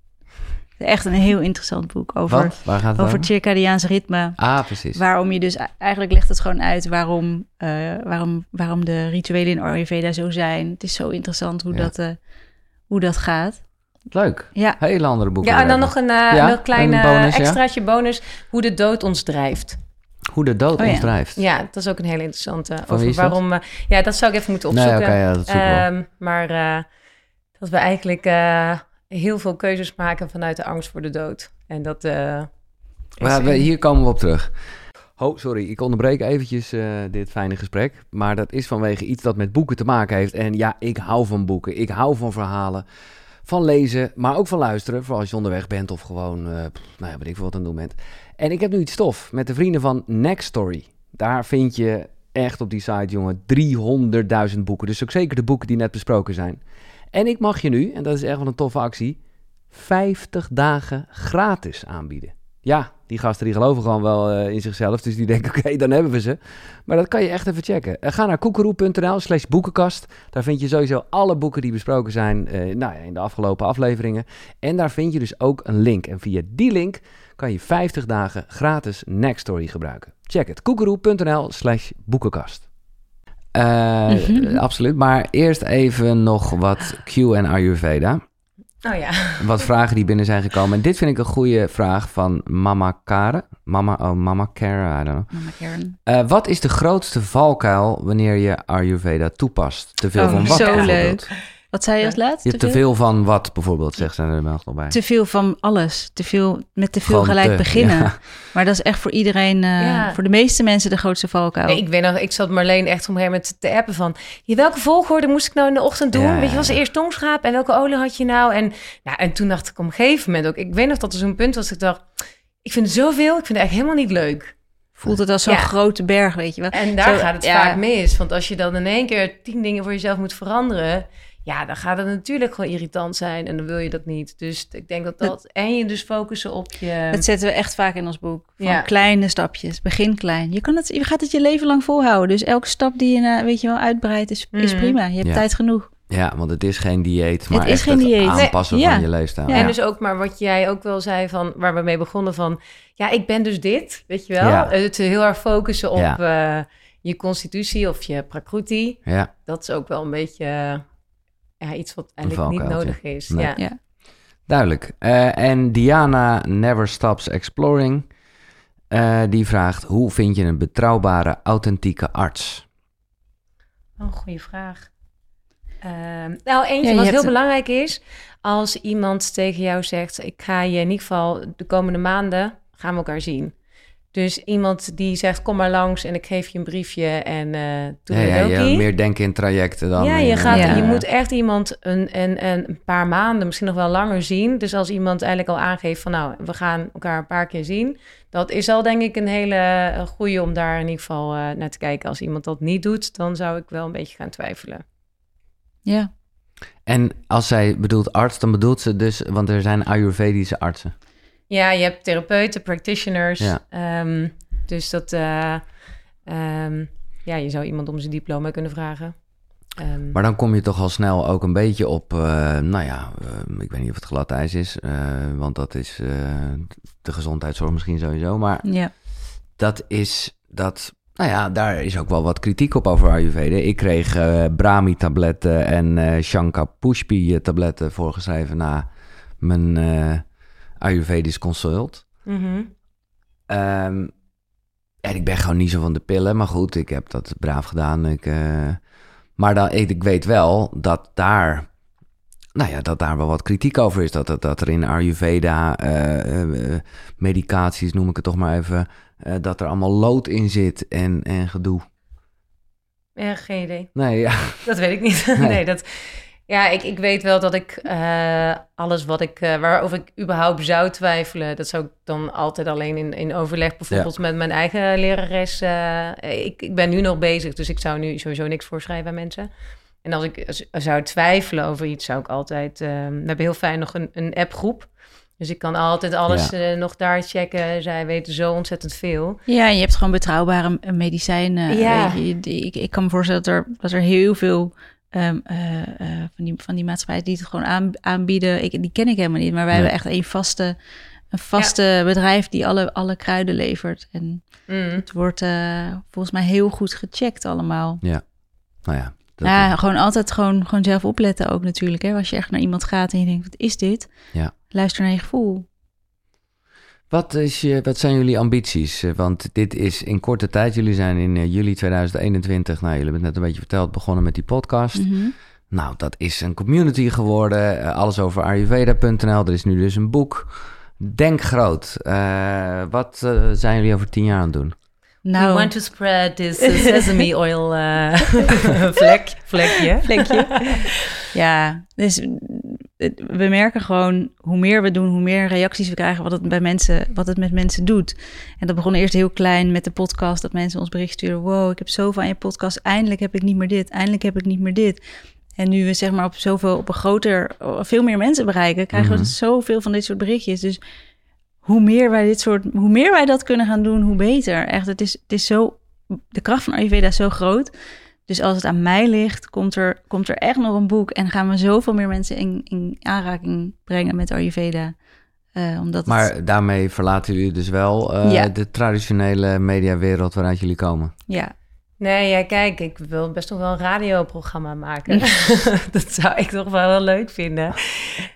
Echt een heel interessant boek over, Wat? Waar gaat het over over? circadiaans ritme. Ah, precies. Waarom je dus, eigenlijk legt het gewoon uit waarom, eh, waarom, waarom de rituelen in Ayurveda zo zijn. Het is zo interessant hoe, Ja. dat, eh, hoe dat gaat. Leuk. Ja, Hele andere boeken. ja, en dan nog een, eh Ja, klein een ja. extraatje bonus. Hoe de dood ons drijft. Hoe de dood Oh, ja. ons drijft. Ja, dat is ook een hele interessante. Van wie over waarom. ja, dat zou ik even moeten Nee, opzoeken. dat. Ehm, maar eh, dat we eigenlijk. Heel veel keuzes maken vanuit de angst voor de dood. En dat. eh, Maar we- hier komen we op terug. Oh, sorry, ik onderbreek eventjes eh, dit fijne gesprek. Maar dat is vanwege iets dat met boeken te maken heeft. En ja, ik hou van boeken. Ik hou van verhalen. Van lezen, maar ook van luisteren. Vooral als je onderweg bent of gewoon, pff, nou ja, weet ik veel wat aan het doen bent. En ik heb nu iets stof met de vrienden van Next Story. Daar vind je echt op die site, jongen, 300.000 boeken. Dus ook zeker de boeken die net besproken zijn. En ik mag je nu, en dat is echt wel een toffe actie, 50 dagen gratis aanbieden. Ja, die gasten die geloven gewoon wel eh, in zichzelf. Dus die denken, oké, dan hebben we ze. Maar dat kan je echt even checken. Eh, ga naar koekeroe.nl slash boekenkast. Daar vind je sowieso alle boeken die besproken zijn eh, nou in de afgelopen afleveringen. En daar vind je dus ook een link. En via die link kan je 50 dagen gratis Nextory gebruiken. Check het. koekeroe.nl slash boekenkast. Eh, Absoluut. Maar eerst even nog wat Q en Ayurveda. Oh ja. Wat vragen die binnen zijn gekomen. En dit vind ik een goede vraag van Mama Karen. Mama, oh, Mama Karen, I don't know. Mama Karen. Eh, wat is de grootste valkuil wanneer je Ayurveda toepast? Te veel Oh, van wat zo bijvoorbeeld? leuk. Wat zei je als laatste? Je hebt te veel van wat bijvoorbeeld, zegt ze er nog bij. Te veel van alles. Te veel, met te veel Gewoon gelijk te, beginnen. ja. Maar dat is echt voor iedereen, eh, Ja. voor de meeste mensen de grootste valkuil. Nee, ik weet nog, ik zat Marleen echt gegeven moment te appen van... "Ja, welke volgorde moest ik nou in de ochtend doen? Ja, Weet je, was eerst tongschaap en welke olie had je nou? En, nou, en toen dacht ik op een gegeven moment ook... Ik weet nog dat er zo'n punt was dat ik dacht... Ik vind het zoveel, ik vind het echt helemaal niet leuk. Voelt het als zo'n Ja. grote berg, weet je wel. En daar Zo, gaat het ja. vaak mis. Want als je dan in één keer tien dingen voor jezelf moet veranderen... Ja, dan gaat het natuurlijk gewoon irritant zijn en dan wil je dat niet. Dus ik denk dat dat... En je dus focussen op je... Dat zetten we echt vaak in ons boek. Van Ja. kleine stapjes. Begin klein. Je, kan het, je gaat het je leven lang volhouden. Dus elke stap die je na, weet je wel, uitbreidt is, is Mhm. prima. Je hebt Ja. tijd genoeg. Ja, want het is geen dieet, maar is echt geen het dieet. aanpassen Nee, van ja. je leefstijl. Ja. En dus ook maar wat jij ook wel zei van waar we mee begonnen van ja, ik ben dus dit, weet je wel? Ja. Het heel erg focussen op Ja. eh, je constitutie of je prakruti. ja. Dat is ook wel een beetje eh, ja, iets wat eigenlijk niet nodig is. Nee. Ja. Ja. Duidelijk. Eh, en Diana Never Stops Exploring, eh, die vraagt... Hoe vind je een betrouwbare, authentieke arts? Oh, goede vraag. Ehm, nou, eentje Ja, wat heel een- belangrijk is, als iemand tegen jou zegt, ik ga je in ieder geval de komende maanden gaan we elkaar zien. Dus iemand die zegt, kom maar langs en ik geef je een briefje en eh doe Ja, ja, je meer denken in trajecten dan... Ja, in, je, gaat, Ja. je moet echt iemand een, een, een paar maanden, misschien nog wel langer zien. Dus als iemand eigenlijk al aangeeft van nou, we gaan elkaar een paar keer zien. Dat is al denk ik een hele goede om daar in ieder geval eh, naar te kijken. Als iemand dat niet doet, dan zou ik wel een beetje gaan twijfelen. Ja. En als zij bedoelt arts, dan bedoelt ze dus... Want er zijn Ayurvedische artsen. Ja, je hebt therapeuten, practitioners. Ja. Ehm, dus dat, eh, ehm, ja, je zou iemand om zijn diploma kunnen vragen. Ehm, Maar dan kom je toch al snel ook een beetje op, eh, nou ja, eh, ik weet niet of het glad ijs is, eh, want dat is eh, de gezondheidszorg misschien sowieso. Maar ja. dat is dat, nou ja, daar is ook wel wat kritiek op over Ayurveda. Ik kreeg eh, Brahmi-tabletten en eh Shankar Pushpi-tabletten voorgeschreven na mijn eh, Ayurvedisch consult. mhm. Ehm, en ik ben gewoon niet zo van de pillen, maar goed, ik heb dat braaf gedaan. Ik, eh, maar dan, ik, ik weet wel dat daar, nou ja, dat daar wel wat kritiek over is. Dat, dat, dat er in Ayurveda, eh, eh, medicaties noem ik het toch maar even, dat er allemaal lood in zit en, en gedoe. Ja, geen idee. Nee, ja. Dat weet ik niet. Nee. Nee, dat. Ja, ik, ik weet wel dat ik eh, alles wat ik, eh, waarover ik überhaupt zou twijfelen, dat zou ik dan altijd alleen in, in overleg, bijvoorbeeld met mijn eigen lerares. eh, ik, ik ben nu nog bezig, dus ik zou nu sowieso niks voorschrijven aan mensen. En als ik zou twijfelen over iets, zou ik altijd. we hebben heel fijn nog een, een appgroep. Dus ik kan altijd alles nog daar checken. Zij weten zo ontzettend veel. Ja, je hebt gewoon betrouwbare eh, medicijnen. Ja. Weet je, Die- ik, ik kan me voorstellen dat er, dat er heel veel ehm, eh, eh, van, die, van die maatschappijen die het gewoon aan, aanbieden. Ik, die ken ik helemaal niet, maar wij Nee. hebben echt een vaste, een vaste bedrijf die alle, alle kruiden levert. En Mm. het wordt eh, volgens mij heel goed gecheckt allemaal. Nou ja. Ja, gewoon altijd gewoon, gewoon zelf opletten ook natuurlijk. Hè? Als je echt naar iemand gaat en je denkt, wat is dit? Ja. Luister naar je gevoel. Wat, is je, wat zijn jullie ambities? Eh, Want dit is in korte tijd. Jullie zijn in eh, juli 2021, nou, jullie hebben het net een beetje verteld, begonnen met die podcast. Mhm. Nou, dat is een community geworden. Uh, alles over Ayurveda.nl. Er is nu dus een boek. Denk groot. Uh, wat uh, zijn jullie over tien jaar aan het doen? Nou, We want to spread this sesame oil vlek, vlekje. vlekje. ja, dus we merken gewoon hoe meer we doen, hoe meer reacties we krijgen, wat het, bij mensen, wat het met mensen doet. En dat begon eerst heel klein met de podcast, dat mensen ons bericht sturen: Wow, ik heb zoveel aan je podcast, eindelijk heb ik niet meer dit, eindelijk heb ik niet meer dit. En nu we zeg maar op zoveel, op een groter, veel meer mensen bereiken, krijgen we mhm. zoveel van dit soort berichtjes. Dus hoe meer wij dit soort, hoe meer wij dat kunnen gaan doen, hoe beter. Echt, het is, het is zo, de kracht van Ayurveda is zo groot. Dus als het aan mij ligt, komt er, komt er echt nog een boek en gaan we zoveel meer mensen in, in aanraking brengen met Ayurveda. Uh, omdat maar daarmee verlaten jullie dus wel uh, de traditionele mediawereld waaruit jullie komen. Ja, Nee, ja, kijk, ik wil best nog wel een radioprogramma maken. dat zou ik toch wel heel leuk vinden.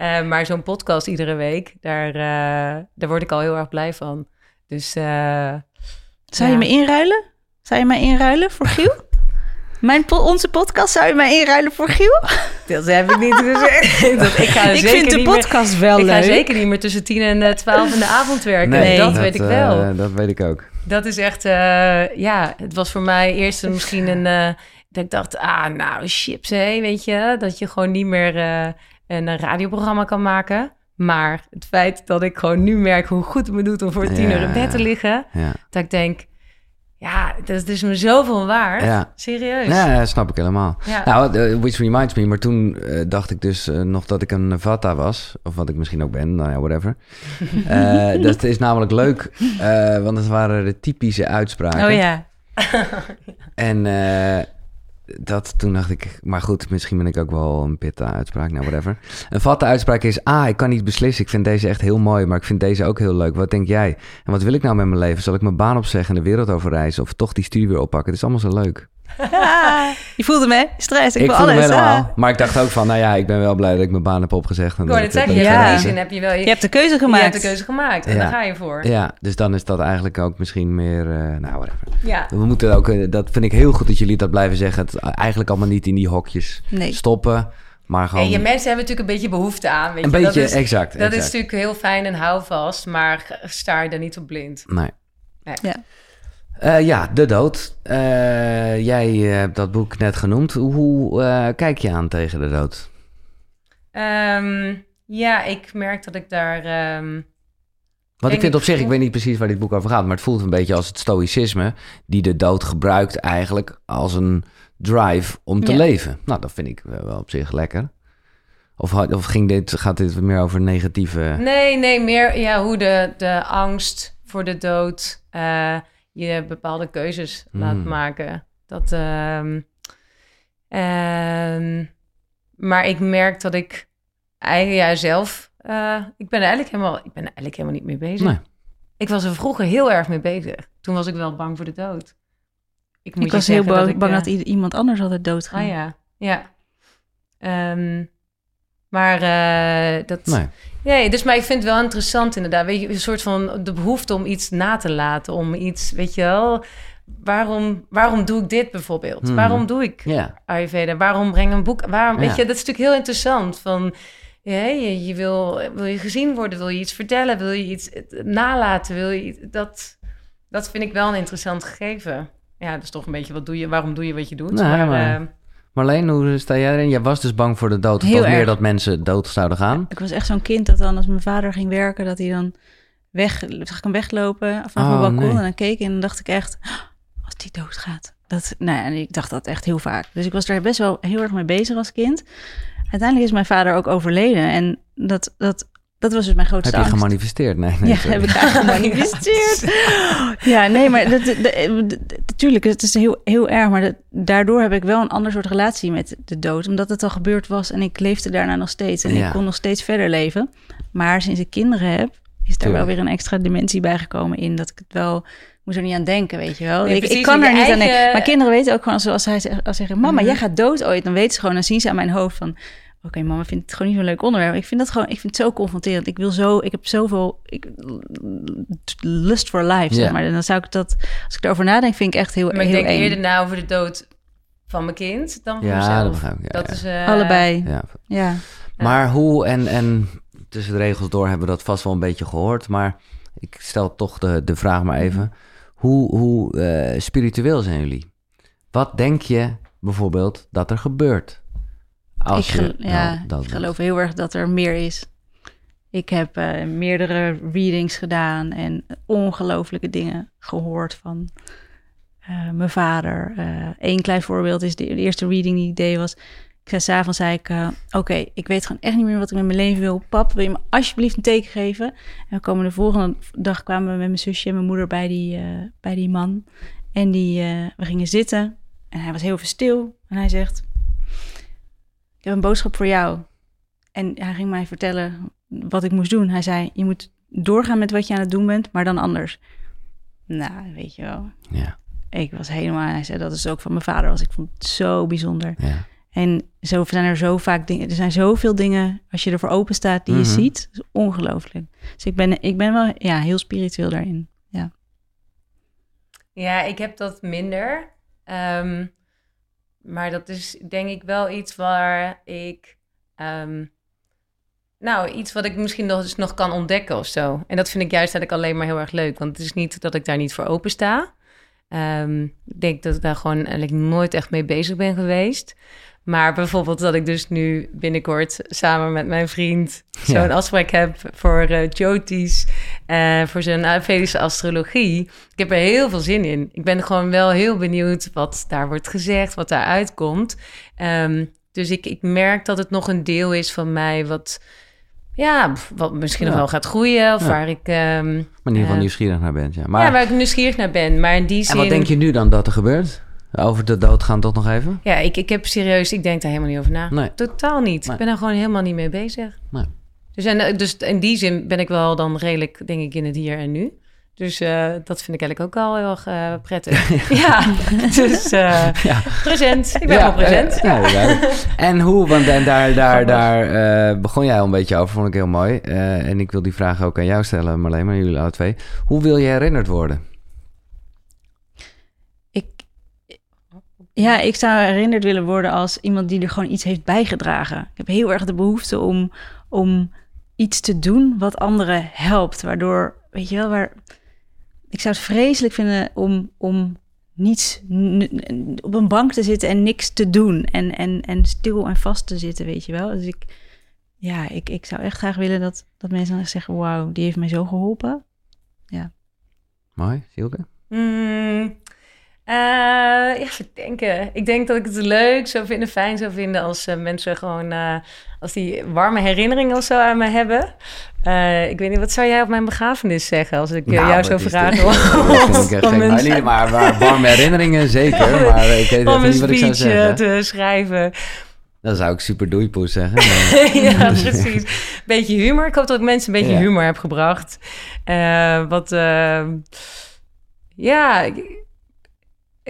Uh, maar zo'n podcast iedere week, daar, uh, daar word ik al heel erg blij van. Dus. Uh, zou je me inruilen? Zou je mij inruilen voor Giel? Mijn po onze podcast zou je mij inruilen voor Giel? Dat heb ik niet gezegd. Dat, ik ga ik vind de podcast meer, wel ik leuk. Ik ga zeker niet meer tussen tien en twaalf in de avond werken. Nee, dat, dat weet ik wel. dat weet ik ook. Dat is echt, uh, ja, het was voor mij eerst misschien een, uh, dat ik dacht, ah, nou, chips, hé, weet je, dat je gewoon niet meer een radioprogramma kan maken. Maar het feit dat ik gewoon nu merk hoe goed het me doet om voor tien uur in bed te liggen, ja. dat ik denk, ja, dat is me zoveel waard. Ja. Serieus. Ja, snap ik helemaal. Ja. Nou, uh, which reminds me, maar toen uh, dacht ik dus uh, nog dat ik een Vata was. Of wat ik misschien ook ben, nou ja, whatever. dat is namelijk leuk, want het waren de typische uitspraken. Oh ja. en dat, toen dacht ik, maar goed, misschien ben ik ook wel een pitta uitspraak, nou whatever. Een vatte uitspraak is, ah, ik kan niet beslissen. Ik vind deze echt heel mooi, maar ik vind deze ook heel leuk. Wat denk jij? En wat wil ik nou met mijn leven? Zal ik mijn baan opzeggen en de wereld overreizen? Of toch die studie weer oppakken? Het is allemaal zo leuk. je voelde me, stress, ik, ik voelde alles. helemaal. Maar ik dacht ook van, nou ja, ik ben wel blij dat ik mijn baan heb opgezegd. En ik het zeggen, ja. zin heb je wel... Je, je, hebt de keuze gemaakt. Je hebt de keuze gemaakt en ja. daar ga je voor. Ja, dus dan is dat eigenlijk ook misschien meer, uh, nou whatever. Ja. We moeten ook, uh, dat vind ik heel goed dat jullie dat blijven zeggen. Het eigenlijk allemaal niet in die hokjes nee. stoppen. Maar gewoon... En je mensen hebben natuurlijk een beetje behoefte aan. Weet een je? beetje, dat is, exact. Dat is natuurlijk heel fijn en houvast, maar sta je er niet op blind. Nee. nee. Ja. Uh, ja, De Dood. Uh, jij hebt dat boek net genoemd. Hoe uh, kijk je aan tegen De Dood? Um, ja, ik merk dat ik daar... Um, Want ik vind op zich, ik weet niet precies waar dit boek over gaat... maar het voelt een beetje als het stoïcisme... die de dood gebruikt eigenlijk als een drive om te ja. leven. Nou, dat vind ik wel op zich lekker. Of, of ging dit, gaat dit meer over negatieve... Nee, nee, meer ja, hoe de, de angst voor de dood je bepaalde keuzes laat hmm. maken. Dat, um, maar ik merk dat ik eigenlijk ja, zelf, uh, ik ben eigenlijk helemaal, ik ben eigenlijk helemaal niet mee bezig. Nee. Ik was er vroeger heel erg mee bezig. Toen was ik wel bang voor de dood. Ik, moet ik was heel bang dat, ik, bang dat uh, iemand anders altijd doodgaan. Ah ja, ja. Um, maar uh, dat. Nee. Nee, dus maar ik vind het wel interessant inderdaad. Weet je, een soort van de behoefte om iets na te laten, om iets, weet je wel. Waarom, waarom doe ik dit bijvoorbeeld? Hmm. Waarom doe ik yeah. Ayurveda? Waarom breng een boek? Waarom, Weet je, dat is natuurlijk heel interessant. Van, ja, je, je, wil, wil je gezien worden? Wil je iets vertellen? Wil je iets nalaten? Wil je dat? Dat vind ik wel een interessant gegeven. Ja, dat is toch een beetje wat doe je? Waarom doe je wat je doet? Nee, maar, maar... Uh, Marleen, hoe sta jij erin? Jij was dus bang voor de dood. Heel meer dat mensen dood zouden gaan. Ik was echt zo'n kind dat dan als mijn vader ging werken, dat hij dan weg, zag ik hem weglopen vanaf oh, mijn balkon. En dan keek en dan dacht ik echt, oh, als die dood gaat. Dat, nou ja, en ik dacht dat echt heel vaak. Dus ik was er best wel heel erg mee bezig als kind. Uiteindelijk is mijn vader ook overleden. En dat, dat dat was dus mijn grootste Heb je gemanifesteerd? Nee, nee ja, heb ik eigenlijk gemanifesteerd. ja, nee, maar natuurlijk, het is heel, heel erg. Maar daardoor heb ik wel een ander soort relatie met de dood. Omdat het al gebeurd was en ik leefde daarna nog steeds. En ik kon nog steeds verder leven. Maar sinds ik kinderen heb, is daar wel weer een extra dimensie bijgekomen in. Dat ik het wel ik moet er niet aan denken, weet je wel. ik, ik, kan er niet aan denken. Maar kinderen weten ook gewoon, zoals zij als zeggen... mama, mhm. jij gaat dood ooit. Dan weten ze gewoon, dan zien ze aan mijn hoofd van oké, mama vindt het gewoon niet zo'n leuk onderwerp. Ik vind dat gewoon, ik vind het zo confronterend. Ik wil zo, ik heb zoveel ik, lust for life, zeg maar. En dan zou ik dat, als ik erover nadenk, vind ik echt heel, maar heel ik denk eerder na over de dood van mijn kind dan van Ja, mezelf. dat begrijp ik. Ja, dat ja. is... eh, Allebei. Ja. Ja. Maar hoe, en, en tussen de regels door hebben we dat vast wel een beetje gehoord, maar ik stel toch de, de vraag maar even. Hoe, hoe eh, spiritueel zijn jullie? Wat denk je bijvoorbeeld dat er gebeurt? Als ik, gel- je ja, nou dat ik geloof heel erg dat er meer is. Ik heb eh, meerdere readings gedaan en ongelooflijke dingen gehoord van eh, mijn vader. Eén klein voorbeeld is de, de eerste reading die ik deed was... Ik zei s'avonds, zei ik, eh, oké, ik weet gewoon echt niet meer wat ik met mijn leven wil. Pap, wil je me alsjeblieft een teken geven? En we komen de volgende dag kwamen we met mijn zusje en mijn moeder bij die, eh, bij die man. En die, eh, we gingen zitten en hij was heel veel stil. En hij zegt, ik heb een boodschap voor jou. En hij ging mij vertellen wat ik moest doen. Hij zei, je moet doorgaan met wat je aan het doen bent, maar dan anders. Nou, weet je wel. Ja, Ik was helemaal... Hij zei, dat is ook van mijn vader. Was. Ik vond het zo bijzonder. ja. En zo zijn er zo vaak dingen... Er zijn zoveel dingen, als je ervoor open staat, die Mhm. je ziet. Dat is ongelooflijk. Dus ik ben, ik ben wel ja, heel spiritueel daarin. Ja. Ja, ik heb dat minder. Ehm, maar dat is denk ik wel iets waar ik... ehm, nou, iets wat ik misschien nog eens nog kan ontdekken of zo. En dat vind ik juist eigenlijk alleen maar heel erg leuk. Want het is niet dat ik daar niet voor open sta. Ehm, ik denk dat ik daar gewoon eigenlijk nooit echt mee bezig ben geweest. Maar bijvoorbeeld dat ik dus nu binnenkort samen met mijn vriend zo'n Ja. afspraak heb voor Jyoti's, eh, voor zijn Ayurvedische astrologie. Ik heb er heel veel zin in. Ik ben gewoon wel heel benieuwd wat daar wordt gezegd, wat daar uitkomt. Ehm, dus ik, ik merk dat het nog een deel is van mij wat, ja, wat misschien nog wel gaat groeien. Of Ja. waar ik, ehm, Maar in ieder geval Eh, nieuwsgierig naar bent, ja. Maar, ja, waar ik nieuwsgierig naar ben. Maar in die zin... en wat denk je nu dan dat er gebeurt? Over de dood gaan toch nog even? Ja, ik, ik heb serieus, ik denk daar helemaal niet over na. Nee. Totaal niet. Nee. Ik ben daar gewoon helemaal niet mee bezig. Nee. Dus, en, dus in die zin ben ik wel dan redelijk, denk ik, in het hier en nu. Dus eh, dat vind ik eigenlijk ook al heel erg eh, prettig. ja, dus eh, Ja. present. Ik ben gewoon present. eh, ja. En hoe, want en daar, daar, daar eh, begon jij al een beetje over, vond ik heel mooi. Eh, en ik wil die vraag ook aan jou stellen, Marleen, maar jullie alle twee. Hoe wil je herinnerd worden? Ik, ja, ik zou herinnerd willen worden als iemand die er gewoon iets heeft bijgedragen. Ik heb heel erg de behoefte om, om iets te doen wat anderen helpt. Waardoor, weet je wel, waar... Ik zou het vreselijk vinden om, om niets op een bank te zitten en niks te doen. En, en, en stil en vast te zitten, weet je wel. Dus ik, ja, ik, ik zou echt graag willen dat, dat mensen dan zeggen... wauw, die heeft mij zo geholpen. Mooi, Silke? Mm, eh, ja, even denken. Ik denk dat ik het leuk zou vinden, fijn zou vinden als eh, mensen gewoon, eh, als die warme herinneringen of zo aan me hebben. Ik weet niet, wat zou jij op mijn begrafenis zeggen als ik Nou, jou? Dat vind ik echt om gek. een- Maar, maar, warme herinneringen zeker, maar ik weet niet wat ik zou speech zeggen. te schrijven. Dan zou ik super doeipoes zeggen. maar- ja, precies. Beetje humor. Ik hoop dat ik mensen een beetje Ja. humor heb gebracht. Wat, eh, ja, ik,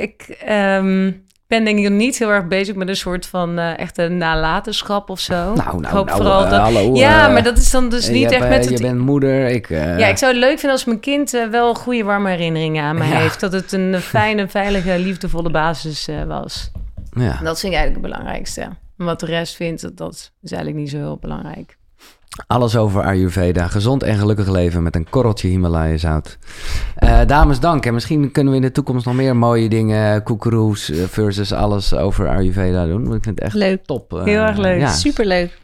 ik ehm, ben denk ik niet heel erg bezig met een soort van eh, echte nalatenschap of zo. Nou, ik nou, hoop nou, vooral eh, dat... hallo. ja, eh, maar dat is dan dus je niet hebt, echt eh, met Je het... bent moeder, ik... Ja, ik zou het leuk vinden als mijn kind wel goede warme herinneringen aan me Ja. heeft. Dat het een fijne, veilige, liefdevolle basis was. ja. Dat vind ik eigenlijk het belangrijkste. En wat de rest vindt, dat, dat is eigenlijk niet zo heel belangrijk. Alles over Ayurveda. Gezond en gelukkig leven met een korreltje Himalaya zout. Eh, dames, dank. En misschien kunnen we in de toekomst nog meer mooie dingen... koekeroes eh, versus alles over Ayurveda doen. Want Ik vind het echt Leuk. top. eh, Heel erg leuk. Ja. Superleuk.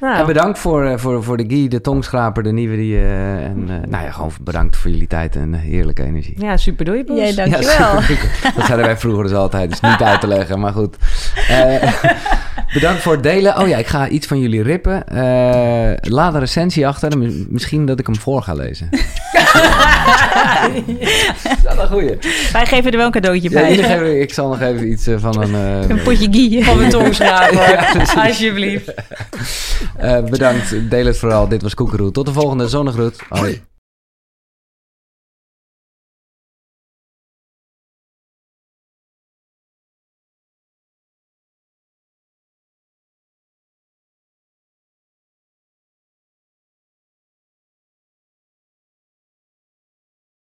Nou, En bedankt voor, eh, voor, voor de Guy, de tongschraper, de nieuwe die... eh, en eh, nou ja, gewoon bedankt voor jullie tijd en heerlijke energie. Ja, super doei, Boes. Jij Ja, dankjewel. super. dat zeiden wij vroeger dus altijd. Dus niet uit te leggen, maar goed. Eh, bedankt voor het delen. Oh ja, ik ga iets van jullie rippen. Eh, laat een recensie achter. en mi- Misschien dat ik hem voor ga lezen. dat is een goeie. Wij geven er wel een cadeautje bij. geven- ik zal nog even iets van een... eh, Een potje gie. Van mijn tongschraper. Ja. Alsjeblieft. Eh, bedankt. Deel het vooral. Dit was Koekeroe. Tot de volgende zonnegroet. Hoi.